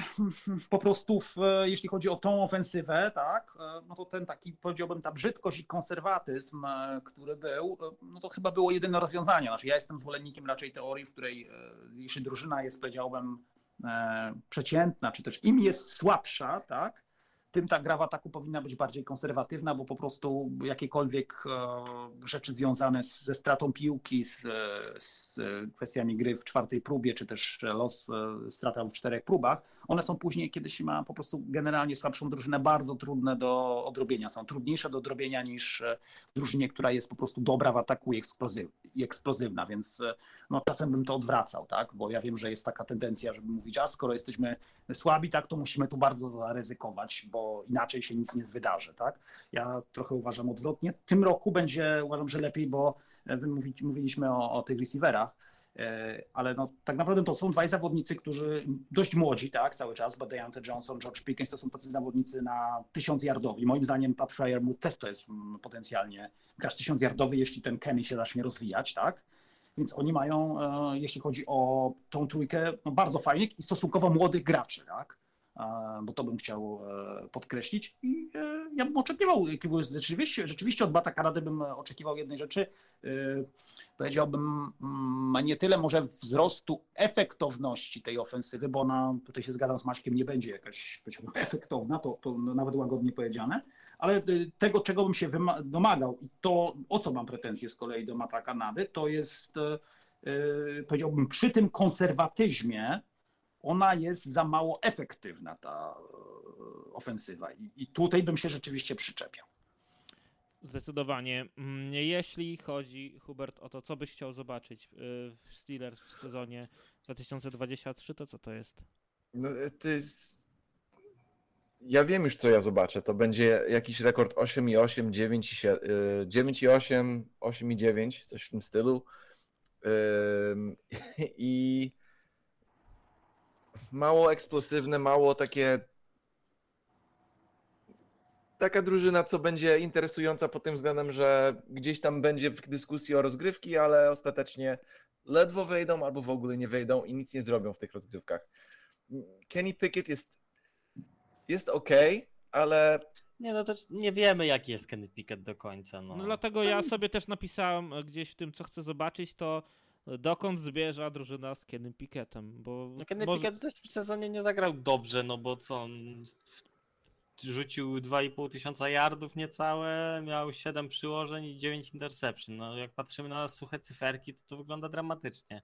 po prostu w, jeśli chodzi o tą ofensywę, tak, no to ten taki, powiedziałbym, ta brzydkość i konserwatyzm, który był, no to chyba było jedyne rozwiązanie. Znaczy ja jestem zwolennikiem raczej teorii, w której jeśli drużyna jest, powiedziałbym, przeciętna, czy też im jest słabsza, tak, tym ta gra w ataku powinna być bardziej konserwatywna, bo po prostu jakiekolwiek e, rzeczy związane ze stratą piłki, z, z kwestiami gry w czwartej próbie, czy też los e, strata w czterech próbach, one są później, kiedy się ma po prostu generalnie słabszą drużynę, bardzo trudne do odrobienia. Są trudniejsze do odrobienia niż e, drużynie, która jest po prostu dobra w ataku i, eksplozyw, i eksplozywna, więc no, czasem bym to odwracał, tak? bo ja wiem, że jest taka tendencja, żeby mówić, a skoro jesteśmy słabi, tak, to musimy tu bardzo zaryzykować, bo inaczej się nic nie wydarzy. Tak? Ja trochę uważam odwrotnie. Tym roku będzie, uważam, że lepiej, bo wy mówiliśmy o, o tych receiverach, e, ale no, tak naprawdę to są dwaj zawodnicy, którzy dość młodzi, tak, cały czas, bo Johnson, George Pickens to są tacy zawodnicy na tysiąc yardowi. Moim zdaniem Pat Fryermuth też to jest mm, potencjalnie gracz tysiąc yardowy, jeśli ten Kenny się zacznie rozwijać, tak. Więc oni mają, e, jeśli chodzi o tą trójkę, no bardzo fajnych i stosunkowo młodych graczy, tak? bo to bym chciał e, podkreślić. I e, ja bym oczekiwał jakiegoś, rzeczywiście, rzeczywiście od Bata Karady bym oczekiwał jednej rzeczy, powiedziałbym mm, nie tyle może wzrostu efektowności tej ofensywy, bo ona, tutaj się zgadzam z Maćkiem, nie będzie jakaś efektowna, to, to nawet łagodnie powiedziane, ale y, tego, czego bym się domagał i to, o co mam pretensje z kolei do Mata Kanady, to jest, yy, powiedziałbym, przy tym konserwatyzmie ona jest za mało efektywna, ta ofensywa. I, i tutaj bym się rzeczywiście przyczepiał. Zdecydowanie. Mm, jeśli chodzi, Hubert, o to, co byś chciał zobaczyć w Steelers w sezonie 2023, to co to jest? No, to jest ja wiem już, co ja zobaczę. To będzie jakiś rekord 8,8, 9,8, 8,9, coś w tym stylu. I mało eksplosywne, mało takie. Taka drużyna, co będzie interesująca pod tym względem, że gdzieś tam będzie w dyskusji o rozgrywki, ale ostatecznie ledwo wejdą albo w ogóle nie wejdą i nic nie zrobią w tych rozgrywkach. Kenny Pickett jest jest ok, ale nie, no też nie wiemy, jaki jest Kenny Pickett do końca. No, no dlatego ja sobie też napisałem gdzieś w tym, co chcę zobaczyć, to dokąd zbierza drużyna z Kenny Pickettem, bo... No Kenny może... Pickett też w sezonie nie zagrał dobrze, no bo co, on rzucił 2,5 tysiąca yardów niecałe, miał 7 przyłożeń i 9 interception. No jak patrzymy na suche cyferki, to to wygląda dramatycznie.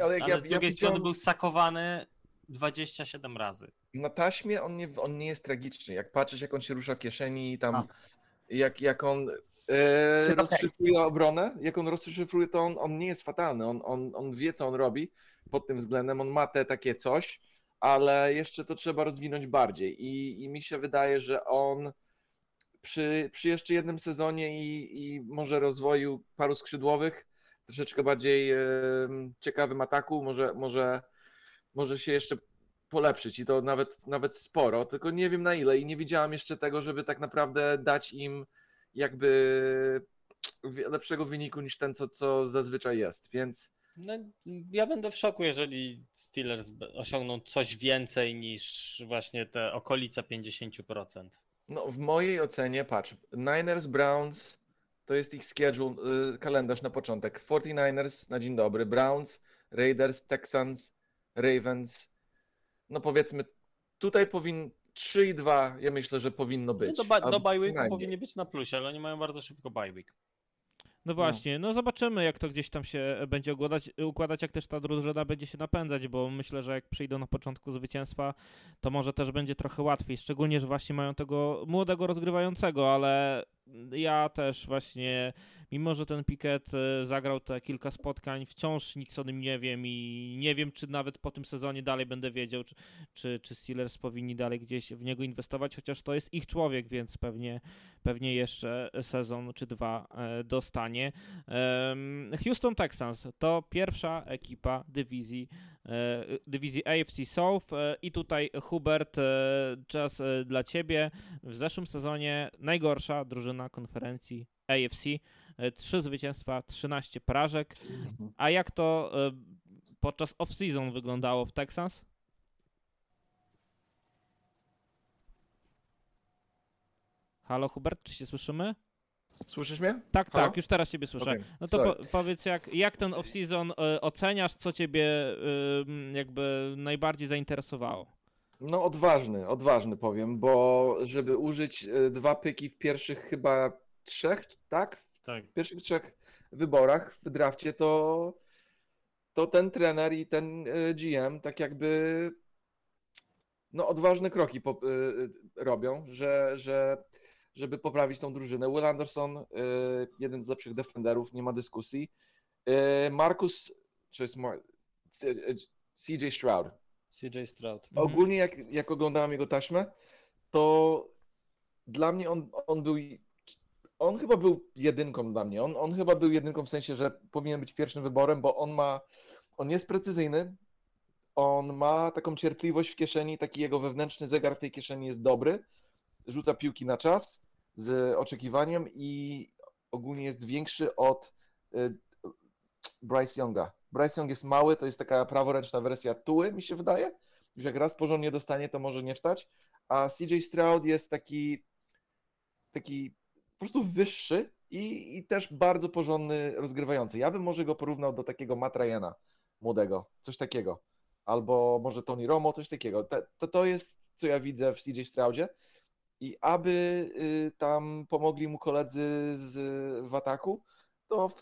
Ale, jak Ale ja, z drugiej ja strony był sakowany 27 razy. Na taśmie on nie, on nie jest tragiczny. Jak patrzysz, jak on się rusza w kieszeni, tam, jak, jak on e, rozszyfruje obronę, jak on rozszyfruje, to on, on nie jest fatalny. On, on, on wie, co on robi pod tym względem. On ma te takie coś, ale jeszcze to trzeba rozwinąć bardziej. I, i mi się wydaje, że on przy, przy jeszcze jednym sezonie i, i może rozwoju paru skrzydłowych, troszeczkę bardziej e, ciekawym ataku, może, może może się jeszcze polepszyć. I to nawet, nawet sporo, tylko nie wiem na ile i nie widziałam jeszcze tego, żeby tak naprawdę dać im jakby lepszego wyniku niż ten, co, co zazwyczaj jest, więc... No, ja będę w szoku, jeżeli Steelers osiągną coś więcej niż właśnie te okolice 50%. No w mojej ocenie, patrz, Niners, Browns to jest ich schedule, y, kalendarz na początek. 49ers na dzień dobry, Browns, Raiders, Texans, Ravens, no powiedzmy, tutaj powinien 3 i 2, ja myślę, że powinno być. No do, do bye weeku powinni być na plusie, ale oni mają bardzo szybko bye week. No właśnie, no. no. zobaczymy jak to gdzieś tam się będzie układać, układać, jak też ta drużyna będzie się napędzać, bo myślę, że jak przyjdą na początku zwycięstwa, to może też będzie trochę łatwiej, szczególnie, że właśnie mają tego młodego rozgrywającego, ale ja też właśnie, mimo że ten Pickett e, zagrał te kilka spotkań, wciąż nic o nim nie wiem i nie wiem, czy nawet po tym sezonie dalej będę wiedział, czy, czy, czy Steelers powinni dalej gdzieś w niego inwestować, chociaż to jest ich człowiek, więc pewnie, pewnie jeszcze sezon czy dwa e, dostanie. Houston Texans to pierwsza ekipa dywizji, e, dywizji AFC South i tutaj Hubert, czas dla Ciebie. W zeszłym sezonie najgorsza drużyna konferencji AFC. E, trzy zwycięstwa, 13 porażek. Mhm. A jak to e, podczas off-season wyglądało w Texans? Halo Hubert, czy się słyszymy? Słyszysz mnie? Tak, Halo? tak, już teraz ciebie słyszę. Okay, no to po, powiedz, jak, jak ten off-season y, oceniasz, co ciebie jakby najbardziej zainteresowało? No odważny, odważny powiem, bo żeby użyć dwa pyki w pierwszych chyba trzech, tak? Tak. W pierwszych trzech wyborach w drafcie to, to ten trener i ten e, GM tak jakby no, odważne kroki po, y, robią, że, że, żeby poprawić tą drużynę. Will Anderson, jeden z lepszych defenderów, nie ma dyskusji. Marcus, czy jest Mar CJ Stroud. CJ Stroud. Mhm. Ogólnie jak, jak oglądałem jego taśmę, to dla mnie on, on był on chyba był jedynką dla mnie. On, on chyba był jedynką w sensie, że powinien być pierwszym wyborem, bo on ma, on jest precyzyjny, on ma taką cierpliwość w kieszeni, taki jego wewnętrzny zegar w tej kieszeni jest dobry, rzuca piłki na czas z oczekiwaniem i ogólnie jest większy od y, Bryce Younga. Bryce Young jest mały, to jest taka praworęczna wersja Tuły, mi się wydaje. Już jak raz porządnie dostanie, to może nie wstać. A CJ Stroud jest taki taki po prostu wyższy i, i też bardzo porządny rozgrywający. Ja bym może go porównał do takiego Matt Ryana młodego, coś takiego. Albo może Tony Romo, coś takiego. To, to jest, co ja widzę w CJ Straudzie. I aby y, tam pomogli mu koledzy z, w ataku, to w,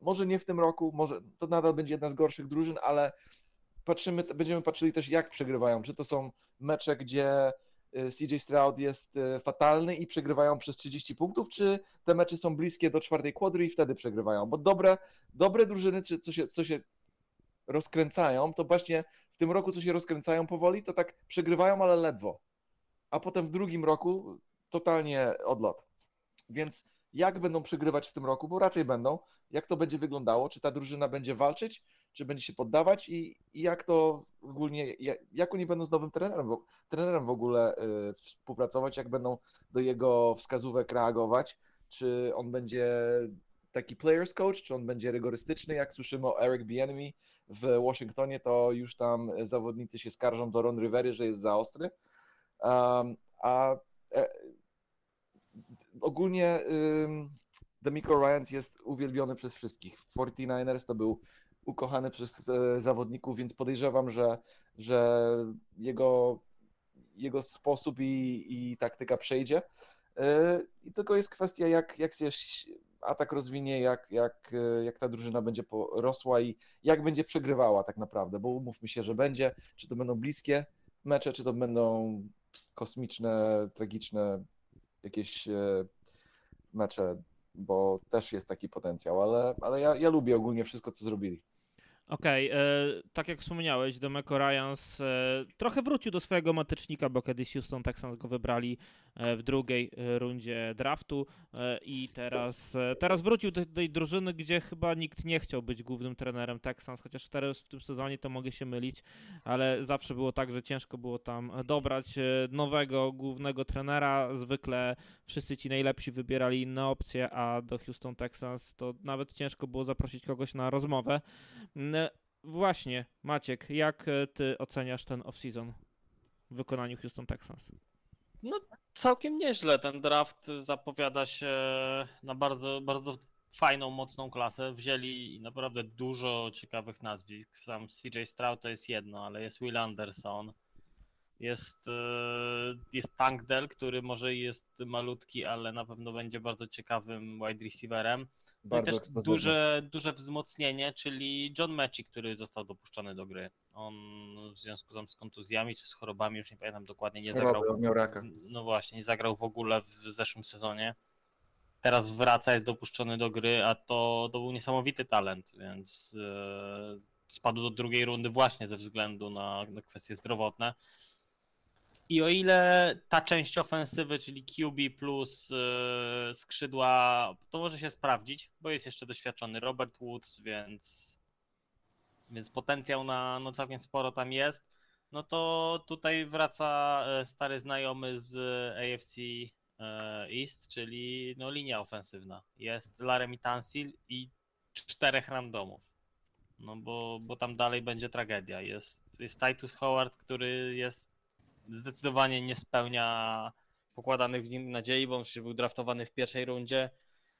może nie w tym roku, może to nadal będzie jedna z gorszych drużyn, ale patrzymy, będziemy patrzyli też, jak przegrywają. Czy to są mecze, gdzie Y, CJ Stroud jest y, fatalny i przegrywają przez 30 punktów, czy te mecze są bliskie do czwartej kwadry i wtedy przegrywają? Bo dobre, dobre drużyny, co się, co się rozkręcają, to właśnie w tym roku, co się rozkręcają powoli, to tak przegrywają, ale ledwo. A potem w drugim roku totalnie odlot. Więc jak będą przegrywać w tym roku, bo raczej będą, jak to będzie wyglądało, czy ta drużyna będzie walczyć, czy będzie się poddawać i, i jak to ogólnie, jak, jak oni będą z nowym trenerem, trenerem w ogóle y, współpracować, jak będą do jego wskazówek reagować, czy on będzie taki players coach, czy on będzie rygorystyczny, jak słyszymy o Eric Bieniemy w Waszyngtonie, to już tam zawodnicy się skarżą do Ron Rivery, że jest za ostry, um, a e, ogólnie Demico Ryans jest uwielbiony przez wszystkich. 49ers to był ukochany przez e, zawodników, więc podejrzewam, że, że jego, jego sposób i, i taktyka przejdzie. E, I tylko jest kwestia, jak, jak się atak rozwinie, jak, jak, e, jak ta drużyna będzie rosła i jak będzie przegrywała tak naprawdę, bo umówmy się, że będzie, czy to będą bliskie mecze, czy to będą kosmiczne, tragiczne jakieś mecze, bo też jest taki potencjał, ale, ale ja, ja lubię ogólnie wszystko, co zrobili. Okej, okay, e, tak jak wspomniałeś, Demeco Ryans e, trochę wrócił do swojego matycznika, bo kiedyś Houston Texans go wybrali e, w drugiej e, rundzie draftu e, i teraz, e, teraz wrócił do tej drużyny, gdzie chyba nikt nie chciał być głównym trenerem Texans, chociaż teraz w tym sezonie to mogę się mylić, ale zawsze było tak, że ciężko było tam dobrać nowego głównego trenera. Zwykle wszyscy ci najlepsi wybierali inne opcje, a do Houston Texans to nawet ciężko było zaprosić kogoś na rozmowę. Właśnie, Maciek, jak e, ty oceniasz ten off-season w wykonaniu Houston Texans? No, całkiem nieźle. Ten draft zapowiada się na bardzo, bardzo fajną, mocną klasę. Wzięli naprawdę dużo ciekawych nazwisk. Sam CJ Stroud to jest jedno, ale jest Will Anderson. Jest, e, jest Tank Dell, który może jest malutki, ale na pewno będzie bardzo ciekawym wide receiverem. Bardzo też duże, duże wzmocnienie, czyli John Mechie, który został dopuszczony do gry. On w związku tam z kontuzjami czy z chorobami, już nie pamiętam dokładnie, nie zagrał. Miał raka. No właśnie, nie zagrał w ogóle w zeszłym sezonie. teraz wraca, jest dopuszczony do gry, a to, to był niesamowity talent, więc e, spadł do drugiej rundy właśnie ze względu na, na kwestie zdrowotne. I o ile ta część ofensywy, czyli QB plus e, skrzydła, to może się sprawdzić, bo jest jeszcze doświadczony Robert Woods, więc, więc potencjał na no całkiem sporo tam jest. No to tutaj wraca e, stary znajomy z AFC e, East, czyli no linia ofensywna. Jest Laremy Tansil i czterech randomów. No bo, bo tam dalej będzie tragedia. Jest, jest Titus Howard, który jest zdecydowanie nie spełnia pokładanych w nim nadziei, bo on przecież był draftowany w pierwszej rundzie.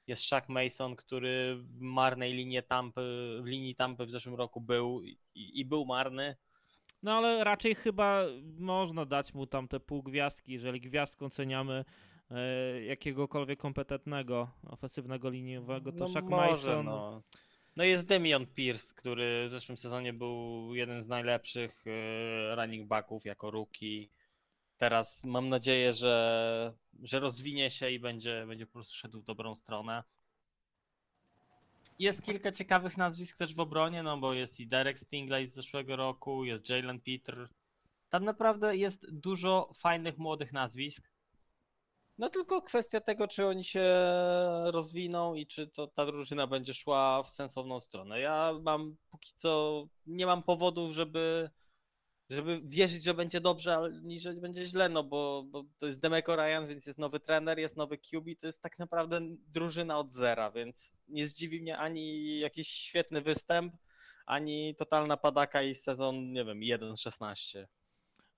Jest Shaq Mason, który w marnej linii Tampy, w linii Tampy w zeszłym roku był i, i był marny. No ale raczej chyba można dać mu tam te pół gwiazdki, jeżeli gwiazdką ceniamy e, jakiegokolwiek kompetentnego ofensywnego liniowego, to no Shaq może, Mason. No. no jest Demion Pierce, który w zeszłym sezonie był jeden z najlepszych e, running backów jako rookie. Teraz mam nadzieję, że, że rozwinie się i będzie, będzie po prostu szedł w dobrą stronę. Jest kilka ciekawych nazwisk też w obronie, no bo jest i Derek Stingley z zeszłego roku, jest Jalen Peter. Tam naprawdę jest dużo fajnych młodych nazwisk. No tylko kwestia tego, czy oni się rozwiną i czy to ta drużyna będzie szła w sensowną stronę. Ja mam póki co nie mam powodów, żeby żeby wierzyć, że będzie dobrze, nie, że będzie źle, no bo, bo to jest Demeco Ryan, więc jest nowy trener, jest nowy QB, to jest tak naprawdę drużyna od zera, więc nie zdziwi mnie ani jakiś świetny występ, ani totalna padaka i sezon, nie wiem, 1-16.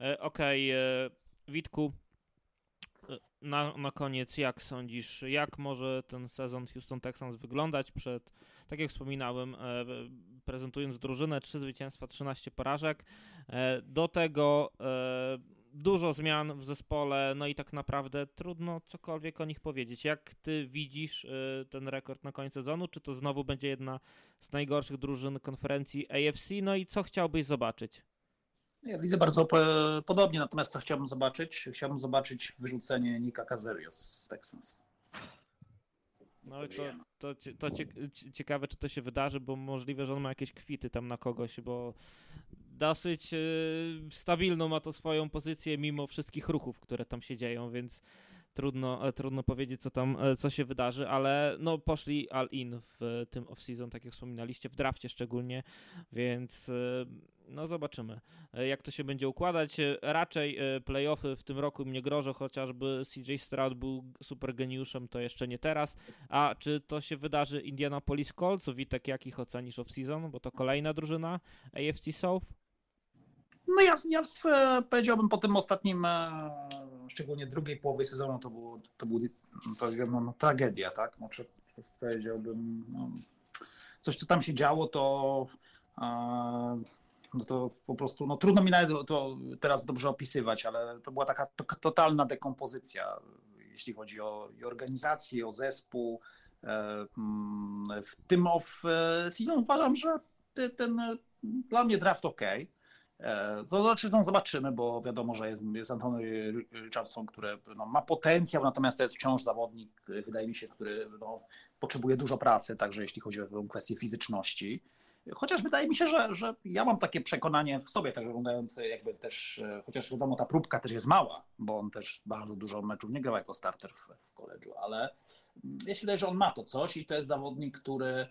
E, Okej, e, Witku, na, na koniec jak sądzisz, jak może ten sezon Houston Texans wyglądać przed, tak jak wspominałem, e, prezentując drużynę, 3 zwycięstwa, 13 porażek, e, do tego e, dużo zmian w zespole, no i tak naprawdę trudno cokolwiek o nich powiedzieć. Jak ty widzisz ten rekord na koniec sezonu? Czy to znowu będzie jedna z najgorszych drużyn konferencji AFC? No i co chciałbyś zobaczyć? Ja widzę bardzo po- podobnie, natomiast co chciałbym zobaczyć? Chciałbym zobaczyć wyrzucenie Nika Caserio z Texans. No i to, to, to cie, cie- ciekawe, czy to się wydarzy, bo możliwe, że on ma jakieś kwity tam na kogoś, bo dosyć e, stabilną ma to swoją pozycję mimo wszystkich ruchów, które tam się dzieją, więc trudno, e, trudno powiedzieć, co tam, e, co się wydarzy, ale no poszli all in w e, tym off-season, tak jak wspominaliście, w drafcie szczególnie, więc no zobaczymy, jak to się będzie układać. Raczej playoffy w tym roku mnie grożą, chociażby CJ Stroud był super geniuszem, to jeszcze nie teraz. A czy to się wydarzy Indianapolis Colts? Witek, jak ich ocenisz off-season? Bo to kolejna drużyna AFC South. No ja, ja w, e, powiedziałbym po tym ostatnim, e, szczególnie drugiej połowie sezonu, to było, to był, powiedziałbym, no, tragedia, tak? Znaczy, powiedziałbym, no, coś co tam się działo, to, e, no to po prostu, no trudno mi nawet to teraz dobrze opisywać, ale to była taka to, totalna dekompozycja, jeśli chodzi o organizację, o zespół. Mm, W tym off-season uważam, że ten, dla mnie draft ok. E, To znaczy, no zobaczymy, bo wiadomo, że jest, jest Antony Richardson, który no, ma potencjał, natomiast to jest wciąż zawodnik, wydaje mi się, który no, potrzebuje dużo pracy, także jeśli chodzi o kwestię fizyczności. Chociaż wydaje mi się, że, że ja mam takie przekonanie w sobie też oglądając jakby też, e, chociaż wiadomo, ta próbka też jest mała, bo on też bardzo dużo meczów nie grał jako starter w, w koledżu, ale mm, ja że on ma to coś i to jest zawodnik, który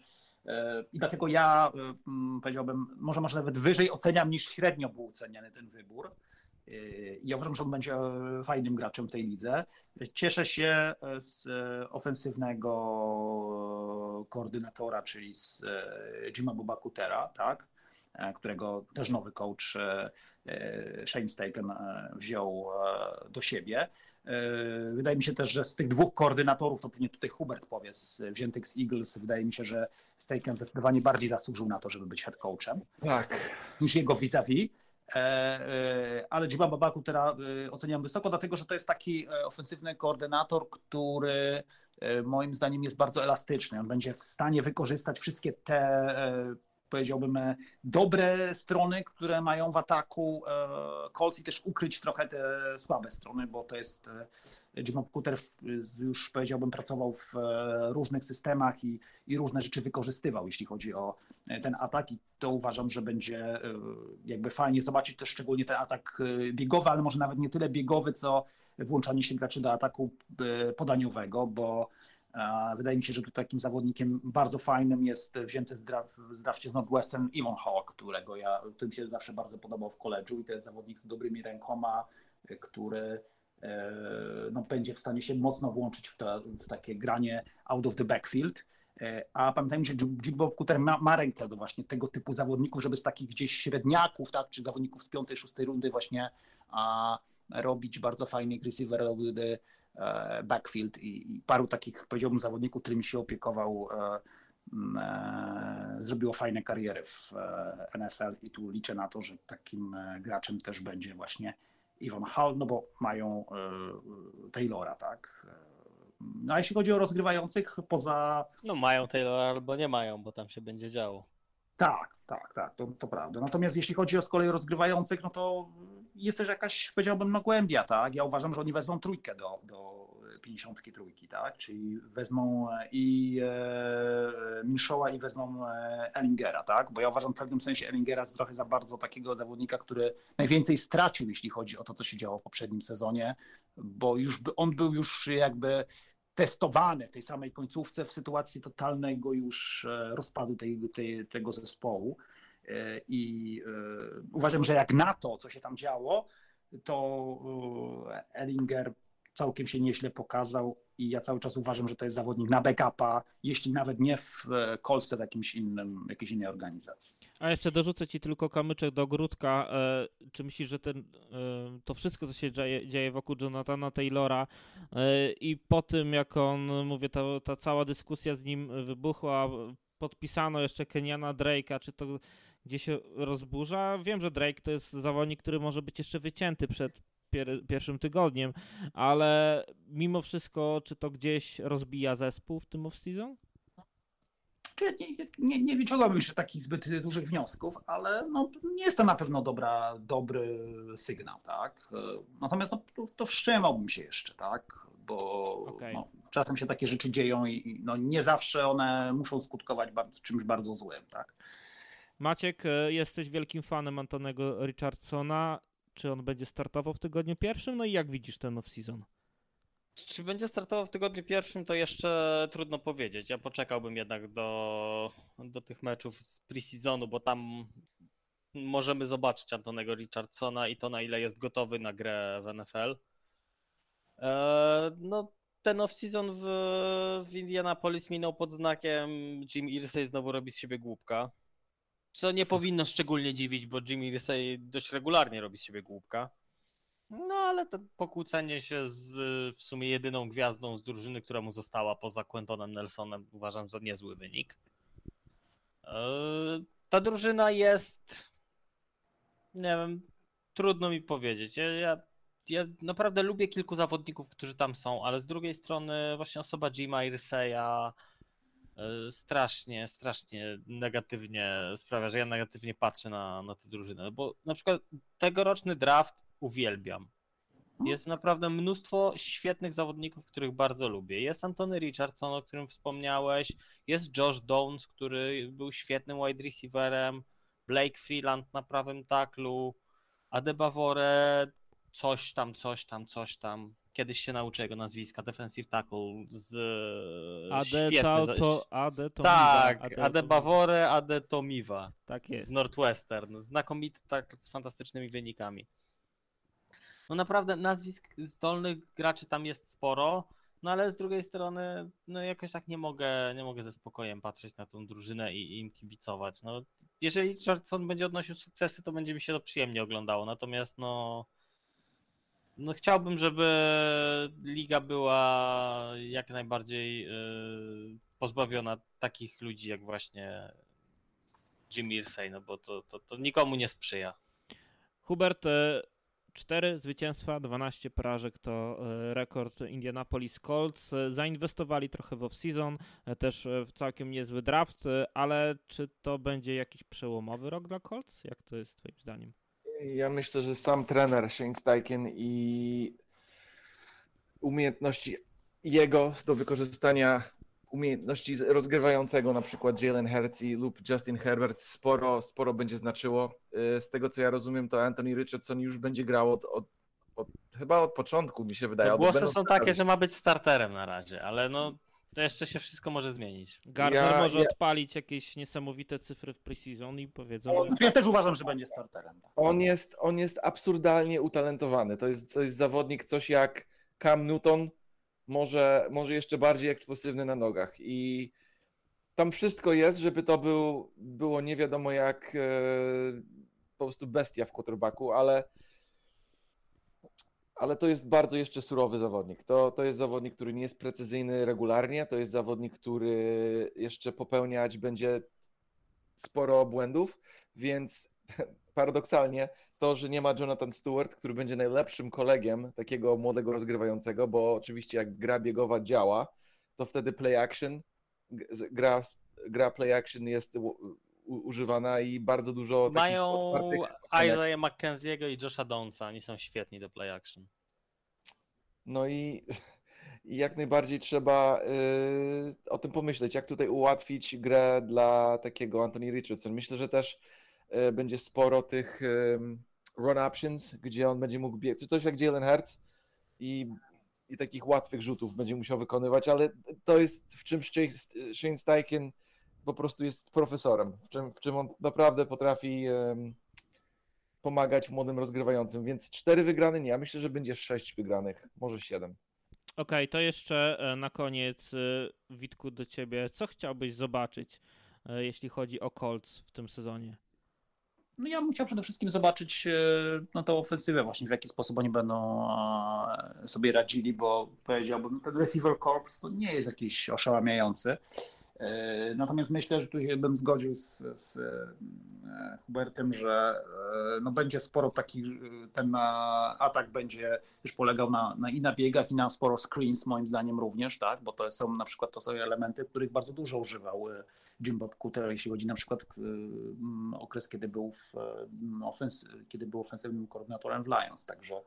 I dlatego ja e, powiedziałbym, może może nawet wyżej oceniam niż średnio był oceniany ten wybór. E, I ja uważam, że on będzie e, fajnym graczem w tej lidze. Cieszę się e, z e, ofensywnego koordynatora, czyli z e, Jima Boba Coutera, tak? E, którego też nowy coach e, e, Shane Steichen wziął do siebie. Wydaje mi się też, że z tych dwóch koordynatorów, to pewnie tutaj Hubert powie, z, wziętych z Eagles, wydaje mi się, że Steichen zdecydowanie bardziej zasłużył na to, żeby być head coachem Tak. niż jego vis-a-vis. Ale Jima Babaku teraz oceniam wysoko, dlatego że to jest taki ofensywny koordynator, który moim zdaniem jest bardzo elastyczny. On będzie w stanie wykorzystać wszystkie te powiedziałbym, e, dobre strony, które mają w ataku e, Colts i też ukryć trochę te słabe strony, bo to jest e, Jim Cooter już powiedziałbym pracował w różnych systemach i, i różne rzeczy wykorzystywał, jeśli chodzi o ten atak i to uważam, że będzie jakby fajnie zobaczyć też szczególnie ten atak biegowy, ale może nawet nie tyle biegowy, co włączanie się graczy do ataku podaniowego, bo Wydaje mi się, że tu takim zawodnikiem bardzo fajnym jest wzięty z, draf, z drafcie z Northwestern Elon Hawk, którego ja, który mi się zawsze bardzo podobał w koledżu i to jest zawodnik z dobrymi rękoma, który e, no, będzie w stanie się mocno włączyć w, to, w takie granie out of the backfield. E, a pamiętajmy, że Jimbo Cooter ma, ma rękę do właśnie tego typu zawodników, żeby z takich gdzieś średniaków, tak, czy zawodników z piątej, szóstej rundy właśnie a, robić bardzo fajnych receiverowych E, backfield i, i paru takich, powiedziałbym, zawodników, którymi się opiekował, e, e, zrobiło fajne kariery w NFL i tu liczę na to, że takim graczem też będzie właśnie Ivan Hall, no bo mają Taylora, tak? No a jeśli chodzi o rozgrywających poza... No mają Taylora albo nie mają, bo tam się będzie działo. Tak, tak, tak, to, to prawda. Natomiast jeśli chodzi o z kolei rozgrywających, no to jest też jakaś, powiedziałbym, no głębia, tak? Ja uważam, że oni wezmą trójkę do, do 53, tak? Czyli wezmą e, i e, i wezmą e, Ellingera, tak? Bo ja uważam w pewnym sensie Ellingera jest trochę za bardzo takiego zawodnika, który najwięcej stracił, jeśli chodzi o to, co się działo w poprzednim sezonie, bo już on był już jakby testowany w tej samej końcówce w sytuacji totalnego już e, rozpadu tej, tej, tego zespołu. E, I e, uważam, że jak na to, co się tam działo, to Ellinger całkiem się nieźle pokazał i ja cały czas uważam, że to jest zawodnik na backupa, jeśli nawet nie w Kolsce, w jakimś innym, jakiejś innej organizacji. A jeszcze dorzucę ci tylko kamyczek do ogródka. E, czy myślisz, że ten, e, to wszystko, co się dzieje, dzieje wokół Jonathana Taylora e, i po tym, jak on, mówię, ta, ta cała dyskusja z nim wybuchła, podpisano jeszcze Keniana Drake'a, czy to gdzieś się rozburza? Wiem, że Drake to jest zawodnik, który może być jeszcze wycięty przed pier pierwszym tygodniem, ale mimo wszystko, czy to gdzieś rozbija zespół w tym off-season? Nie, nie, nie wyciągałbym jeszcze takich zbyt dużych wniosków, ale no, nie jest to na pewno dobra, dobry sygnał, tak? Natomiast no, to, wstrzymałbym się jeszcze, tak? Bo okay. no, czasem się takie rzeczy dzieją i no, nie zawsze one muszą skutkować bardzo, czymś bardzo złym, tak? Maciek, e, jesteś wielkim fanem Antonego Richardsona czy on będzie startował w tygodniu pierwszym? No i jak widzisz ten off-season? Czy będzie startował w tygodniu pierwszym, to jeszcze trudno powiedzieć. Ja poczekałbym jednak do, do tych meczów z preseasonu, bo tam możemy zobaczyć Antonego Richardsona i to na ile jest gotowy na grę w NFL. Eee, no, ten off-season w, w Indianapolis minął pod znakiem Jim Irsay znowu robi z siebie głupka. Co nie powinno szczególnie dziwić, bo Jimmy Irsay dość regularnie robi z siebie głupka. No ale to pokłócenie się z w sumie jedyną gwiazdą z drużyny, która mu została poza Quentonem Nelsonem uważam za niezły wynik. E, ta drużyna jest nie wiem, trudno mi powiedzieć. Ja, ja, ja, naprawdę lubię kilku zawodników, którzy tam są, ale z drugiej strony właśnie osoba Jima Irsaya E, strasznie, strasznie negatywnie sprawia, że ja negatywnie patrzę na, na tę drużynę. Bo na przykład tegoroczny draft uwielbiam. Jest naprawdę mnóstwo świetnych zawodników, których bardzo lubię. Jest Antony Richardson, o którym wspomniałeś, jest Josh Downs, który był świetnym wide receiverem, Blake Freeland na prawym taklu, Adebavore, coś tam, coś tam, coś tam kiedyś się nauczę jego nazwiska, defensive tackle z Ade świetny, to, Ade to Tak, Ade, Ade Bavore, Ade Tomiwa. Tak jest. Z Northwestern. Znakomity tak z fantastycznymi wynikami. No naprawdę nazwisk zdolnych graczy tam jest sporo, no ale z drugiej strony no jakoś tak nie mogę, nie mogę ze spokojem patrzeć na tą drużynę i, i im kibicować. No, jeżeli Richardson będzie odnosił sukcesy, to będzie mi się to przyjemnie oglądało, natomiast no no chciałbym, żeby liga była jak najbardziej yy, pozbawiona takich ludzi jak właśnie Jim Irsay, no bo to, to, to nikomu nie sprzyja. Hubert, e, 4 zwycięstwa, 12 porażek to e, rekord Indianapolis Colts. Zainwestowali trochę w off-season, też w całkiem niezły draft, ale czy to będzie jakiś przełomowy rok dla Colts? Jak to jest twoim zdaniem? Ja myślę, że sam trener Shane Steichen i umiejętności jego do wykorzystania umiejętności rozgrywającego, na przykład Jalen Hurts lub Justin Herbert, sporo, sporo będzie znaczyło. Y, z tego co ja rozumiem, to Anthony Richardson już będzie grał od, od, od chyba od początku, mi się wydaje. głosy są takie, że ma być starterem na razie, ale no to jeszcze się wszystko może zmienić. Gardner ja, może ja... odpalić jakieś niesamowite cyfry w preseason i powiedzą. On, ja też uważam, że będzie starterem. Tak. On jest, on jest absurdalnie utalentowany. To jest, to jest zawodnik, coś jak Cam Newton, może, może jeszcze bardziej eksplosywny na nogach. I tam wszystko jest, żeby to był, było nie wiadomo jak e, po prostu bestia w quarterbacku, ale, ale to jest bardzo jeszcze surowy zawodnik. To, to jest zawodnik, który nie jest precyzyjny regularnie, to jest zawodnik, który jeszcze popełniać będzie sporo błędów, więc paradoksalnie to, że nie ma Jonathan Stewart, który będzie najlepszym kolegiem takiego młodego rozgrywającego, bo oczywiście jak gra biegowa działa, to wtedy play action, gra, gra play action jest używana i bardzo dużo Mają Isaiah McKenzie'ego i Josha Donsa, oni są świetni do play action. No i, i jak najbardziej trzeba y, o tym pomyśleć, jak tutaj ułatwić grę dla takiego Anthony Richardson. Myślę, że też y, będzie sporo tych run options, gdzie on będzie mógł biegać, coś jak Jalen Hurts i, i takich łatwych rzutów będzie musiał wykonywać, ale to jest w czym Shane Steichen po prostu jest profesorem, w czym, w czym on naprawdę potrafi pomagać młodym rozgrywającym, więc cztery wygrane nie, ja myślę, że będzie sześć wygranych, może siedem. Okej, okay, to jeszcze e, na koniec, e, Witku, do ciebie. Co chciałbyś zobaczyć, e, jeśli chodzi o Colts w tym sezonie? No ja bym chciał przede wszystkim zobaczyć no, tą ofensywę właśnie, w jaki sposób oni będą sobie radzili, bo powiedziałbym, ten receiver corps to nie jest jakiś oszałamiający. E, natomiast myślę, że tu bym zgodził z, z e, Hubertem, że no będzie sporo takich, ten atak będzie już polegał na, na, i na biegach, i na sporo screens moim zdaniem również, tak, bo to są na przykład to są elementy, których bardzo dużo używał Jim Bob Cooter, jeśli chodzi na przykład okres, kiedy był, w, ofens kiedy był ofensywnym koordynatorem w Lions, także e,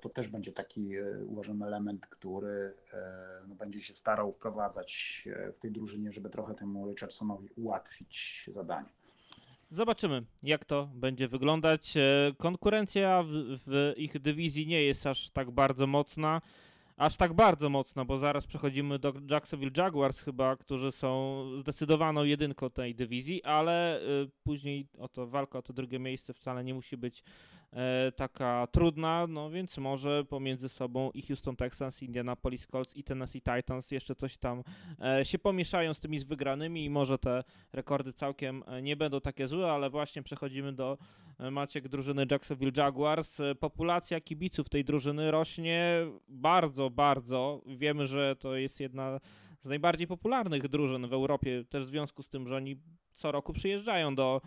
to też będzie taki, e, uważam, element, który e, no, będzie się starał wprowadzać w tej drużynie, żeby trochę temu Richardsonowi ułatwić zadanie. Zobaczymy, jak to będzie wyglądać. Konkurencja w, w ich dywizji nie jest aż tak bardzo mocna aż tak bardzo mocno, bo zaraz przechodzimy do Jacksonville Jaguars chyba, którzy są zdecydowaną jedynką tej dywizji, ale y, później o to walka o to drugie miejsce wcale nie musi być e, taka trudna, no więc może pomiędzy sobą i Houston Texans, Indianapolis Colts i Tennessee Titans jeszcze coś tam e, się pomieszają z tymi wygranymi i może te rekordy całkiem e, nie będą takie złe, ale właśnie przechodzimy do Maciek drużyny Jacksonville Jaguars. Populacja kibiców tej drużyny rośnie bardzo, bardzo. Wiemy, że to jest jedna z najbardziej popularnych drużyn w Europie, też w związku z tym, że oni co roku przyjeżdżają do,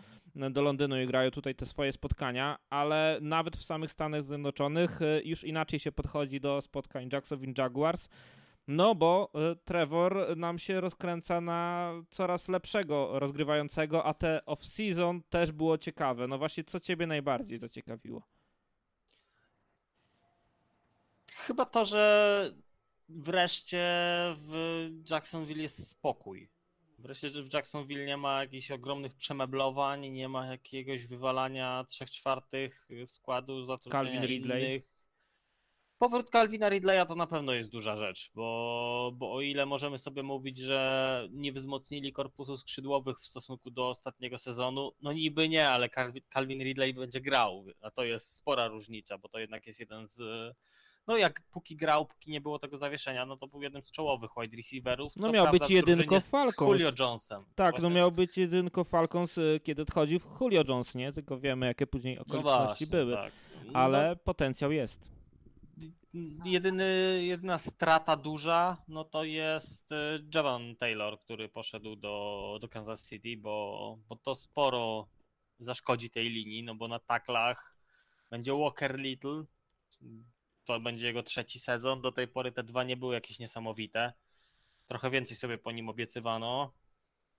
do Londynu i grają tutaj te swoje spotkania, ale nawet w samych Stanach Zjednoczonych y, już inaczej się podchodzi do spotkań Jacksonville Jaguars. No bo y, Trevor nam się rozkręca na coraz lepszego rozgrywającego, a te off-season też było ciekawe. No właśnie, co ciebie najbardziej zaciekawiło? Chyba to, że wreszcie w Jacksonville jest spokój. Wreszcie, że w Jacksonville nie ma jakichś ogromnych przemeblowań, nie ma jakiegoś wywalania trzech czwartych składu zatrudnienia Calvin Ridley. Innych. Powrót Calvina Ridleya to na pewno jest duża rzecz, bo, bo o ile możemy sobie mówić, że nie wzmocnili korpusu skrzydłowych w stosunku do ostatniego sezonu, no niby nie, ale Calvin Ridley będzie grał, a to jest spora różnica, bo to jednak jest jeden z no jak póki grał, póki nie było tego zawieszenia, no to był jeden z czołowych wide receiverów. No miał być jedynko Falcons. Julio Jonesem. Tak, no miał być jedynko Falcons, y, kiedy odchodził Julio Jones, nie? Tylko wiemy, jakie później no okoliczności no właśnie, były. Tak. Ale no, potencjał jest. Jedyny, jedyna strata duża, no to jest y, Javon Taylor, który poszedł do, do Kansas City, bo, bo to sporo zaszkodzi tej linii, no bo na taklach Będzie Walker Little. To będzie jego trzeci sezon. Do tej pory te dwa nie były jakieś niesamowite. Trochę więcej sobie po nim obiecywano.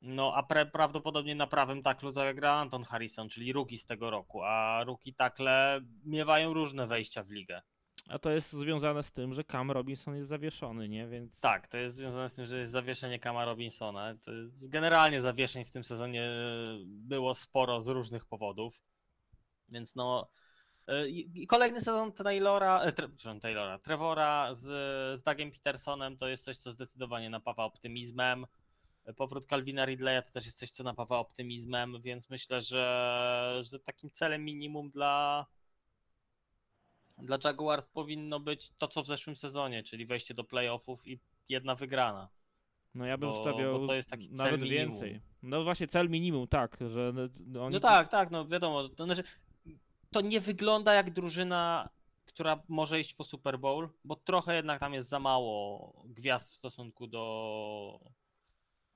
No, a pre, prawdopodobnie na prawym taklu zagra Anton Harrison, czyli rookie z tego roku. A rookie takle miewają różne wejścia w ligę. A to jest związane z tym, że Cam Robinson jest zawieszony, nie? Więc Tak, to jest związane z tym, że jest zawieszenie Kama Robinsona. Generalnie zawieszeń w tym sezonie było sporo z różnych powodów. Więc no. y, I kolejny sezon Taylora, e, przepraszam, Taylora, Trevora z, z Dougiem Petersonem to jest coś, co zdecydowanie napawa optymizmem. Powrót Calvina Ridleya to też jest coś, co napawa optymizmem, więc myślę, że, że takim celem minimum dla, dla Jaguars powinno być to, co w zeszłym sezonie, czyli wejście do playoffów i jedna wygrana. no ja bym bo- stawiał bo nawet minimum. więcej. No właśnie cel minimum, tak, że no, oni No tak, tak, no wiadomo. To, znaczy, to nie wygląda jak drużyna, która może iść po Super Bowl, bo trochę jednak tam jest za mało gwiazd w stosunku do,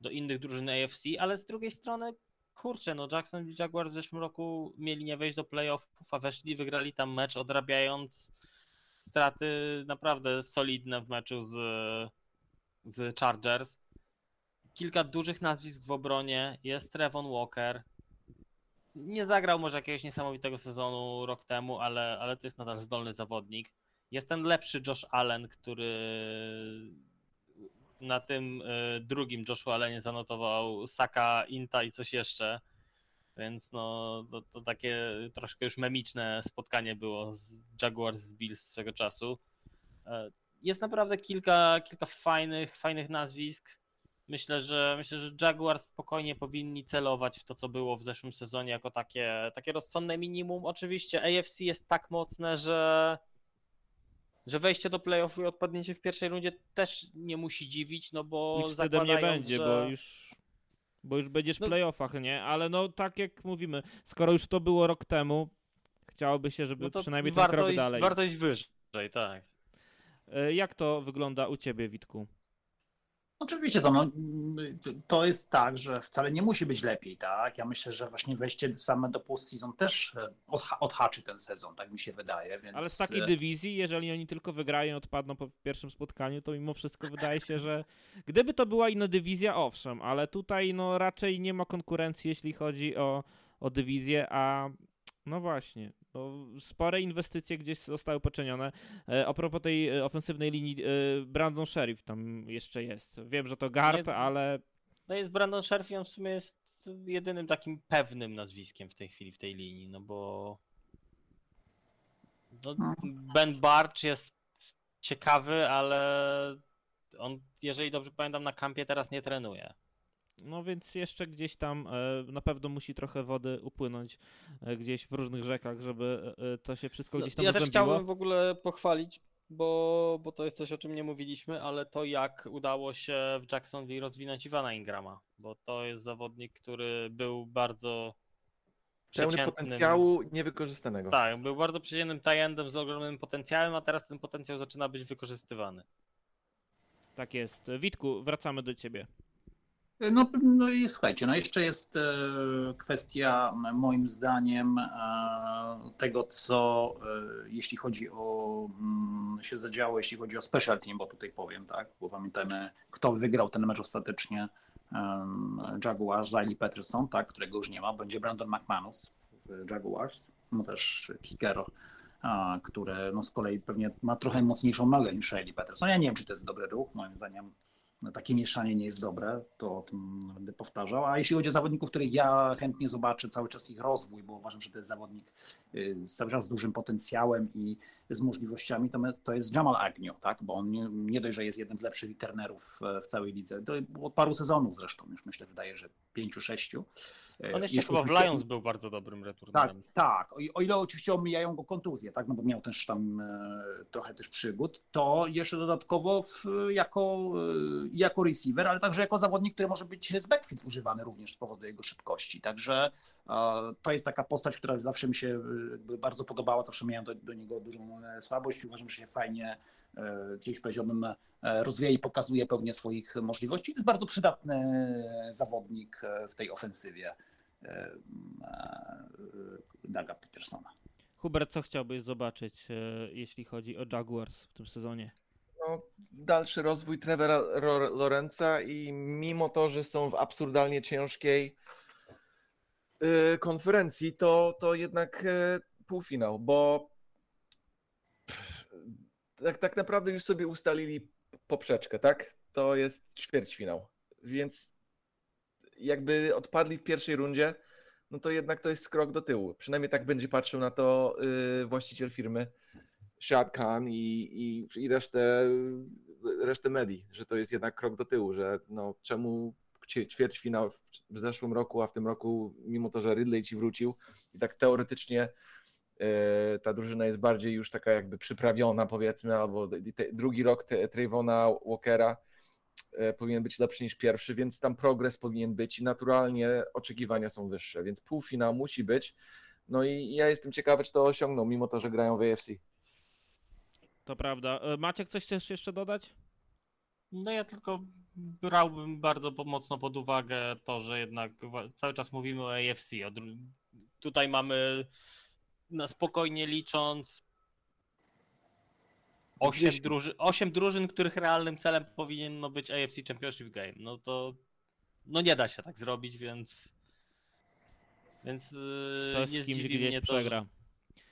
do innych drużyn AFC, ale z drugiej strony, kurczę, no Jackson Jaguars w zeszłym roku mieli nie wejść do playoffów, a weszli, wygrali tam mecz, odrabiając straty naprawdę solidne w meczu z, z Chargers. Kilka dużych nazwisk w obronie, jest Trevon Walker, nie zagrał może jakiegoś niesamowitego sezonu rok temu, ale, ale to jest nadal zdolny zawodnik. Jest ten lepszy Josh Allen, który na tym y, drugim Joshu Allenie zanotował Saka, Inta i coś jeszcze. Więc no, to, to takie troszkę już memiczne spotkanie było z Jaguars z Bills swego czasu. E, Jest naprawdę kilka, kilka fajnych, fajnych nazwisk. Myślę, że myślę, że Jaguars spokojnie powinni celować w to, co było w zeszłym sezonie, jako takie, takie rozsądne minimum. Oczywiście AFC jest tak mocne, że, że wejście do playoffu i odpadnięcie w pierwszej rundzie też nie musi dziwić, no bo Nic wtedy nie będzie, że... bo już bo już będziesz w No- playoffach, nie? Ale no tak jak mówimy, skoro już to było rok temu, chciałoby się, żeby no przynajmniej ten krok iść, dalej. Warto iść wyżej, tak. E, Jak to wygląda u ciebie, Witku? Oczywiście, no, to jest tak, że wcale nie musi być lepiej, tak? Ja myślę, że właśnie wejście same do postseason też e, odha- odhaczy ten sezon, tak mi się wydaje, więc... Ale z takiej e, dywizji, jeżeli oni tylko wygrają i odpadną po pierwszym spotkaniu, to mimo wszystko wydaje się, że gdyby to była inna dywizja, owszem, ale tutaj no raczej nie ma konkurencji, jeśli chodzi o, o dywizję, a no właśnie, bo spore inwestycje gdzieś zostały poczynione. E, a propos tej e, ofensywnej linii, e, Brandon Sheriff tam jeszcze jest. Wiem, że to guard, Nie- ale No jest Brandon Scherf i on w sumie jest jedynym takim pewnym nazwiskiem w tej chwili w tej linii, no bo no, No. Ben Barch jest ciekawy, ale on, jeżeli dobrze pamiętam, na kampie teraz nie trenuje. No więc jeszcze gdzieś tam e, na pewno musi trochę wody upłynąć e, gdzieś w różnych rzekach, żeby e, to się wszystko gdzieś tam ja też chciałbym w ogóle pochwalić, bo, bo to jest coś, o czym nie mówiliśmy, ale to jak udało się w Jacksonville rozwinąć Iwana Ingrama, bo to jest zawodnik, który był bardzo Pełny potencjału niewykorzystanego. Tak, był bardzo przyjemnym tajendem z ogromnym potencjałem, a teraz ten potencjał zaczyna być wykorzystywany. Tak jest. Witku, wracamy do ciebie. No, no i słuchajcie, no jeszcze jest e, kwestia moim zdaniem e, tego, co e, jeśli chodzi o mm, się zadziało, jeśli chodzi o special team, bo tutaj powiem, tak, bo pamiętajmy, kto wygrał ten mecz ostatecznie Jaguars, Riley Peterson, tak, którego już nie ma, będzie Brandon McManus w Jaguars, no też kicker, a, które no z kolei pewnie ma trochę mocniejszą nogę niż Riley Peterson. Ja nie wiem, czy to jest dobry ruch, moim zdaniem takie mieszanie nie jest dobre, to o tym będę powtarzał. A jeśli chodzi o zawodników, których ja chętnie zobaczę cały czas ich rozwój, bo uważam, że to jest zawodnik y, cały czas z dużym potencjałem i z możliwościami, to, to jest Jamal Agnew, tak? bo on nie, nie dość, że jest jednym z lepszych returnerów e, w całej lidze. To od paru sezonów zresztą, już myślę, wydaje, że pięciu, sześciu. E, On jeszcze chyba w Lions był bardzo dobrym tak, returnerem. tak. O, o ile oczywiście omijają go kontuzje, tak, no bo miał też tam e, trochę też przygód, to jeszcze dodatkowo w, jako, e, jako receiver, ale także jako zawodnik, który może być z backfield używany również z powodu jego szybkości. Także e, to jest taka postać, która zawsze mi się e, bardzo podobała, zawsze miałem do, do niego dużą e, słabość. Uważam, że się fajnie gdzieś powiedziałbym e, rozwija i pokazuje pełnię swoich możliwości. To jest bardzo przydatny e, zawodnik e, w tej ofensywie. e, e, Daga Petersona. Hubert, co chciałbyś zobaczyć, e, jeśli chodzi o Jaguars w tym sezonie? No, dalszy rozwój Trevora Lorenza i mimo to, że są w absurdalnie ciężkiej konferencji, to, to jednak e, półfinał, bo tak, tak naprawdę już sobie ustalili poprzeczkę, tak? To jest ćwierćfinał, więc jakby odpadli w pierwszej rundzie, no to jednak to jest krok do tyłu. Przynajmniej tak będzie patrzył na to y, właściciel firmy Shad Khan i, i, i resztę, resztę medii, że to jest jednak krok do tyłu, że no czemu ćwie- ćwierćfinał w, zeszłym roku, a w tym roku, mimo to, że Ridley ci wrócił i tak teoretycznie ta drużyna jest bardziej już taka jakby przyprawiona powiedzmy, albo te, drugi rok Trayvona Walkera e, powinien być lepszy niż pierwszy, więc tam progres powinien być i naturalnie oczekiwania są wyższe, więc półfinał musi być. No i ja jestem ciekawy, czy to osiągną, mimo to, że grają w AFC. To prawda. E, Maciek, coś chcesz jeszcze dodać? No ja tylko brałbym bardzo mocno pod uwagę to, że jednak cały czas mówimy o AFC. Tutaj mamy na spokojnie licząc 8 Dziesięć. drużyn, 8 drużyn, których realnym celem powinno być AFC Championship Game. No to no nie da się tak zrobić, więc więc Ktoś nie z kimś gdzieś to, przegra. Że...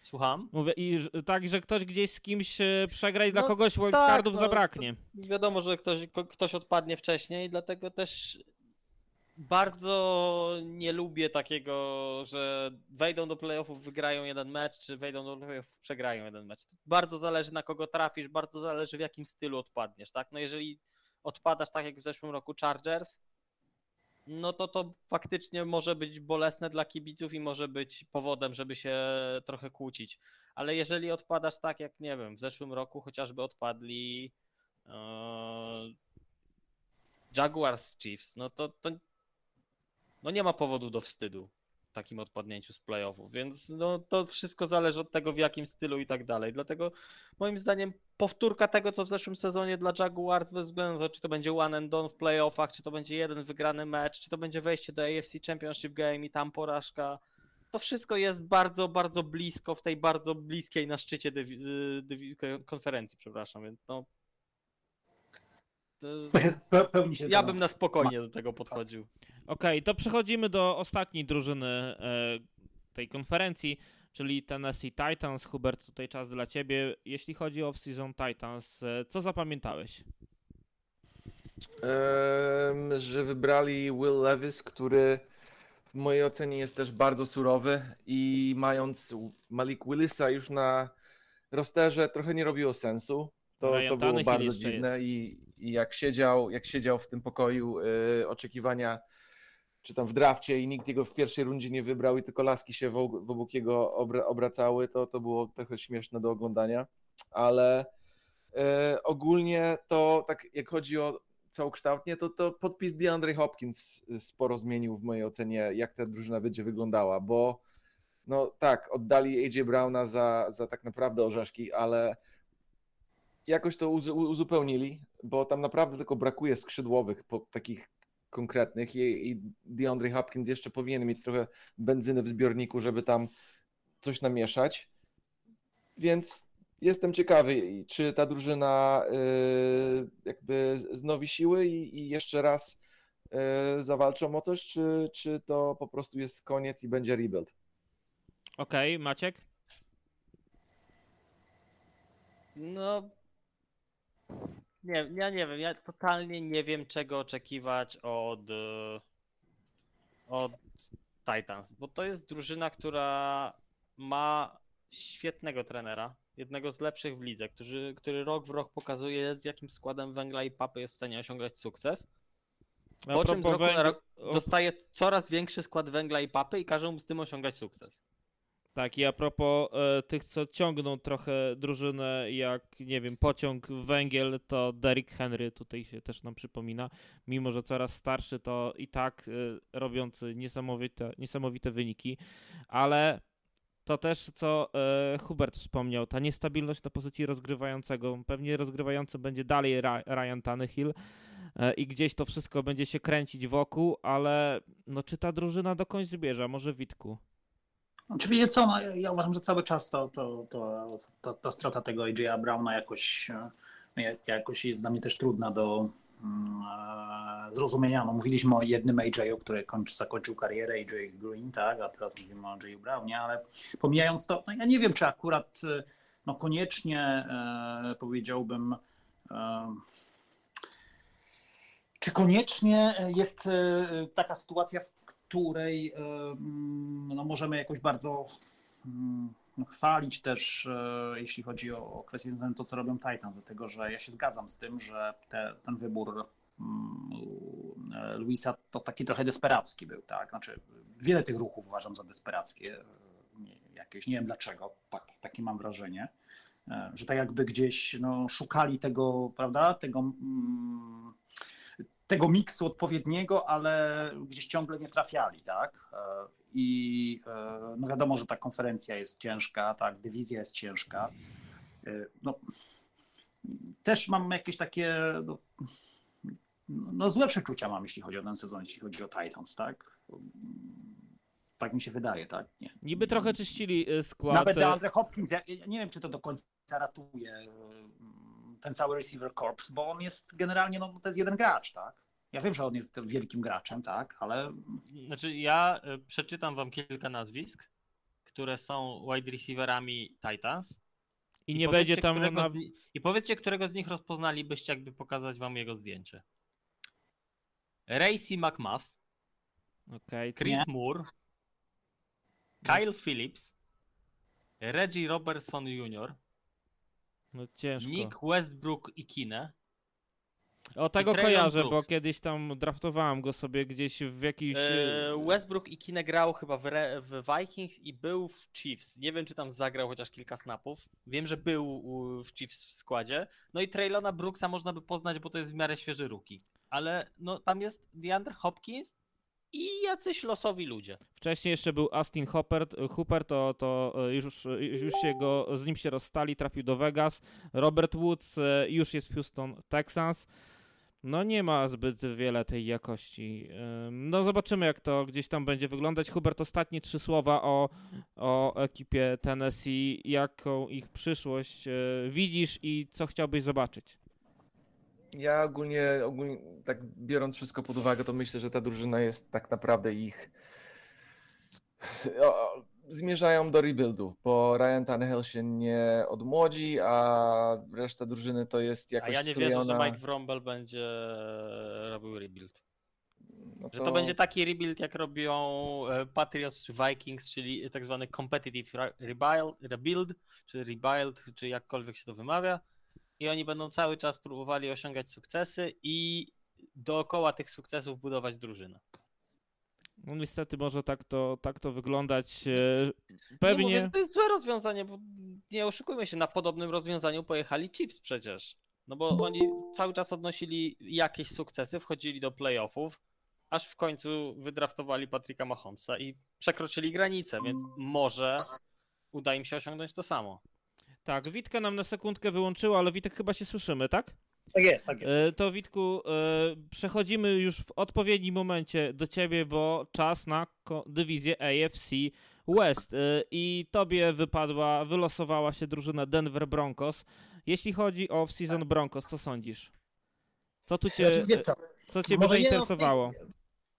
Słucham? Mówię, i że- tak, że ktoś gdzieś z kimś e, przegra i dla No kogoś wildcardów no, zabraknie. Wiadomo, że ktoś, ktoś odpadnie wcześniej, dlatego też bardzo nie lubię takiego, że wejdą do playoffów, wygrają jeden mecz, czy wejdą do playoffów, przegrają jeden mecz. Bardzo zależy na kogo trafisz, bardzo zależy w jakim stylu odpadniesz, tak? No jeżeli odpadasz tak jak w zeszłym roku Chargers, no to to faktycznie może być bolesne dla kibiców i może być powodem, żeby się trochę kłócić. Ale jeżeli odpadasz tak jak, nie wiem, w zeszłym roku chociażby odpadli Eee, Jaguars Chiefs, no to, to no nie ma powodu do wstydu w takim odpadnięciu z playoffów, więc no to wszystko zależy od tego w jakim stylu i tak dalej. Dlatego moim zdaniem powtórka tego co w zeszłym sezonie dla Jaguars bez względu na to czy to będzie one and done w playoffach, czy to będzie jeden wygrany mecz, czy to będzie wejście do AFC Championship Game i tam porażka. To wszystko jest bardzo, bardzo blisko w tej bardzo bliskiej na szczycie dywi- konferencji, przepraszam, więc no ja bym na spokojnie do tego podchodził. Okej, to przechodzimy do ostatniej drużyny e, tej konferencji, czyli Tennessee Titans. Hubert, tutaj czas dla ciebie. Jeśli chodzi o off-season Titans, e, co zapamiętałeś? Em, że wybrali Will Levis, który w mojej ocenie jest też bardzo surowy i mając Malik Willisa już na rosterze trochę nie robiło sensu. To, Ryan to było Tannehill bardzo dziwne i, i jak siedział, jak siedział w tym pokoju y, oczekiwania czy tam w drafcie i nikt jego w pierwszej rundzie nie wybrał i tylko laski się wo- wokół jego obra, obracały, to, to było trochę śmieszne do oglądania, ale e, ogólnie to tak jak chodzi o całokształtnie, to, to podpis DeAndre Hopkins sporo zmienił w mojej ocenie, jak ta drużyna będzie wyglądała, bo no tak, oddali AJ Browna za, za tak naprawdę orzeszki, ale jakoś to uzu- uzupełnili, bo tam naprawdę tylko brakuje skrzydłowych, po, takich konkretnych i, i DeAndre Hopkins jeszcze powinien mieć trochę benzyny w zbiorniku, żeby tam coś namieszać. Więc jestem ciekawy, czy ta drużyna y, jakby znowi siły i, i jeszcze raz y, zawalczą o coś, czy, czy to po prostu jest koniec i będzie rebuild. Okej, Maciek? No. Nie, ja nie wiem, ja totalnie nie wiem czego oczekiwać od, e, od Titans, bo to jest drużyna, która ma świetnego trenera, jednego z lepszych w lidze, który, który rok w rok pokazuje z jakim składem węgla i papy jest w stanie osiągać sukces. A Po czym z roku na węgla- rok dostaje coraz większy skład węgla i papy i każe mu z tym osiągać sukces. Tak, i a propos e, tych, co ciągną trochę drużynę jak, nie wiem, pociąg węgiel, to Derrick Henry tutaj się też nam przypomina. Mimo, że coraz starszy, to i tak e, robiący niesamowite, niesamowite wyniki, ale to też, co e, Hubert wspomniał, ta niestabilność na pozycji rozgrywającego. Pewnie rozgrywający będzie dalej Ra- Ryan Tannehill e, i gdzieś to wszystko będzie się kręcić wokół, ale no, czy ta drużyna dokądś zbierze? Może Witku? Oczywiście co, no, ja uważam, że cały czas to, to, to, to, ta strata tego AJ'a Browna jakoś, e, jakoś jest dla mnie też trudna do mm, e, zrozumienia. No, mówiliśmy o jednym AJ'u, który kończy, zakończył karierę, AJ Green, tak, a teraz mówimy o AJ'u Brownie, ale pomijając to, no ja nie wiem, czy akurat e, no koniecznie e, powiedziałbym e, czy koniecznie jest taka sytuacja, w której e, no, możemy jakoś bardzo mm, chwalić też, e, jeśli chodzi o, o kwestie związane z to, co robią Titans, dlatego że ja się zgadzam z tym, że te, ten wybór mm, Luisa to taki trochę desperacki był, tak? Znaczy, wiele tych ruchów uważam za desperackie, nie, jakieś, nie wiem dlaczego, tak, takie mam wrażenie, że tak jakby gdzieś no, szukali tego, prawda, tego mm, tego miksu odpowiedniego, ale gdzieś ciągle nie trafiali, tak? E, I e, no wiadomo, że ta konferencja jest ciężka, tak, dywizja jest ciężka. E, no, też mam jakieś takie no, no, złe przeczucia mam, jeśli chodzi o ten sezon, jeśli chodzi o Titans, tak? Tak mi się wydaje, tak? Nie. Niby trochę czyścili skład. Nawet DeAndre Hopkins, ja nie wiem, czy to do końca ratuje ten cały receiver corps, bo on jest generalnie, no to jest jeden gracz, tak? Ja wiem, że on jest wielkim graczem, tak, ale... Znaczy ja y, przeczytam wam kilka nazwisk, które są wide receiverami Titans. I, I nie będzie tam... Na... Z... I powiedzcie, którego z nich rozpoznalibyście, jakby pokazać wam jego zdjęcie. Racy McMuff, okay, Chris nie. Moore, Kyle Phillips, Reggie Robertson Jr., no ciężko. Nick Westbrook i Kine. O tego kojarzę, bo kiedyś tam draftowałem go sobie gdzieś w jakiś. Eee, Westbrook i Kine grał chyba w, Re w, Vikings i był w Chiefs. Nie wiem, czy tam zagrał chociaż kilka snapów. Wiem, że był w Chiefs w składzie. No i Traylona Brooksa można by poznać, bo to jest w miarę świeży ruki. Ale no tam jest DeAndre Hopkins i jacyś losowi ludzie. Wcześniej jeszcze był Austin Hopper, Hooper, to, to e, już, już się go, z nim się rozstali, trafił do Vegas. Robert Woods już jest w Houston Texans. No nie ma zbyt wiele tej jakości. No zobaczymy jak to gdzieś tam będzie wyglądać. Hubert, ostatnie trzy słowa o, o ekipie Tennessee. Jaką ich przyszłość widzisz i co chciałbyś zobaczyć? Ja ogólnie, ogólnie, tak biorąc wszystko pod uwagę, to myślę, że ta drużyna jest tak naprawdę ich. Zmierzają do rebuildu, bo Ryan Tannehill się nie odmłodzi, a reszta drużyny to jest jakoś A ja nie sklejona... wierzę, że Mike Vromble będzie robił rebuild. No to... Że to będzie taki rebuild, jak robią e, Patriots czy Vikings, czyli tak zwany competitive rebuild, czy rebuild, czy jakkolwiek się to wymawia i oni będą cały czas próbowali osiągać sukcesy i dookoła tych sukcesów budować drużynę. No niestety może tak to, tak to wyglądać. E, pewnie. Nie mówię, to jest złe rozwiązanie, bo nie oszukujmy się, na podobnym rozwiązaniu pojechali Chiefs przecież. No bo oni cały czas odnosili jakieś sukcesy, wchodzili do playoffów, aż w końcu wydraftowali Patryka Mahomesa i przekroczyli granicę, więc może uda im się osiągnąć to samo. Tak, Witkę nam na sekundkę wyłączyło, ale Witek chyba się słyszymy, tak? Tak jest, tak jest. E, to Witku, e, przechodzimy już w odpowiednim momencie do ciebie, bo czas na dywizję AFC West e, i tobie wypadła, wylosowała się drużyna Denver Broncos. Jeśli chodzi o season Broncos, co sądzisz? Co tu cię, co? cię by zainteresowało?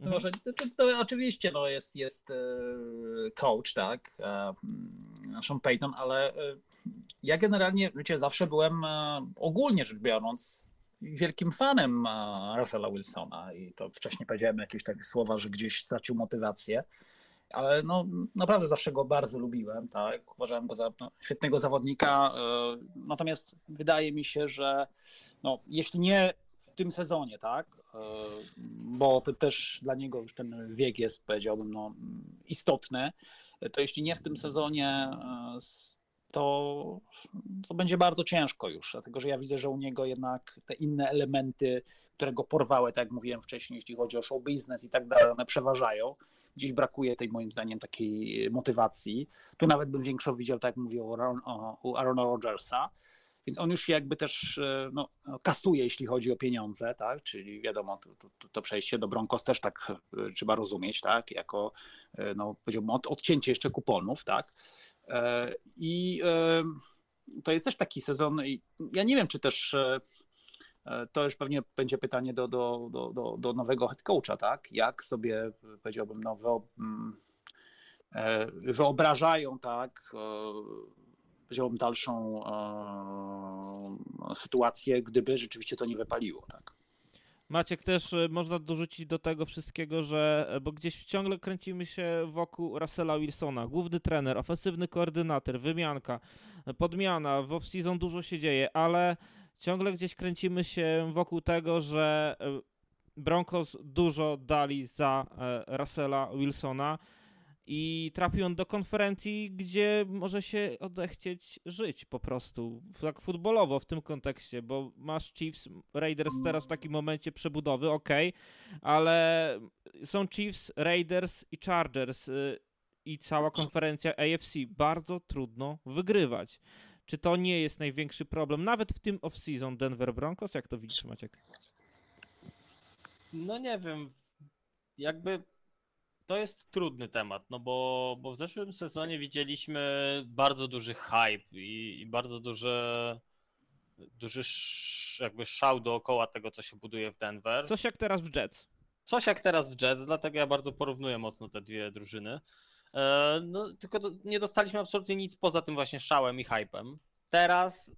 Mhm. Może, to, to, to, oczywiście no, jest, jest coach, tak, Sean Payton, ale ja generalnie, wiecie, zawsze byłem ogólnie rzecz biorąc wielkim fanem Russella Wilsona i to wcześniej powiedziałem jakieś takie słowa, że gdzieś stracił motywację, ale no, naprawdę zawsze go bardzo lubiłem, tak, uważałem go za no, świetnego zawodnika, natomiast wydaje mi się, że no, jeśli nie tym sezonie, tak, E, bo to też dla niego już ten wiek jest, powiedziałbym, no, istotny, to jeśli nie w tym sezonie, e, to, to będzie bardzo ciężko już, dlatego że ja widzę, że u niego jednak te inne elementy, które go porwały, tak jak mówiłem wcześniej, jeśli chodzi o show business i tak dalej, one przeważają. Gdzieś brakuje tej moim zdaniem takiej motywacji. Tu nawet bym większą widział, tak jak mówił o, o Arona Rodgersa. Więc on już jakby też e, no, kasuje, jeśli chodzi o pieniądze, tak? Czyli wiadomo, to, to, to przejście do Broncos też tak e, trzeba rozumieć, tak? Jako, e, no, powiedziałbym, od, odcięcie jeszcze kuponów, tak? I to jest też taki sezon, ja nie wiem, czy też to już pewnie będzie pytanie do, do, do, do, do nowego head coacha, tak? Jak sobie, powiedziałbym, no, mm, wyobrażają, tak? Powiedziałbym, dalszą e, sytuację, gdyby rzeczywiście to nie wypaliło. Tak. Maciek, też e, można dorzucić do tego wszystkiego, że e, bo gdzieś ciągle kręcimy się wokół Russella Wilsona, główny trener, ofensywny koordynator, wymianka, podmiana, w off-season dużo się dzieje, ale ciągle gdzieś kręcimy się wokół tego, że Broncos dużo dali za Russella Wilsona i trafi on do konferencji, gdzie może się odechcieć żyć po prostu, tak futbolowo w tym kontekście, bo masz Chiefs, Raiders teraz w takim momencie przebudowy, ok, ale są Chiefs, Raiders i Chargers y, i cała konferencja AFC. Bardzo trudno wygrywać. Czy to nie jest największy problem, nawet w tym off-season Denver Broncos? Jak to widzisz, Maciek? No nie wiem. Jakby to jest trudny temat, no bo, bo w zeszłym sezonie widzieliśmy bardzo duży hype i, i bardzo duży, duży sz, jakby szał dookoła tego, co się buduje w Denver. Coś jak teraz w Jets. Coś jak teraz w Jets, dlatego ja bardzo porównuję mocno te dwie drużyny. E, no, tylko nie dostaliśmy absolutnie nic poza tym właśnie szałem i hypem. Teraz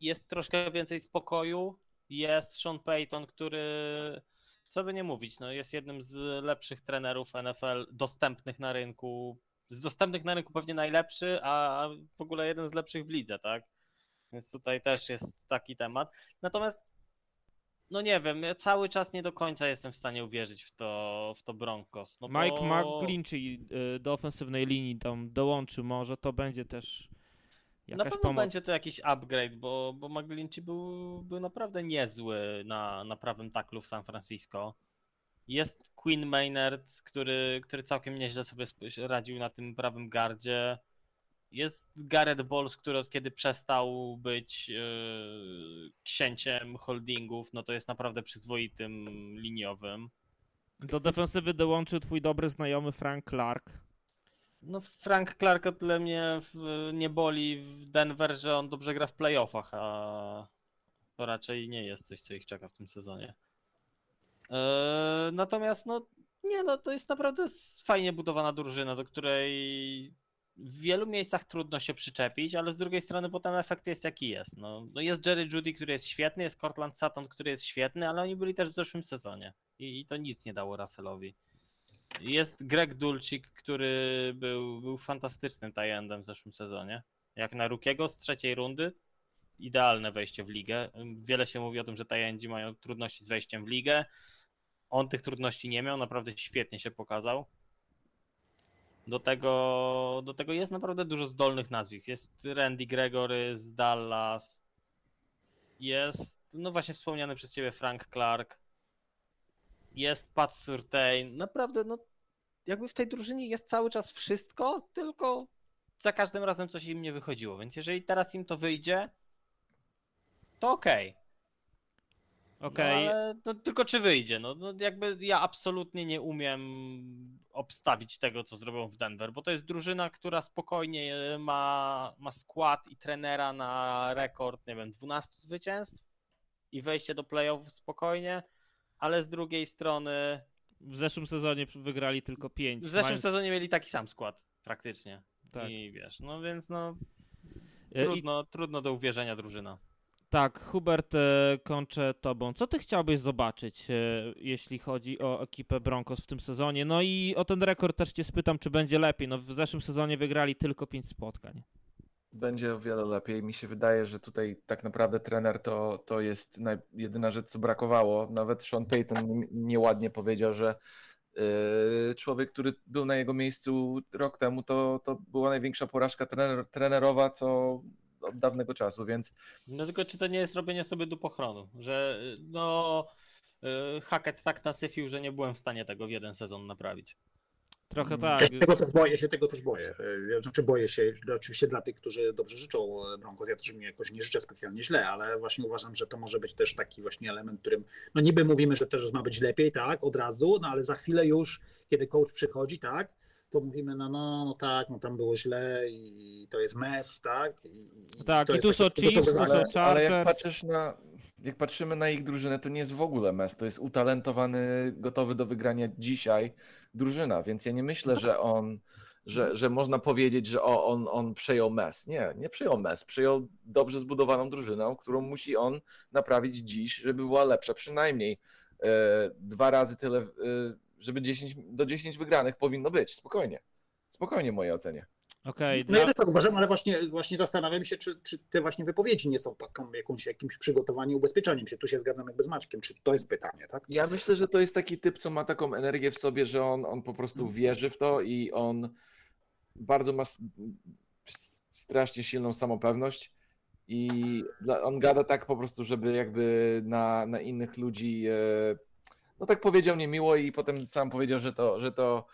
jest troszkę więcej spokoju. Jest Sean Payton, który co by nie mówić, no jest jednym z lepszych trenerów NFL dostępnych na rynku. Z dostępnych na rynku pewnie najlepszy, a w ogóle jeden z lepszych w lidze, tak? Więc tutaj też jest taki temat. Natomiast no nie wiem, ja cały czas nie do końca jestem w stanie uwierzyć w to, w to Broncos. No Mike bo... McGlinchey y, do ofensywnej linii tam dołączy, może to będzie też Jakaś na pewno pomoc. będzie to jakiś upgrade, bo, bo McGlinchey był, był naprawdę niezły na, na prawym taklu w San Francisco. Jest Queen Maynard, który, który całkiem nieźle sobie radził na tym prawym gardzie. Jest Garrett Bowles, który od kiedy przestał być yy, księciem holdingów, no to jest naprawdę przyzwoitym liniowym. Do defensywy dołączył twój dobry znajomy Frank Clark. No Frank Clark o tyle mnie nie boli w Denver, że on dobrze gra w playoffach, a to raczej nie jest coś, co ich czeka w tym sezonie. Eee, natomiast no nie, no to jest naprawdę fajnie budowana drużyna, do której w wielu miejscach trudno się przyczepić, ale z drugiej strony potem efekt jest jaki jest. No, no jest Jerry Judy, który jest świetny, jest Cortland Sutton, który jest świetny, ale oni byli też w zeszłym sezonie i, i to nic nie dało Russellowi. Jest Greg Dulcik, który był, był fantastycznym tajendem w zeszłym sezonie. Jak na Rukiego z trzeciej rundy, idealne wejście w ligę. Wiele się mówi o tym, że tajendzi mają trudności z wejściem w ligę. On tych trudności nie miał, naprawdę świetnie się pokazał. Do tego, do tego jest naprawdę dużo zdolnych nazwisk. Jest Randy Gregory z Dallas. Jest, no właśnie wspomniany przez ciebie Frank Clark jest Pat Surtain. Naprawdę, no jakby w tej drużynie jest cały czas wszystko, tylko za każdym razem coś im nie wychodziło. Więc jeżeli teraz im to wyjdzie, to okej. Okay. Okej. Okay. No, no, tylko czy wyjdzie? No, no jakby ja absolutnie nie umiem obstawić tego, co zrobią w Denver, bo to jest drużyna, która spokojnie ma, ma skład i trenera na rekord, nie wiem, 12 zwycięstw i wejście do playoff spokojnie ale z drugiej strony. W zeszłym sezonie wygrali tylko 5. W zeszłym mając... sezonie mieli taki sam skład, praktycznie. Tak. I wiesz, no więc no. E, trudno, I... trudno do uwierzenia drużyna. Tak, Hubert, e, kończę tobą. Co ty chciałbyś zobaczyć, e, jeśli chodzi o ekipę Broncos w tym sezonie? No i o ten rekord też cię spytam, czy będzie lepiej. No w zeszłym sezonie wygrali tylko 5 spotkań będzie o wiele lepiej. Mi się wydaje, że tutaj tak naprawdę trener to, to jest jedyna rzecz, co brakowało. Nawet Sean Payton nieładnie powiedział, że yy, człowiek, który był na jego miejscu rok temu, to, to była największa porażka trener, trenerowa, co od dawnego czasu, więc... No tylko czy to nie jest robienie sobie dupochronu, że no yy, Hackett tak nasyfił, że nie byłem w stanie tego w jeden sezon naprawić. Trochę Mm. tak. Ja się tego też boję, się tego też boję. E, Znaczy boję się, oczywiście dla tych, którzy dobrze życzą Broncos, ja też mi jakoś nie życzę specjalnie źle, ale właśnie uważam, że to może być też taki właśnie element, którym, no niby mówimy, że też ma być lepiej, tak, od razu, no ale za chwilę już, kiedy coach przychodzi, tak, to mówimy, no, no, no tak, no tam było źle i to jest mes, tak. I, Tak, i tu są Chiefs, tu są Ale, ale jak patrzysz na, jak patrzymy na ich drużynę, to nie jest w ogóle mes, to jest utalentowany, gotowy do wygrania dzisiaj drużyna, więc ja nie myślę, że on, że, że można powiedzieć, że o, on, on przejął mes. Nie, nie przejął mes, przejął dobrze zbudowaną drużynę, którą musi on naprawić dziś, żeby była lepsza, przynajmniej e, dwa razy tyle, e, żeby 10, do 10 wygranych powinno być, spokojnie. Spokojnie w mojej ocenie. Okej, No ja dla- też tak uważam, ale właśnie, właśnie zastanawiam się, czy, czy te właśnie wypowiedzi nie są taką jakąś, jakimś przygotowaniem, ubezpieczeniem się. Tu się zgadzam jakby z Maćkiem, czy to jest pytanie, tak? Ja myślę, że to jest taki typ, co ma taką energię w sobie, że on, on po prostu wierzy w to i on bardzo ma strasznie silną samopewność i on gada tak po prostu, żeby jakby na, na innych ludzi, e, no tak powiedział niemiło i potem sam powiedział, że to, że to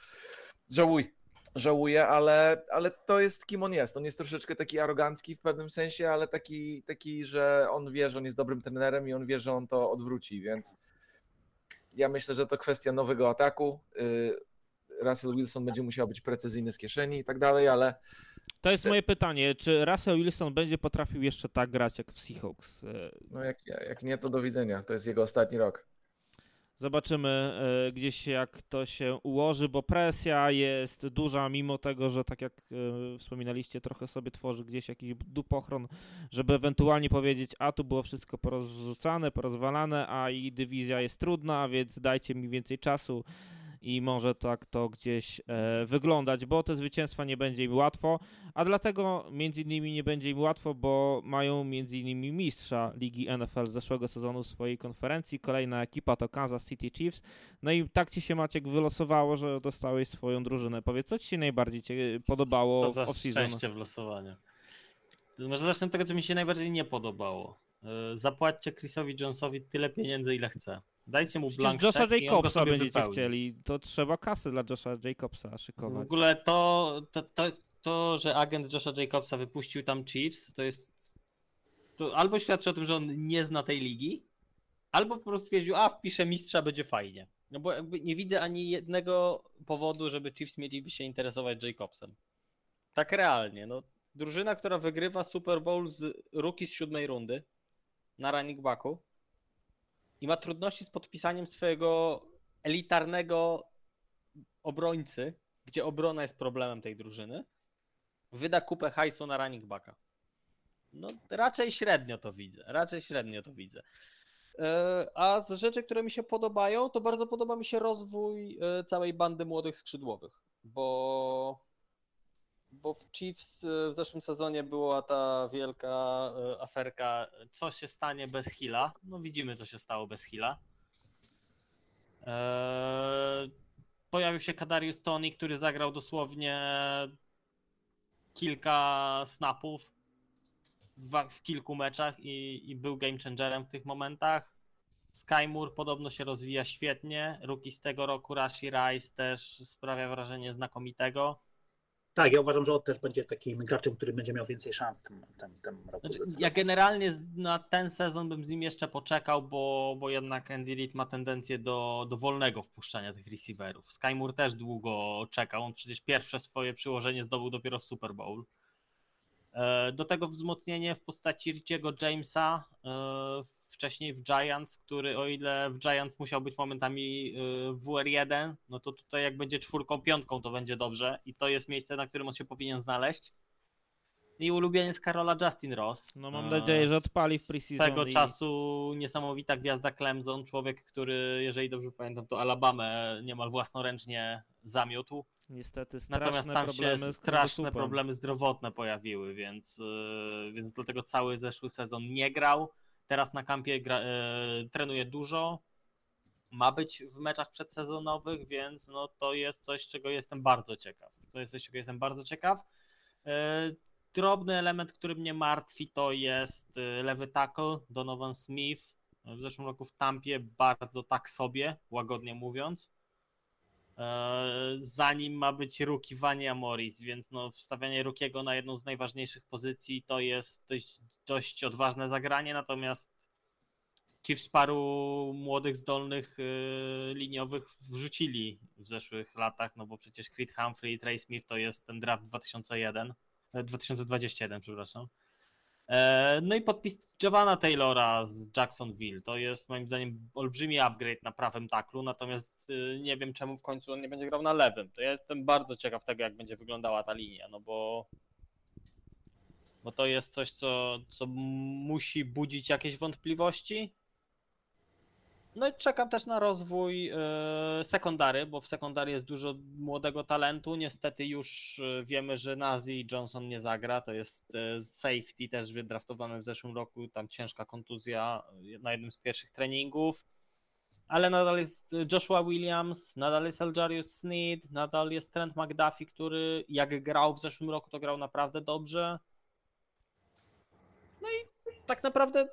żałuj, żałuje, ale, ale to jest kim on jest. On jest troszeczkę taki arogancki w pewnym sensie, ale taki, taki, że on wie, że on jest dobrym trenerem i on wie, że on to odwróci, więc ja myślę, że to kwestia nowego ataku. Y, Russell Wilson będzie musiał być precyzyjny z kieszeni i tak dalej, ale to jest moje pytanie. Czy Russell Wilson będzie potrafił jeszcze tak grać jak w Seahawks? E, no jak, jak nie, to do widzenia. To jest jego ostatni rok. Zobaczymy e, gdzieś jak to się ułoży, bo presja jest duża, mimo tego, że tak jak e, wspominaliście, trochę sobie tworzy gdzieś jakiś dupochron, żeby ewentualnie powiedzieć, a tu było wszystko porozrzucane, porozwalane, a i dywizja jest trudna, więc dajcie mi więcej czasu i może tak to gdzieś e, wyglądać, bo te zwycięstwa nie będzie im łatwo, a dlatego między innymi nie będzie im łatwo, bo mają między innymi mistrza ligi NFL z zeszłego sezonu w swojej konferencji. Kolejna ekipa to Kansas City Chiefs. No i tak ci się Maciek wylosowało, że dostałeś swoją drużynę. Powiedz, co ci się najbardziej podobało w off-season? szczęście w losowaniu. Może zacznę od tego, co mi się najbardziej nie podobało. Yy, Zapłaćcie Chrisowi Jonesowi tyle pieniędzy, ile chce. Dajcie mu blank Przecież Josha Jacobsa będziecie wypełni. chcieli. To trzeba kasy dla Josha Jacobsa szykować. W ogóle to, to, to, to, że agent Josha Jacobsa wypuścił tam Chiefs, to jest. To albo świadczy o tym, że on nie zna tej ligi, albo po prostu stwierdził, a wpiszę mistrza, będzie fajnie. No bo jakby nie widzę ani jednego powodu, żeby Chiefs mieliby się interesować Jacobsem. Tak realnie. No, drużyna, która wygrywa Super Bowl z rookie z siódmej rundy na running backu i ma trudności z podpisaniem swojego elitarnego obrońcy, gdzie obrona jest problemem tej drużyny, wyda kupę hajsu na running backa. No raczej średnio to widzę, raczej średnio to widzę. E, A z rzeczy, które mi się podobają, to bardzo podoba mi się rozwój e, całej bandy młodych skrzydłowych, bo, bo w Chiefs e, w zeszłym sezonie była ta wielka e, aferka, co się stanie bez Hilla. No widzimy, co się stało bez Hilla. Eee, pojawił się Kadarius Tony, który zagrał dosłownie kilka snapów w, w kilku meczach i, i był game changerem w tych momentach. Sky Moore podobno się rozwija świetnie. Rookie z tego roku Rashi Rice też sprawia wrażenie znakomitego. Tak, ja uważam, że on też będzie takim graczem, który będzie miał więcej szans w tym, tym, tym roku. Znaczy, ja generalnie na ten sezon bym z nim jeszcze poczekał, bo, bo jednak Andy Reid ma tendencję do, do wolnego wpuszczania tych receiverów. Sky Moore też długo czekał, on przecież pierwsze swoje przyłożenie zdobył dopiero w Super Bowl. E, Do tego wzmocnienie w postaci Richiego Jamesa, e, wcześniej w Giants, który o ile w Giants musiał być momentami w WR1, no to tutaj jak będzie czwórką, piątką to będzie dobrze i to jest miejsce, na którym on się powinien znaleźć. I ulubieniec Karola Justin Ross. No mam nadzieję, że odpali w preseason. Swego i... czasu niesamowita gwiazda Clemson, człowiek, który, jeżeli dobrze pamiętam, to Alabamę niemal własnoręcznie zamiótł. Niestety Natomiast straszne tam problemy się z straszne problemy zdrowotne pojawiły, więc, yy, więc dlatego cały zeszły sezon nie grał. Teraz na kampie gra, yy, trenuje dużo. Ma być w meczach przedsezonowych, więc no, to jest coś, czego jestem bardzo ciekaw. To jest coś, czego jestem bardzo ciekaw. Yy, drobny element, który mnie martwi, to jest yy, lewy tackle Donovan Smith. W zeszłym roku w Tampie bardzo tak sobie, łagodnie mówiąc. E, zanim ma być Ruki Vania Morris, więc no, wstawianie Rukiego na jedną z najważniejszych pozycji to jest dość, dość odważne zagranie, natomiast Chiefs paru młodych, zdolnych y, liniowych wrzucili w zeszłych latach, no bo przecież Creed Humphrey i Trey Smith to jest ten draft 2001, e, 2021, przepraszam. E, No i podpis Javana Taylora z Jacksonville. To jest moim zdaniem olbrzymi upgrade na prawym taklu, natomiast nie wiem czemu w końcu on nie będzie grał na lewym. To ja jestem bardzo ciekaw tego, jak będzie wyglądała ta linia, no bo bo to jest coś, co, co musi budzić jakieś wątpliwości. No i czekam też na rozwój e, sekundary, bo w sekundary jest dużo młodego talentu. Niestety już e, wiemy, że Nazi Johnson nie zagra. To jest e, safety też wydraftowany w zeszłym roku. Tam ciężka kontuzja na jednym z pierwszych treningów. Ale nadal jest Joshua Williams, nadal jest Aljarius Sneed, nadal jest Trent McDuffie, który jak grał w zeszłym roku, to grał naprawdę dobrze. No i tak naprawdę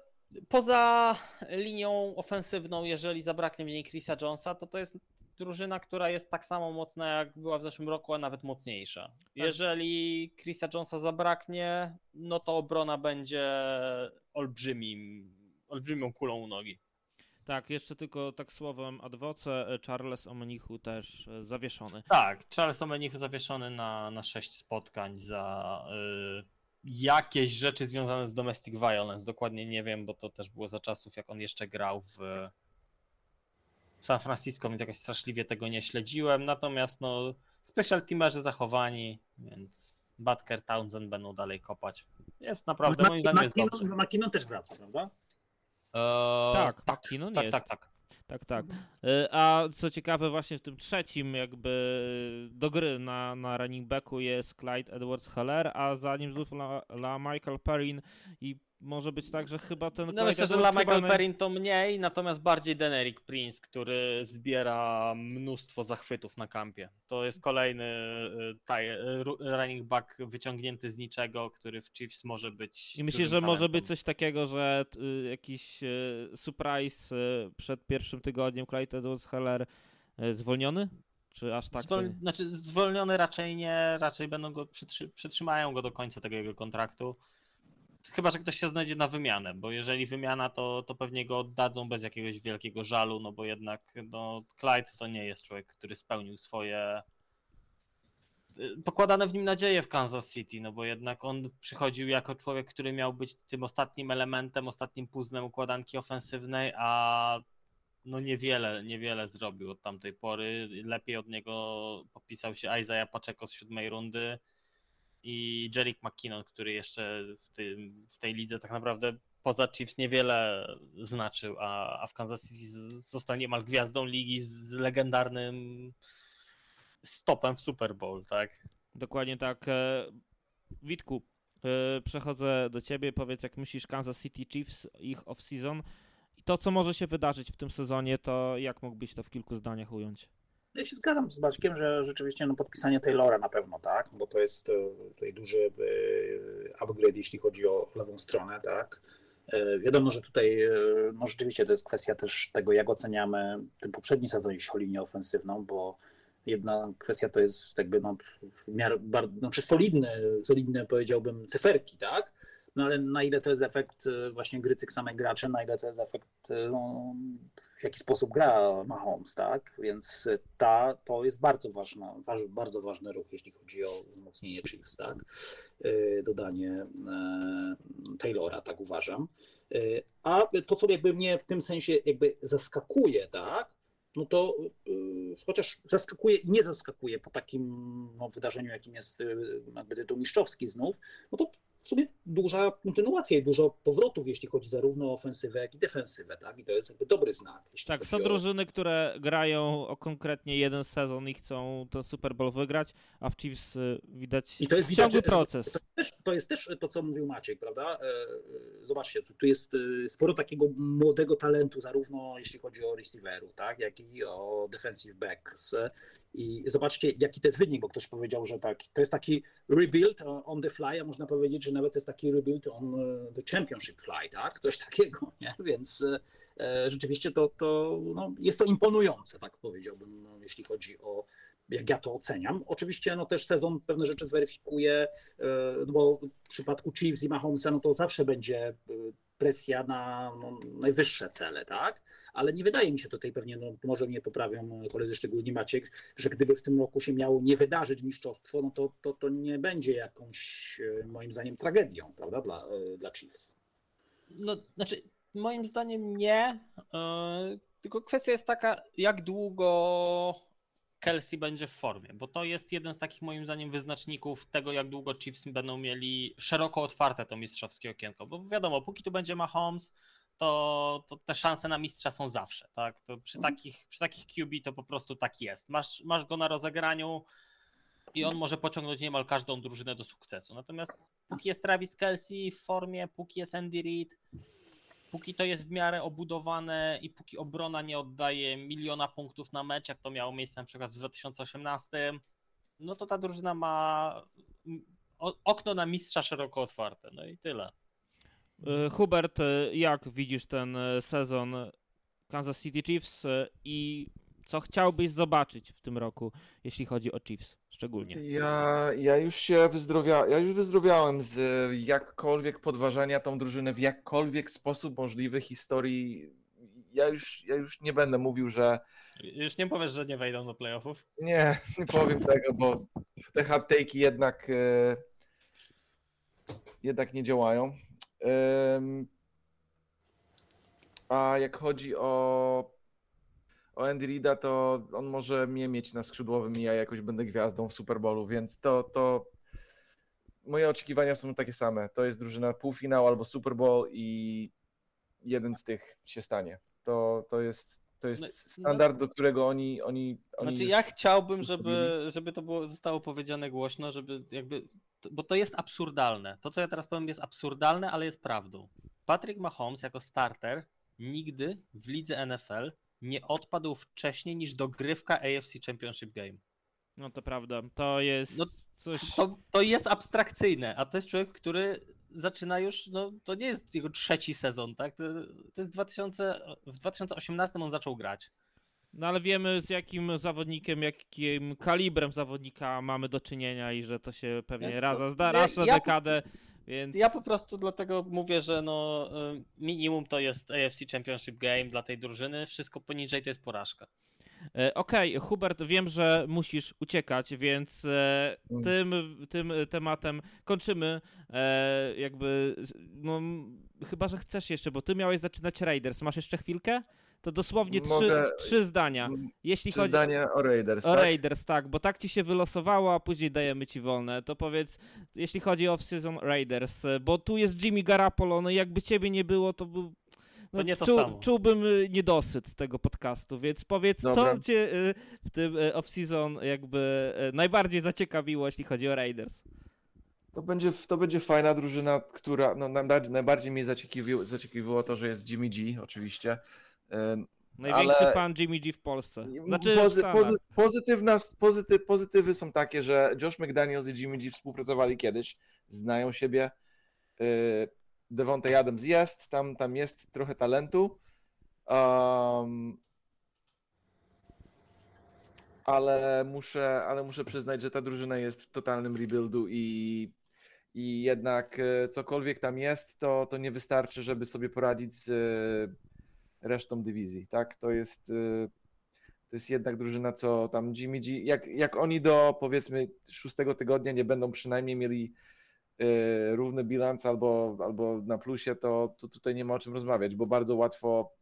poza linią ofensywną, jeżeli zabraknie mniej Chrisa Jonesa, to to jest drużyna, która jest tak samo mocna jak była w zeszłym roku, a nawet mocniejsza. Jeżeli Chrisa Jonesa zabraknie, no to obrona będzie olbrzymim, olbrzymią kulą u nogi. Tak, jeszcze tylko tak słowem adwoce, e, Charles Omenichu też e, zawieszony. Tak, Charles Omenichu zawieszony na, na 6 spotkań za y, jakieś rzeczy związane z domestic violence. Dokładnie nie wiem, bo to też było za czasów, jak on jeszcze grał w San Francisco, więc jakoś straszliwie tego nie śledziłem. Natomiast no, special teamerzy zachowani, więc Butker, Townsend będą dalej kopać. Jest naprawdę, moim zdaniem jest. McKinnon, McKinnon też wraca, prawda? Eee, Tak, tak, McKinnon tak, jest. tak, tak. Tak, tak. E, A co ciekawe, właśnie w tym trzecim jakby do gry na, na running backu jest Clyde Edwards-Heller, a za nim znów La, La Michael Perrin i może być tak, że chyba ten No myślę, że Edwards dla Michael naj- Perrin to mniej, natomiast bardziej Deneric Prince, który zbiera mnóstwo zachwytów na kampie. To jest kolejny y, taj, y, ru- running back wyciągnięty z niczego, który w Chiefs może być. I dużym że może talentem. być coś takiego, że y, jakiś surprise przed pierwszym tygodniem Clyde Edwards-Heller y, zwolniony? Czy aż tak? Zwol... Znaczy zwolniony raczej nie, raczej będą go przytrzy... przytrzymają go do końca tego jego kontraktu. Chyba, że ktoś się znajdzie na wymianę, bo jeżeli wymiana, to, to pewnie go oddadzą bez jakiegoś wielkiego żalu, no bo jednak no, Clyde to nie jest człowiek, który spełnił swoje y, pokładane w nim nadzieje w Kansas City, no bo jednak on przychodził jako człowiek, który miał być tym ostatnim elementem, ostatnim puzzlem układanki ofensywnej, a no niewiele, niewiele zrobił od tamtej pory. Lepiej od niego podpisał się Isaiah Pacheco z siódmej rundy i Jerick McKinnon, który jeszcze w, tym, w tej lidze tak naprawdę poza Chiefs niewiele znaczył, a, a w Kansas City został niemal gwiazdą ligi z legendarnym stopem w Super Bowl, tak? Dokładnie tak. E, Witku, e, przechodzę do ciebie. Powiedz, jak myślisz Kansas City Chiefs, ich off-season i to, co może się wydarzyć w tym sezonie, to jak mógłbyś to w kilku zdaniach ująć? Ja się zgadzam z Baczkiem, że rzeczywiście no, podpisanie Taylora na pewno, tak, bo to jest e, tutaj duży e, upgrade, jeśli chodzi o lewą stronę, tak. E, Wiadomo, że tutaj no rzeczywiście to jest kwestia też tego, jak oceniamy ten poprzedni sezon, jeśli chodzi o linię ofensywną, bo jedna kwestia to jest jakby no, w miarę, bardzo, znaczy solidne, solidne powiedziałbym cyferki, tak, no ale na ile to jest efekt e, właśnie gry tych samych graczy, na ile to jest efekt, e, no, w jaki sposób gra Mahomes, tak? Więc ta, to jest bardzo ważna, waż, bardzo ważny ruch, jeśli chodzi o wzmocnienie Chiefs, tak? E, Dodanie e, Taylora, tak uważam. A to, co jakby mnie w tym sensie jakby zaskakuje, tak? No to e, chociaż zaskakuje nie zaskakuje po takim no, wydarzeniu, jakim jest e, jakby tytuł znów, no to w sumie duża kontynuacja i dużo powrotów, jeśli chodzi zarówno o ofensywę, jak i defensywę, tak? I to jest jakby dobry znak. Tak, są o- drużyny, które grają o konkretnie jeden sezon i chcą ten Super Bowl wygrać, a w Chiefs y, widać I to jest widać, ciągły że- proces. To też, to jest też to, co mówił Maciek, prawda? E, e, Zobaczcie, tu- jest e, sporo takiego młodego talentu, zarówno jeśli chodzi o receiverów, tak, jak i o defensive backs. I zobaczcie, jaki to jest wynik, bo ktoś powiedział, że tak, to jest taki rebuild on the fly, a można powiedzieć, że nawet to jest taki rebuild on e, the championship fly, tak? Coś takiego, nie? Więc e, rzeczywiście to, to no, jest to imponujące, tak powiedziałbym, no, jeśli chodzi o jak ja to oceniam. Oczywiście no, też sezon pewne rzeczy zweryfikuje, e, no, bo w przypadku Chiefs i Mahomesa no, to zawsze będzie e, presja na no, najwyższe cele, tak? Ale nie wydaje mi się tutaj pewnie, no, może mnie poprawią koledzy, szczególnie Maciek, że gdyby w tym roku się miało nie wydarzyć mistrzostwo, no to, to, to nie będzie jakąś, moim zdaniem, tragedią, prawda, dla, dla Chiefs. No, znaczy, moim zdaniem nie. Yy, tylko kwestia jest taka, jak długo Kelsey będzie w formie, bo to jest jeden z takich moim zdaniem wyznaczników tego, jak długo Chiefs będą mieli szeroko otwarte to mistrzowskie okienko, bo wiadomo, póki tu będzie Mahomes, to, to te szanse na mistrza są zawsze, tak? To przy mhm. takich, przy takich QB to po prostu tak jest. Masz, masz go na rozegraniu i on może pociągnąć niemal każdą drużynę do sukcesu. Natomiast póki jest Travis Kelsey w formie, póki jest Andy Reid, póki to jest w miarę obudowane i póki obrona nie oddaje miliona punktów na mecz, jak to miało miejsce na przykład w 2018, no to ta drużyna ma okno na mistrza szeroko otwarte. No i tyle. E, Hubert, e, jak widzisz ten e, sezon Kansas City Chiefs i co chciałbyś zobaczyć w tym roku, jeśli chodzi o Chiefs szczególnie? Ja, ja już się wyzdrowia, ja już wyzdrowiałem z jakkolwiek podważania tą drużynę w jakkolwiek sposób możliwy historii. Ja już, ja już nie będę mówił, że. Już nie powiesz, że nie wejdą do playoffów? Nie, nie powiem tego, bo te hard take'i jednak, e, jednak nie działają. A jak chodzi o o Andy Reida, to on może mnie mieć na skrzydłowym i ja jakoś będę gwiazdą w Super Bowlu, więc to, to moje oczekiwania są takie same. To jest drużyna półfinał albo Super Bowl i jeden z tych się stanie. To, to jest, to jest no, standard, no, do którego oni. oni, oni znaczy, ja chciałbym, żeby, żeby to było, zostało powiedziane głośno, żeby jakby. Bo to jest absurdalne. To, co ja teraz powiem, jest absurdalne, ale jest prawdą. Patrick Mahomes jako starter nigdy w lidze NFL nie odpadł wcześniej niż dogrywka AFC Championship Game. No to prawda, to jest no, coś... To, to jest abstrakcyjne, a to jest człowiek, który zaczyna już, no to nie jest jego trzeci sezon, tak? To, to jest 2000, w 2018 on zaczął grać. No ale wiemy z jakim zawodnikiem, jakim kalibrem zawodnika mamy do czynienia i że to się pewnie raz, zda, raz na ja, dekadę więc... Ja po prostu dlatego mówię, że no y, minimum to jest AFC Championship Game dla tej drużyny, wszystko poniżej to jest porażka. E, okej, okay, Hubert, wiem, że musisz uciekać, więc e, mm. tym, tym tematem kończymy. E, jakby, no, chyba, że chcesz jeszcze, bo ty miałeś zaczynać Raiders. Masz jeszcze chwilkę? To dosłownie trzy, trzy zdania. Jeśli trzy chodzi zdania o Raiders. O tak? Raiders, tak, bo tak ci się wylosowało, a później dajemy ci wolne. To powiedz, jeśli chodzi o off-season Raiders, bo tu jest Jimmy Garapolo, no jakby ciebie nie było, to był no, nie to czu, samo. Czułbym y, niedosyt z tego podcastu, więc powiedz, Dobra. co cię y, w tym y, off-season jakby najbardziej zaciekawiło, jeśli chodzi o Raiders? To będzie, to będzie fajna drużyna, która no, najbardziej, najbardziej mnie zaciekawiło, zaciekawiło to, że jest Jimmy G oczywiście. Największy ale... fan Jimmy G w Polsce. Znaczy pozy, pozy, pozytywna, pozyty, pozytywy są takie, że Josh McDaniels i Jimmy G współpracowali kiedyś, znają siebie. Devontae Adams jest, tam, tam jest trochę talentu. Um, ale muszę, ale muszę przyznać, że ta drużyna jest w totalnym rebuildu i, i jednak e, cokolwiek tam jest, to, to nie wystarczy, żeby sobie poradzić z resztą dywizji, tak? To jest, e, to jest jednak drużyna, co tam Jimmy G, jak, jak oni do powiedzmy szóstego tygodnia nie będą przynajmniej mieli Y, równy bilans albo, albo na plusie, to, to tutaj nie ma o czym rozmawiać, bo bardzo łatwo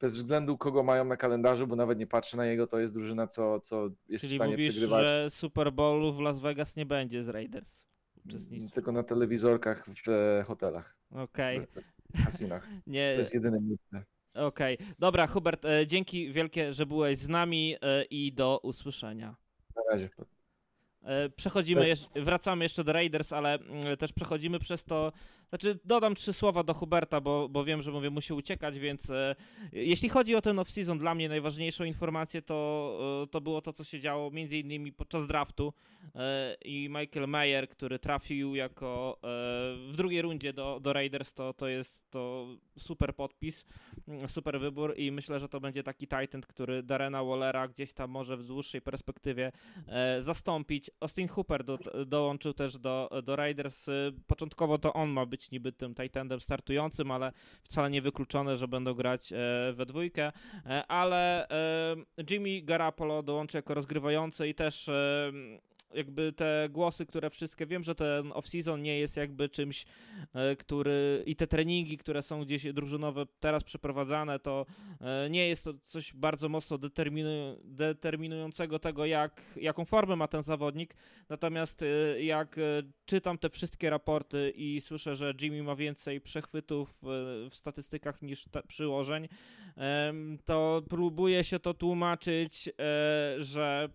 bez względu kogo mają na kalendarzu, bo nawet nie patrzę na jego, to jest drużyna, co, co jest Czyli w stanie mówisz, przegrywać. że Super Bowlu w Las Vegas nie będzie z Raiders? Tylko na telewizorkach w hotelach. Okej. Okay. Kasinach. nie. To jest jedyne miejsce. Okej. Okay. Dobra, Hubert, e, dzięki wielkie, że byłeś z nami e, i do usłyszenia. Na razie. E, przechodzimy, wracamy jeszcze do Raiders, ale mm, też przechodzimy przez to. Znaczy, dodam trzy słowa do Huberta, bo, bo wiem, że mówię, musi uciekać, więc e, jeśli chodzi o ten off-season, dla mnie najważniejszą informację to, e, to było to, co się działo między innymi podczas draftu i Michael Mayer, który trafił jako w drugiej rundzie do, do Raiders, to, to jest to super podpis, mm, super wybór i myślę, że to będzie taki Titan, który Darena Wallera gdzieś tam może w dłuższej perspektywie e, zastąpić. Austin Hooper do, dołączył też do, do Raiders. E, Początkowo to on ma być niby tym Titanem startującym, ale wcale nie wykluczone, że będą grać e, we dwójkę. Ale Jimmy Garapolo dołączy jako rozgrywający i też jakby te głosy, które wszystkie, wiem, że ten off-season nie jest jakby czymś, e, który i te treningi, które są gdzieś drużynowe teraz przeprowadzane, to e, nie jest to coś bardzo mocno determinu, determinującego tego, jak, jaką formę ma ten zawodnik. Natomiast e, jak czytam te wszystkie raporty i słyszę, że Jimmy ma więcej przechwytów w statystykach niż przyłożeń, to próbuję się to tłumaczyć, że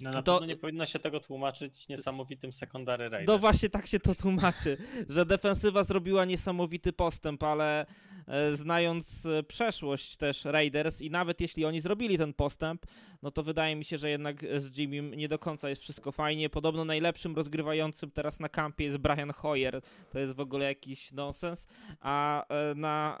No na To- pewno nie powinno się tego tłumaczyć niesamowitym secondary Raiders. No właśnie tak się to tłumaczy, że defensywa zrobiła niesamowity postęp, ale e, znając e, przeszłość też Raiders i nawet jeśli oni zrobili ten postęp, no to wydaje mi się, że jednak z Jimmym nie do końca jest wszystko fajnie. Podobno najlepszym rozgrywającym teraz na kampie jest Brian Hoyer. To jest w ogóle jakiś nonsens, a e, na e,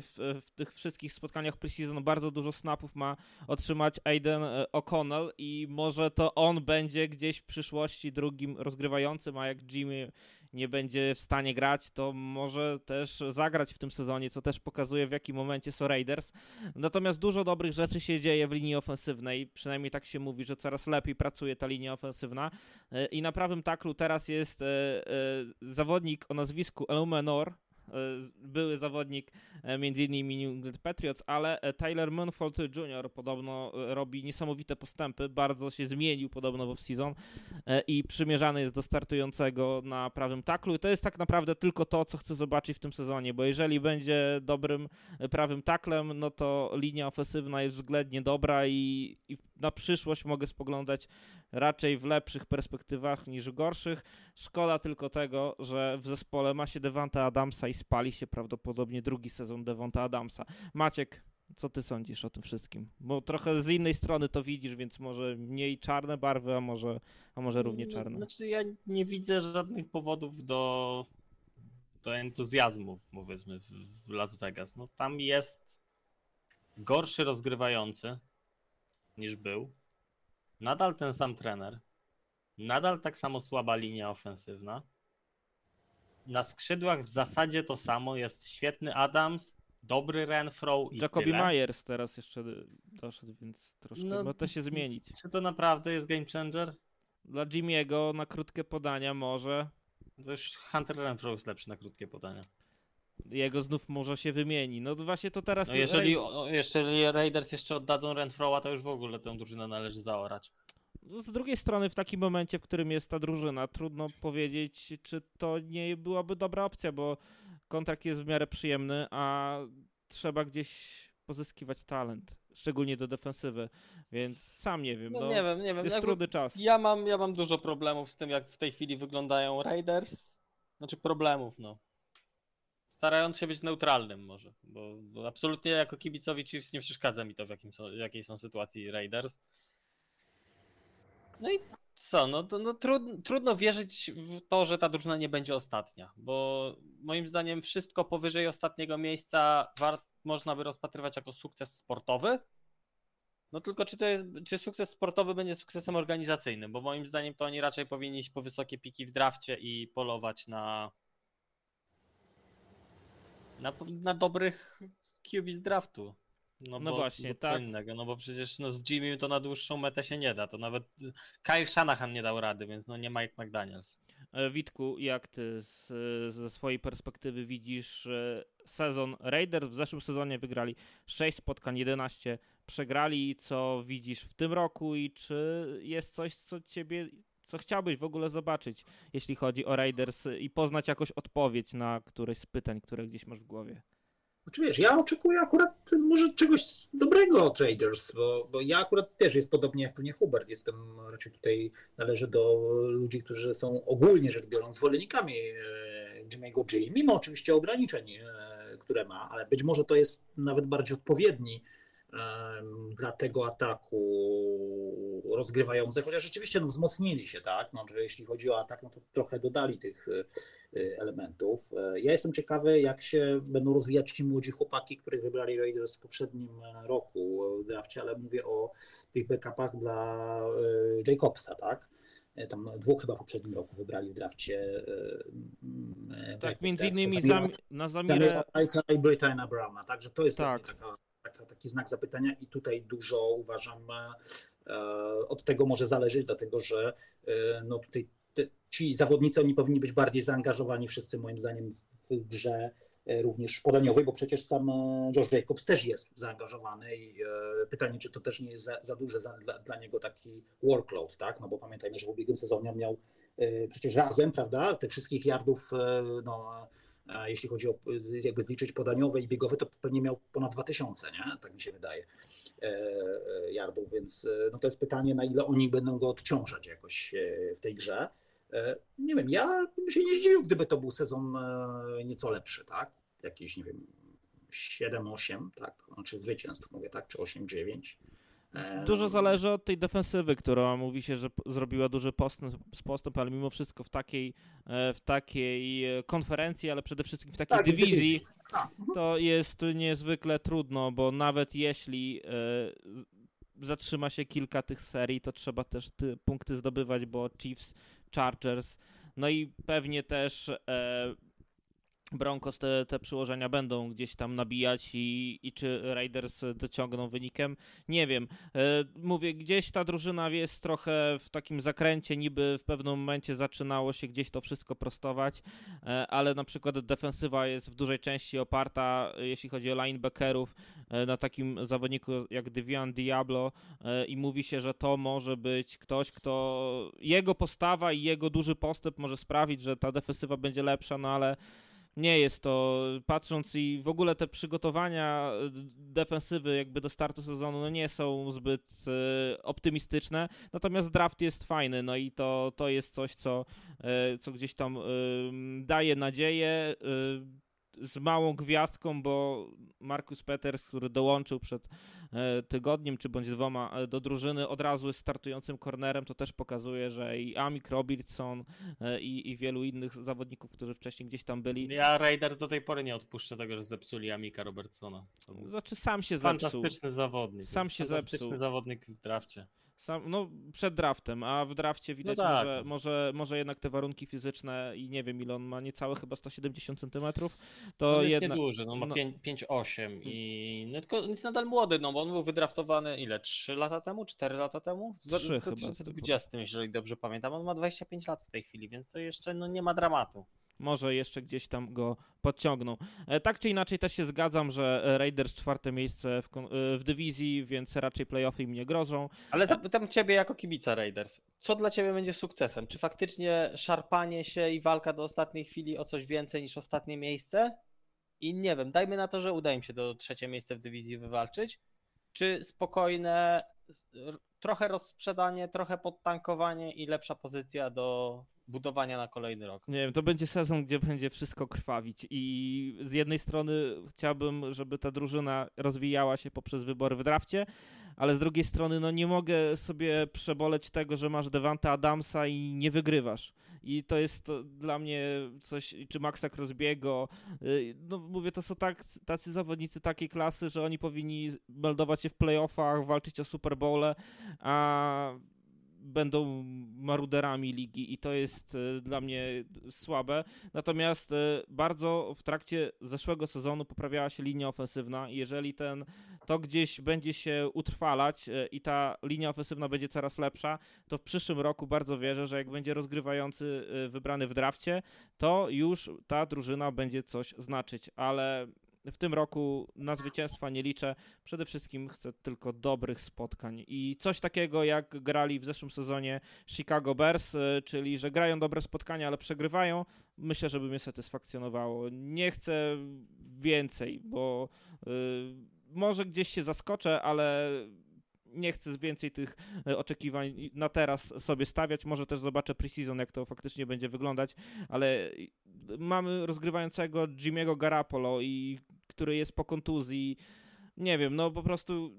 w, w tych wszystkich spotkaniach preseason bardzo dużo snapów ma otrzymać Aiden O'Connell i może to on będzie gdzieś w przyszłości drugim rozgrywającym, a jak Jimmy nie będzie w stanie grać, to może też zagrać w tym sezonie, co też pokazuje w jakim momencie są Raiders. Natomiast dużo dobrych rzeczy się dzieje w linii ofensywnej, przynajmniej tak się mówi, że coraz lepiej pracuje ta linia ofensywna. E, i na prawym taklu teraz jest e, e, zawodnik o nazwisku Elmenor, e, były zawodnik e, innymi New England Patriots, ale e, Tyler Munfold Jr. podobno e, robi niesamowite postępy, bardzo się zmienił podobno w off-season e, i przymierzany jest do startującego na prawym taklu i to jest tak naprawdę tylko to, co chcę zobaczyć w tym sezonie, bo jeżeli będzie dobrym e, prawym taklem, no to linia ofensywna jest względnie dobra i, i na przyszłość mogę spoglądać raczej w lepszych perspektywach niż w gorszych. Szkoda tylko tego, że w zespole ma się Devonta Adamsa i spali się prawdopodobnie drugi sezon Devonta Adamsa. Maciek, co ty sądzisz o tym wszystkim? Bo trochę z innej strony to widzisz, więc może mniej czarne barwy, a może, a może równie No, czarne. Znaczy ja nie widzę żadnych powodów do, do entuzjazmu, powiedzmy, w, w Las Vegas. No tam jest gorszy rozgrywający niż był. Nadal ten sam trener. Nadal tak samo słaba linia ofensywna. Na skrzydłach w zasadzie to samo. Jest świetny Adams, dobry Renfro i Jacoby tyle. Myers teraz jeszcze doszedł, więc troszkę No, ma to się zmienić. Czy to naprawdę jest game changer? Dla Jimmy'ego na krótkie podania może. To już Hunter Renfro jest lepszy na krótkie podania. Jego znów może się wymieni. No właśnie to teraz. No jeżeli, o, jeżeli Raiders jeszcze oddadzą Renfroa, to już w ogóle tę drużynę należy zaorać. No, Z drugiej strony, w takim momencie, w którym jest ta drużyna, trudno powiedzieć, czy to nie byłaby dobra opcja, bo kontrakt jest w miarę przyjemny, a trzeba gdzieś pozyskiwać talent, szczególnie do defensywy, więc sam nie wiem. No, No, nie wiem, nie wiem. jest jakby- trudny czas. Ja mam, ja mam dużo problemów z tym, jak w tej chwili wyglądają Raiders. Znaczy problemów, no. Starając się być neutralnym może, bo, bo absolutnie jako kibicowi Chiefs nie przeszkadza mi to, w jakim są, jakiej są sytuacji Raiders. No i co, no, to, no trud, trudno wierzyć w to, że ta drużyna nie będzie ostatnia, bo moim zdaniem wszystko powyżej ostatniego miejsca wart, można by rozpatrywać jako sukces sportowy, no tylko czy to jest, czy sukces sportowy będzie sukcesem organizacyjnym, bo moim zdaniem to oni raczej powinni iść po wysokie piki w drafcie i polować na na, na dobrych QB z draftu. No, No bo, właśnie, bo tak. innego, no bo przecież no, z Jimmy to na dłuższą metę się nie da, to nawet y, Kyle Shanahan nie dał rady, więc no nie Mike McDaniels. E, Witku, jak ty z, ze swojej perspektywy widzisz e, sezon Raiders? W zeszłym sezonie wygrali 6 spotkań, 11 przegrali. Co widzisz w tym roku i czy jest coś, co ciebie, co chciałbyś w ogóle zobaczyć, jeśli chodzi o Raiders i poznać jakąś odpowiedź na któreś z pytań, które gdzieś masz w głowie? Znaczy wiesz, ja oczekuję akurat może czegoś dobrego od Raiders, bo, bo ja akurat też jest podobnie jak pewnie Hubert. Jestem raczej tutaj należę do ludzi, którzy są ogólnie rzecz biorąc zwolennikami e, Jimmy'ego G, mimo oczywiście ograniczeń, e, które ma, ale być może to jest nawet bardziej odpowiedni dla tego ataku rozgrywających, chociaż rzeczywiście no, wzmocnili się, tak, no, że jeśli chodzi o atak, no to trochę dodali tych e, elementów. E, ja jestem ciekawy, jak się będą rozwijać ci młodzi chłopaki, których wybrali Raiders w poprzednim roku w drafcie, ale mówię o tych backupach dla e, Jacobsa, tak, tam dwóch chyba w poprzednim roku wybrali w drafcie. Tak, między innymi zam, na Zamirę... i Britannia Browna, także to jest tak. taka taka, taki znak zapytania i tutaj dużo uważam e, od tego może zależeć, dlatego że e, no tutaj te, ci zawodnicy oni powinni być bardziej zaangażowani wszyscy moim zdaniem w, w grze e, również podaniowej, bo przecież sam Josh Jacobs też jest zaangażowany i pytanie, czy to też nie jest za, za duże za, dla, dla, niego taki workload, tak? No bo pamiętajmy, że w ubiegłym sezonie miał przecież razem, prawda, te wszystkich yardów no, jeśli chodzi o jakby zliczyć podaniowe i biegowe, to pewnie miał ponad 2000, nie? tak mi się wydaje, e, e, yardów, więc e, no to jest pytanie, na ile oni będą go odciążać jakoś w tej grze. Nie wiem, ja bym się nie zdziwił, gdyby to był sezon nieco lepszy, tak? Jakiś, nie wiem, 7-8, tak? Znaczy zwycięstw mówię, tak? Czy 8-9. Dużo zależy od tej defensywy, która mówi się, że zrobiła duży postęp, postęp, ale mimo wszystko w takiej, e, w takiej e, konferencji, ale przede wszystkim w takiej tak, dywizji, mhm. to jest niezwykle trudno, bo nawet jeśli e, zatrzyma się kilka tych serii, to trzeba też punkty zdobywać, bo Chiefs, Chargers, no i pewnie też Broncos te, te przyłożenia będą gdzieś tam nabijać i, i czy Raiders dociągną wynikiem, nie wiem. E, mówię, gdzieś ta drużyna jest trochę w takim zakręcie, niby w pewnym momencie zaczynało się gdzieś to wszystko prostować, e, ale na przykład defensywa jest w dużej części oparta, jeśli chodzi o linebackerów, e, na takim zawodniku jak Devian Diablo i mówi się, że to może być ktoś, kto jego postawa i jego duży postęp może sprawić, że ta defensywa będzie lepsza, no ale nie jest to, patrząc i w ogóle te przygotowania e, defensywy jakby do startu sezonu no nie są zbyt e, optymistyczne, natomiast draft jest fajny, no i to, to jest coś, co, e, co gdzieś tam daje nadzieję z małą gwiazdką, bo Markus Peters, który dołączył przed e, tygodniem czy bądź dwoma e, do drużyny, od razu jest startującym kornerem, to też pokazuje, że i Amik Robertson e, i, i wielu innych zawodników, którzy wcześniej gdzieś tam byli. Ja Raiders do tej pory nie odpuszczę tego, że zepsuli Amika Robertsona. Znaczy sam się zepsuł. Fantastyczny zawodnik. Sam się Fantastyczny zepsuł. zawodnik w drafcie. Sam, no, przed draftem, a w drafcie widać no tak. może, może, może jednak te warunki fizyczne i nie wiem ile on ma, niecałe chyba 170 cm, to on jest jednak... nieduży, no ma no... 5,8 i no, tylko jest nadal młody, no bo on był wydraftowany ile, 3 lata temu, 4 lata temu? W 3 chyba. 2020, jeżeli dobrze pamiętam, on ma 25 lat w tej chwili, więc to jeszcze no, nie ma dramatu może jeszcze gdzieś tam go podciągną. E, tak czy inaczej też się zgadzam, że Raiders czwarte miejsce w, e, w dywizji, więc raczej playoffy im nie grożą. Ale zapytam ciebie jako kibica Raiders, co dla ciebie będzie sukcesem? Czy faktycznie szarpanie się i walka do ostatniej chwili o coś więcej niż ostatnie miejsce? I nie wiem, dajmy na to, że uda im się do trzecie miejsce w dywizji wywalczyć, czy spokojne, trochę rozsprzedanie, trochę podtankowanie i lepsza pozycja do budowania na kolejny rok. Nie wiem, to będzie sezon, gdzie będzie wszystko krwawić i z jednej strony chciałbym, żeby ta drużyna rozwijała się poprzez wybory w drafcie, ale z drugiej strony no nie mogę sobie przeboleć tego, że masz Devanta Adamsa i nie wygrywasz. I to jest to dla mnie coś, czy Maxa Crosbiego, y, no mówię, to są tak, tacy zawodnicy takiej klasy, że oni powinni meldować się w playoffach, walczyć o Super Bowle, a będą maruderami ligi i to jest e, dla mnie słabe. Natomiast e, bardzo w trakcie zeszłego sezonu poprawiała się linia ofensywna i jeżeli ten, to gdzieś będzie się utrwalać e, i ta linia ofensywna będzie coraz lepsza, to w przyszłym roku bardzo wierzę, że jak będzie rozgrywający wybrany w drafcie, to już ta drużyna będzie coś znaczyć, ale w tym roku na zwycięstwa nie liczę. Przede wszystkim chcę tylko dobrych spotkań i coś takiego jak grali w zeszłym sezonie Chicago Bears, y, czyli że grają dobre spotkania, ale przegrywają. Myślę, żeby mnie satysfakcjonowało. Nie chcę więcej, bo y, może gdzieś się zaskoczę, ale nie chcę więcej tych e, oczekiwań na teraz sobie stawiać. Może też zobaczę preseason, jak to faktycznie będzie wyglądać, ale mamy rozgrywającego Jimmy'ego Garapolo, i, który jest po kontuzji. Nie wiem, no po prostu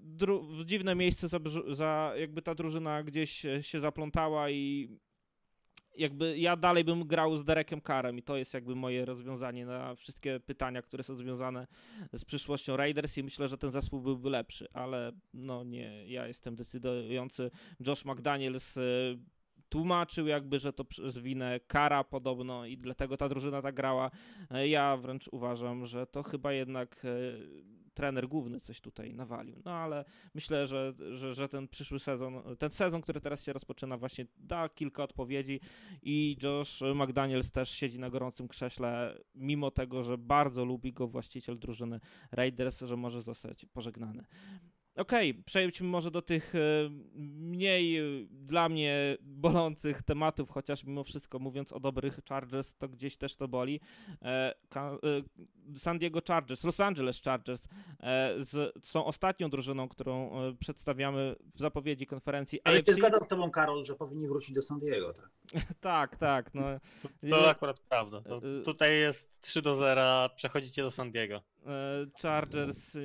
w dziwne miejsce za, za jakby ta drużyna gdzieś się zaplątała i jakby ja dalej bym grał z Derekiem Karem i to jest jakby moje rozwiązanie na wszystkie pytania, które są związane z przyszłością Raiders i myślę, że ten zespół byłby lepszy, ale no nie, ja jestem decydujący. Josh McDaniels e, tłumaczył jakby, że to przez winę Kara podobno i dlatego ta drużyna tak grała. E, ja wręcz uważam, że to chyba jednak e, trener główny coś tutaj nawalił. No ale myślę, że, że, że ten przyszły sezon, ten sezon, który teraz się rozpoczyna, właśnie da kilka odpowiedzi i Josh McDaniels też siedzi na gorącym krześle, mimo tego, że bardzo lubi go właściciel drużyny Raiders, że może zostać pożegnany. Okej, okay, przejdźmy może do tych e, mniej e, dla mnie bolących tematów, chociaż mimo wszystko mówiąc o dobrych Chargers, to gdzieś też to boli. E, San Diego Chargers, Los Angeles Chargers z, są ostatnią drużyną, którą przedstawiamy w zapowiedzi konferencji Ale AFC. zgadzam z tobą, Karol, że powinni wrócić do San Diego, tak? tak, tak. No. To, to akurat prawda. To tutaj jest 3 do 0, przechodzicie do San Diego. Chargers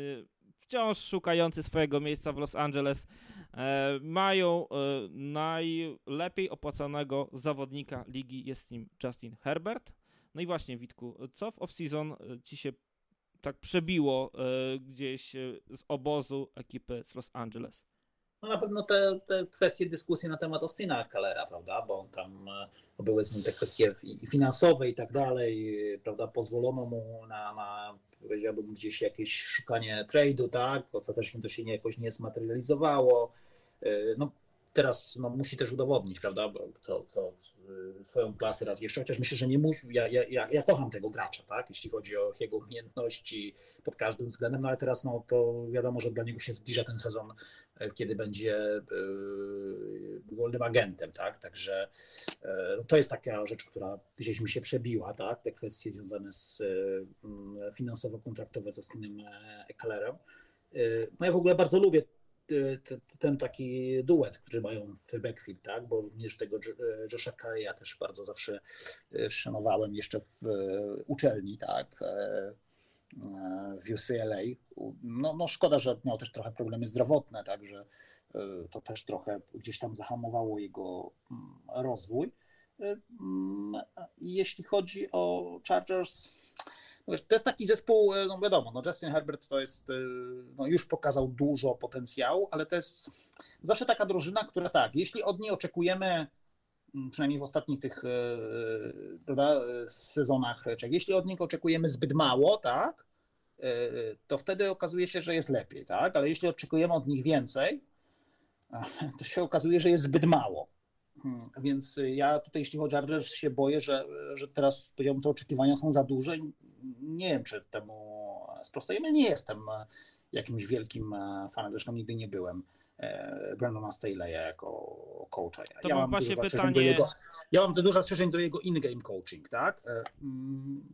wciąż szukający swojego miejsca w Los Angeles, e, mają e, najlepiej opłacanego zawodnika ligi, jest nim Justin Herbert. No i właśnie, Witku, co w off-season e, ci się tak przebiło gdzieś z obozu ekipy z Los Angeles? No na pewno te, te kwestie dyskusji na temat Austina Kalera, prawda, bo tam były z nim te kwestie finansowe i tak dalej, prawda, pozwolono mu na, na powiedziałbym gdzieś jakieś szukanie trade'u, tak, co też to się nie, jakoś nie zmaterializowało. Y, no, teraz no, musi też udowodnić, prawda, co, co, swoją klasę raz jeszcze, chociaż myślę, że nie musi, ja, ja, ja kocham tego gracza, tak, jeśli chodzi o jego umiejętności pod każdym względem, no ale teraz no, to wiadomo, że dla niego się zbliża ten sezon, e, kiedy będzie yy, wolnym agentem, tak, także yy, to jest taka rzecz, która gdzieś mi się przebiła, tak, te kwestie związane z yy, finansowo-kontraktowe z Austinem Ecklerem. No ja w ogóle bardzo lubię ten taki duet, który mają w backfield, tak? bo również tego Josha ja też bardzo zawsze e, szanowałem jeszcze w e, uczelni, tak? E, w UCLA. No, no szkoda, że miał też trochę problemy zdrowotne, także to też trochę gdzieś tam zahamowało jego mm, rozwój. Mm, jeśli chodzi o Chargers, to jest taki zespół, e, no wiadomo, no Justin Herbert to jest, e, no już pokazał dużo potencjału, ale to jest zawsze taka drużyna, która tak, jeśli od niej oczekujemy, mm, przynajmniej w ostatnich tych e, prawda, sezonach, jeśli od nich oczekujemy zbyt mało, tak, to wtedy okazuje się, że jest lepiej, tak, ale jeśli oczekujemy od nich więcej, to się okazuje, że jest zbyt mało. Hmm, więc ja tutaj, jeśli chodzi o Chargers, się boję, że, że teraz powiedziałbym, te oczekiwania są za duże nie wiem, czy temu sprostajemy. Nie jestem jakimś wielkim fanem, zresztą nigdy nie byłem. E, Brandona Staley'a jako coacha. To ja mam właśnie pytanie. Jego, ja mam dużo zastrzeżeń do jego in-game coaching, tak? E, mm,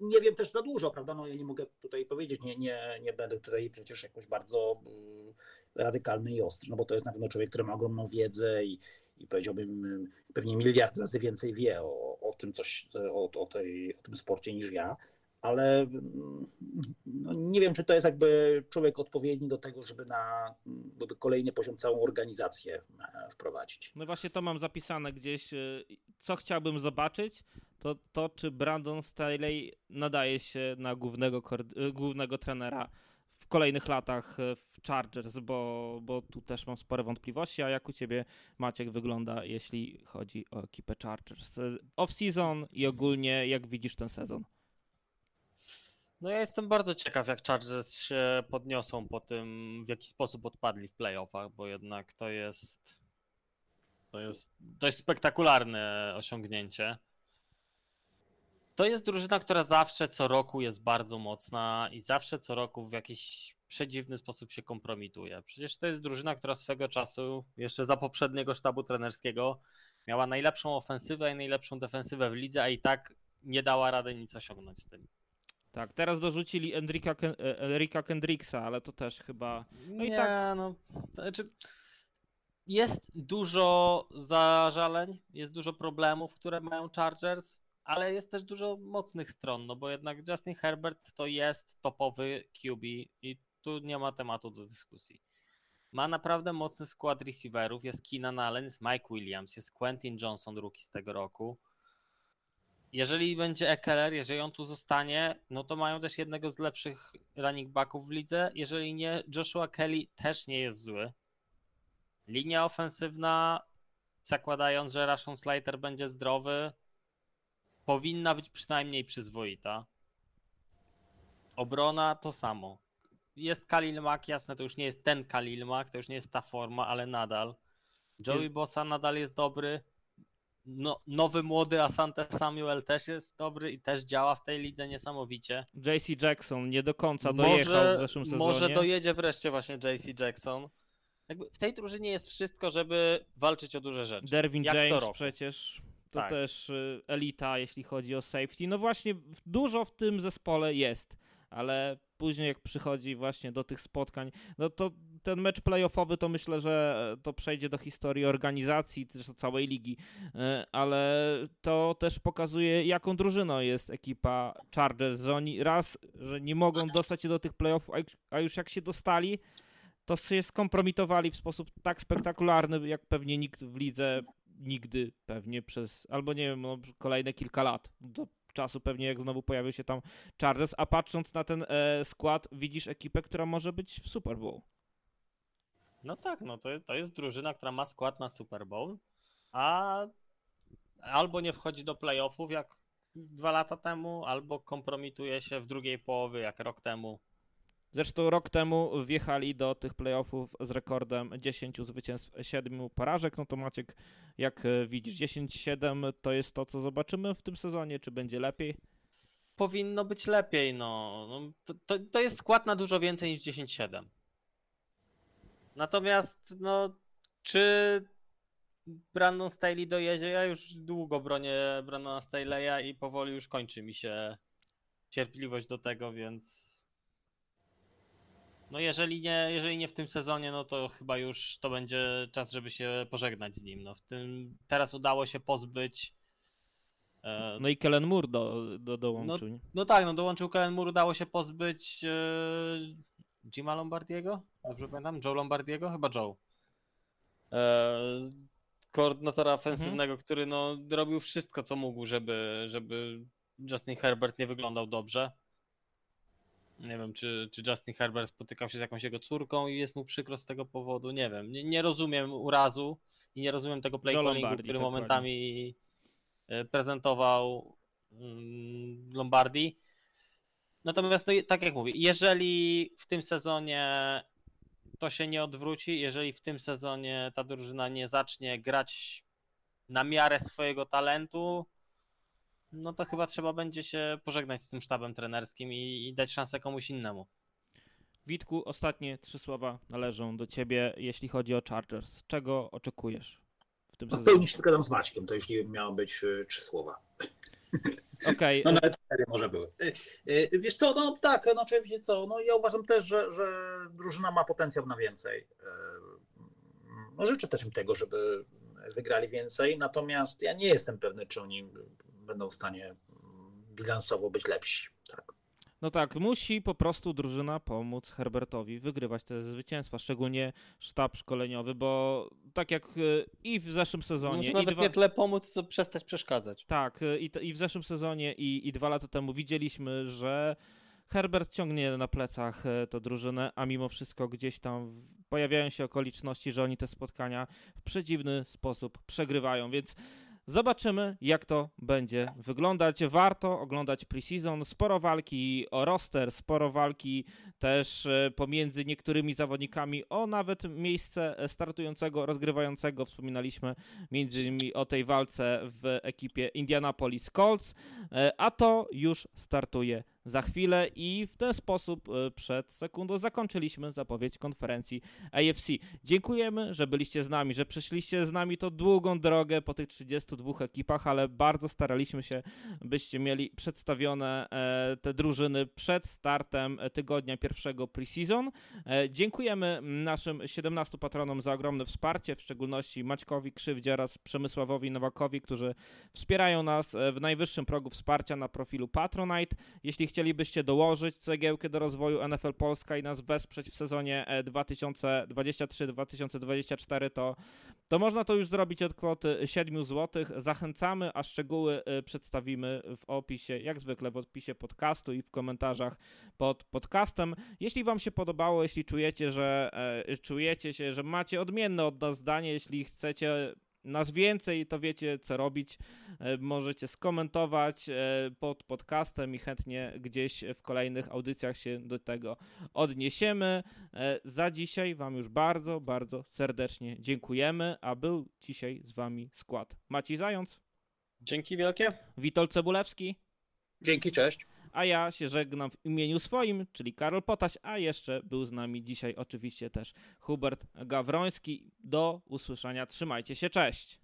nie wiem też za dużo, prawda? No ja nie mogę tutaj powiedzieć, nie, nie, nie będę tutaj przecież jakoś bardzo mm, radykalny i ostry, no bo to jest na pewno człowiek, który ma ogromną wiedzę i, i powiedziałbym pewnie miliard razy więcej wie o, o tym coś, o, o, tej, o tym sporcie niż ja, ale no nie wiem, czy to jest jakby człowiek odpowiedni do tego, żeby na żeby kolejny poziom całą organizację e, wprowadzić. No właśnie to mam zapisane gdzieś, e, co chciałbym zobaczyć, to to, czy Brandon Staley nadaje się na głównego, e, głównego trenera w kolejnych latach w Chargers, bo, bo tu też mam spore wątpliwości, a jak u ciebie Maciek wygląda, jeśli chodzi o ekipę Chargers? Off-season i ogólnie jak widzisz ten sezon? No ja jestem bardzo ciekaw, jak Chargers się podniosą po tym, w jaki sposób odpadli w playoffach, bo jednak to jest to jest dość spektakularne osiągnięcie. To jest drużyna, która zawsze co roku jest bardzo mocna i zawsze co roku w jakiś przedziwny sposób się kompromituje. Przecież to jest drużyna, która swego czasu, jeszcze za poprzedniego sztabu trenerskiego, miała najlepszą ofensywę i najlepszą defensywę w lidze, a i tak nie dała rady nic osiągnąć z tym. Tak, teraz dorzucili Enrika, Ken- e, Enrika Kendricksa, ale to też chyba... No i nie, tak- no, to znaczy jest dużo zażaleń, jest dużo problemów, które mają Chargers, ale jest też dużo mocnych stron, no bo jednak Justin Herbert to jest topowy QB i tu nie ma tematu do dyskusji. Ma naprawdę mocny skład receiverów, jest Keenan Allen, jest Mike Williams, jest Quentin Johnson, rookie z tego roku. Jeżeli będzie Ekeler, jeżeli on tu zostanie, no to mają też jednego z lepszych running backów w lidze. Jeżeli nie, Joshua Kelly też nie jest zły. Linia ofensywna, zakładając, że Rashon Slater będzie zdrowy, powinna być przynajmniej przyzwoita. Obrona to samo. Jest Khalil Mack, jasne, to już nie jest ten Khalil Mack, to już nie jest ta forma, ale nadal. Joey Jest- Bossa nadal jest dobry. No, nowy młody Asante Samuel też jest dobry i też działa w tej lidze niesamowicie. JC Jackson nie do końca dojechał w zeszłym sezonie. Może dojedzie wreszcie właśnie JC Jackson. Jakby w tej drużynie jest wszystko, żeby walczyć o duże rzeczy. Derwin Jak James przecież to Tak. też y, elita, jeśli chodzi o safety. No właśnie, dużo w tym zespole jest, ale później jak przychodzi właśnie do tych spotkań, no to ten mecz playoffowy to myślę, że to przejdzie do historii organizacji, też całej ligi, y, ale to też pokazuje, jaką drużyną jest ekipa Chargers, że oni raz, że nie mogą dostać się do tych playoffów, a już- a już jak się dostali, to się skompromitowali w sposób tak spektakularny, jak pewnie nikt w lidze nigdy pewnie przez, albo nie wiem, no, kolejne kilka lat. Do czasu pewnie jak znowu pojawił się tam Chargers, a patrząc na ten e, skład, widzisz ekipę, która może być w Super Bowl. No tak, no to jest, to jest drużyna, która ma skład na Super Bowl, a albo nie wchodzi do playoffów jak dwa lata temu, albo kompromituje się w drugiej połowie jak rok temu. Zresztą rok temu wjechali do tych playoffów z rekordem 10 zwycięstw, 7 porażek. No to Maciek, jak e, widzisz, 10-7 to jest to, co zobaczymy w tym sezonie, czy będzie lepiej? Powinno być lepiej, no. no to, to, to jest skład na dużo więcej niż 10-7. Natomiast, no, czy Brandon Staley dojedzie? Ja już długo bronię Brandona Staley'a i powoli już kończy mi się cierpliwość do tego, więc no jeżeli nie, jeżeli nie w tym sezonie, no to chyba już to będzie czas, żeby się pożegnać z nim. No w tym teraz udało się pozbyć e, No i Kellen Moore do, do, dołączył. nie? no tak, no dołączył Kellen Moore, udało się pozbyć e, Jima Lombardiego? Dobrze pamiętam? Joe Lombardiego? Chyba Joe. E, koordynatora ofensywnego, który no, robił wszystko, co mógł, żeby, żeby Justin Herbert nie wyglądał dobrze. Nie wiem, czy, czy Justin Herbert spotykał się z jakąś jego córką i jest mu przykro z tego powodu. Nie wiem. Nie, nie rozumiem urazu i nie rozumiem tego play callingu, który dokładnie. momentami e, prezentował mm, Lombardi. Natomiast, no, tak jak mówię, jeżeli w tym sezonie to się nie odwróci, jeżeli w tym sezonie ta drużyna nie zacznie grać na miarę swojego talentu, no to chyba trzeba będzie się pożegnać z tym sztabem trenerskim i, i dać szansę komuś innemu. Witku, ostatnie trzy słowa należą do ciebie, jeśli chodzi o Chargers. Czego oczekujesz w tym No, w sezonie? pełni się zgadzam z Maćkiem, to jeśli miało być y, trzy słowa. Okej, No nawet cztery może były. Y, y, Wiesz co, no tak, no oczywiście co, no ja uważam też, że, że drużyna ma potencjał na więcej. No życzę też im tego, żeby wygrali więcej, natomiast ja nie jestem pewny, czy oni będą w stanie bilansowo być lepsi. Tak. No tak, musi po prostu drużyna pomóc Herbertowi wygrywać te zwycięstwa, szczególnie sztab szkoleniowy, bo tak jak y, i w zeszłym sezonie, i nawet dwa... nie tyle pomóc, co przestać przeszkadzać. Tak, y, i, i w zeszłym sezonie, i, i dwa lata temu widzieliśmy, że Herbert ciągnie na plecach e, tę drużynę, a mimo wszystko gdzieś tam pojawiają się okoliczności, że oni te spotkania w przedziwny sposób przegrywają, więc Zobaczymy, jak to będzie wyglądać. Warto oglądać preseason. Sporo walki o roster, sporo walki też e, pomiędzy niektórymi zawodnikami o nawet miejsce startującego, rozgrywającego. Wspominaliśmy między innymi o tej walce w ekipie Indianapolis Colts, e, a to już startuje za chwilę i w ten sposób e, przed sekundą zakończyliśmy zapowiedź konferencji AFC. Dziękujemy, że byliście z nami, że przeszliście z nami to długą drogę po tych 32 ekipach, ale bardzo staraliśmy się, byście mieli przedstawione e, te drużyny przed startem tygodnia pierwszego preseason. E, dziękujemy naszym 17 patronom za ogromne wsparcie, w szczególności Maćkowi Krzywdzie oraz Przemysławowi Nowakowi, którzy wspierają nas w najwyższym progu wsparcia na profilu Patronite. Jeśli chcielibyście dołożyć cegiełkę do rozwoju NFL Polska i nas wesprzeć w sezonie 2023-2024, to, to można to już zrobić od kwoty 7 zł. Zachęcamy, a szczegóły e, przedstawimy w opisie, jak zwykle w opisie podcastu i w komentarzach pod podcastem. Jeśli Wam się podobało, jeśli czujecie, że e, czujecie się, że macie odmienne od nas zdanie, jeśli chcecie nas więcej, to wiecie co robić. E, możecie skomentować e, pod podcastem i chętnie gdzieś w kolejnych audycjach się do tego odniesiemy. E, za dzisiaj Wam już bardzo, bardzo serdecznie dziękujemy, a był dzisiaj z Wami skład Maciej Zając. Dzięki wielkie. Witold Cebulewski. Dzięki, cześć a ja się żegnam w imieniu swoim, czyli Karol Potaś, a jeszcze był z nami dzisiaj oczywiście też Hubert Gawroński. Do usłyszenia, trzymajcie się, cześć!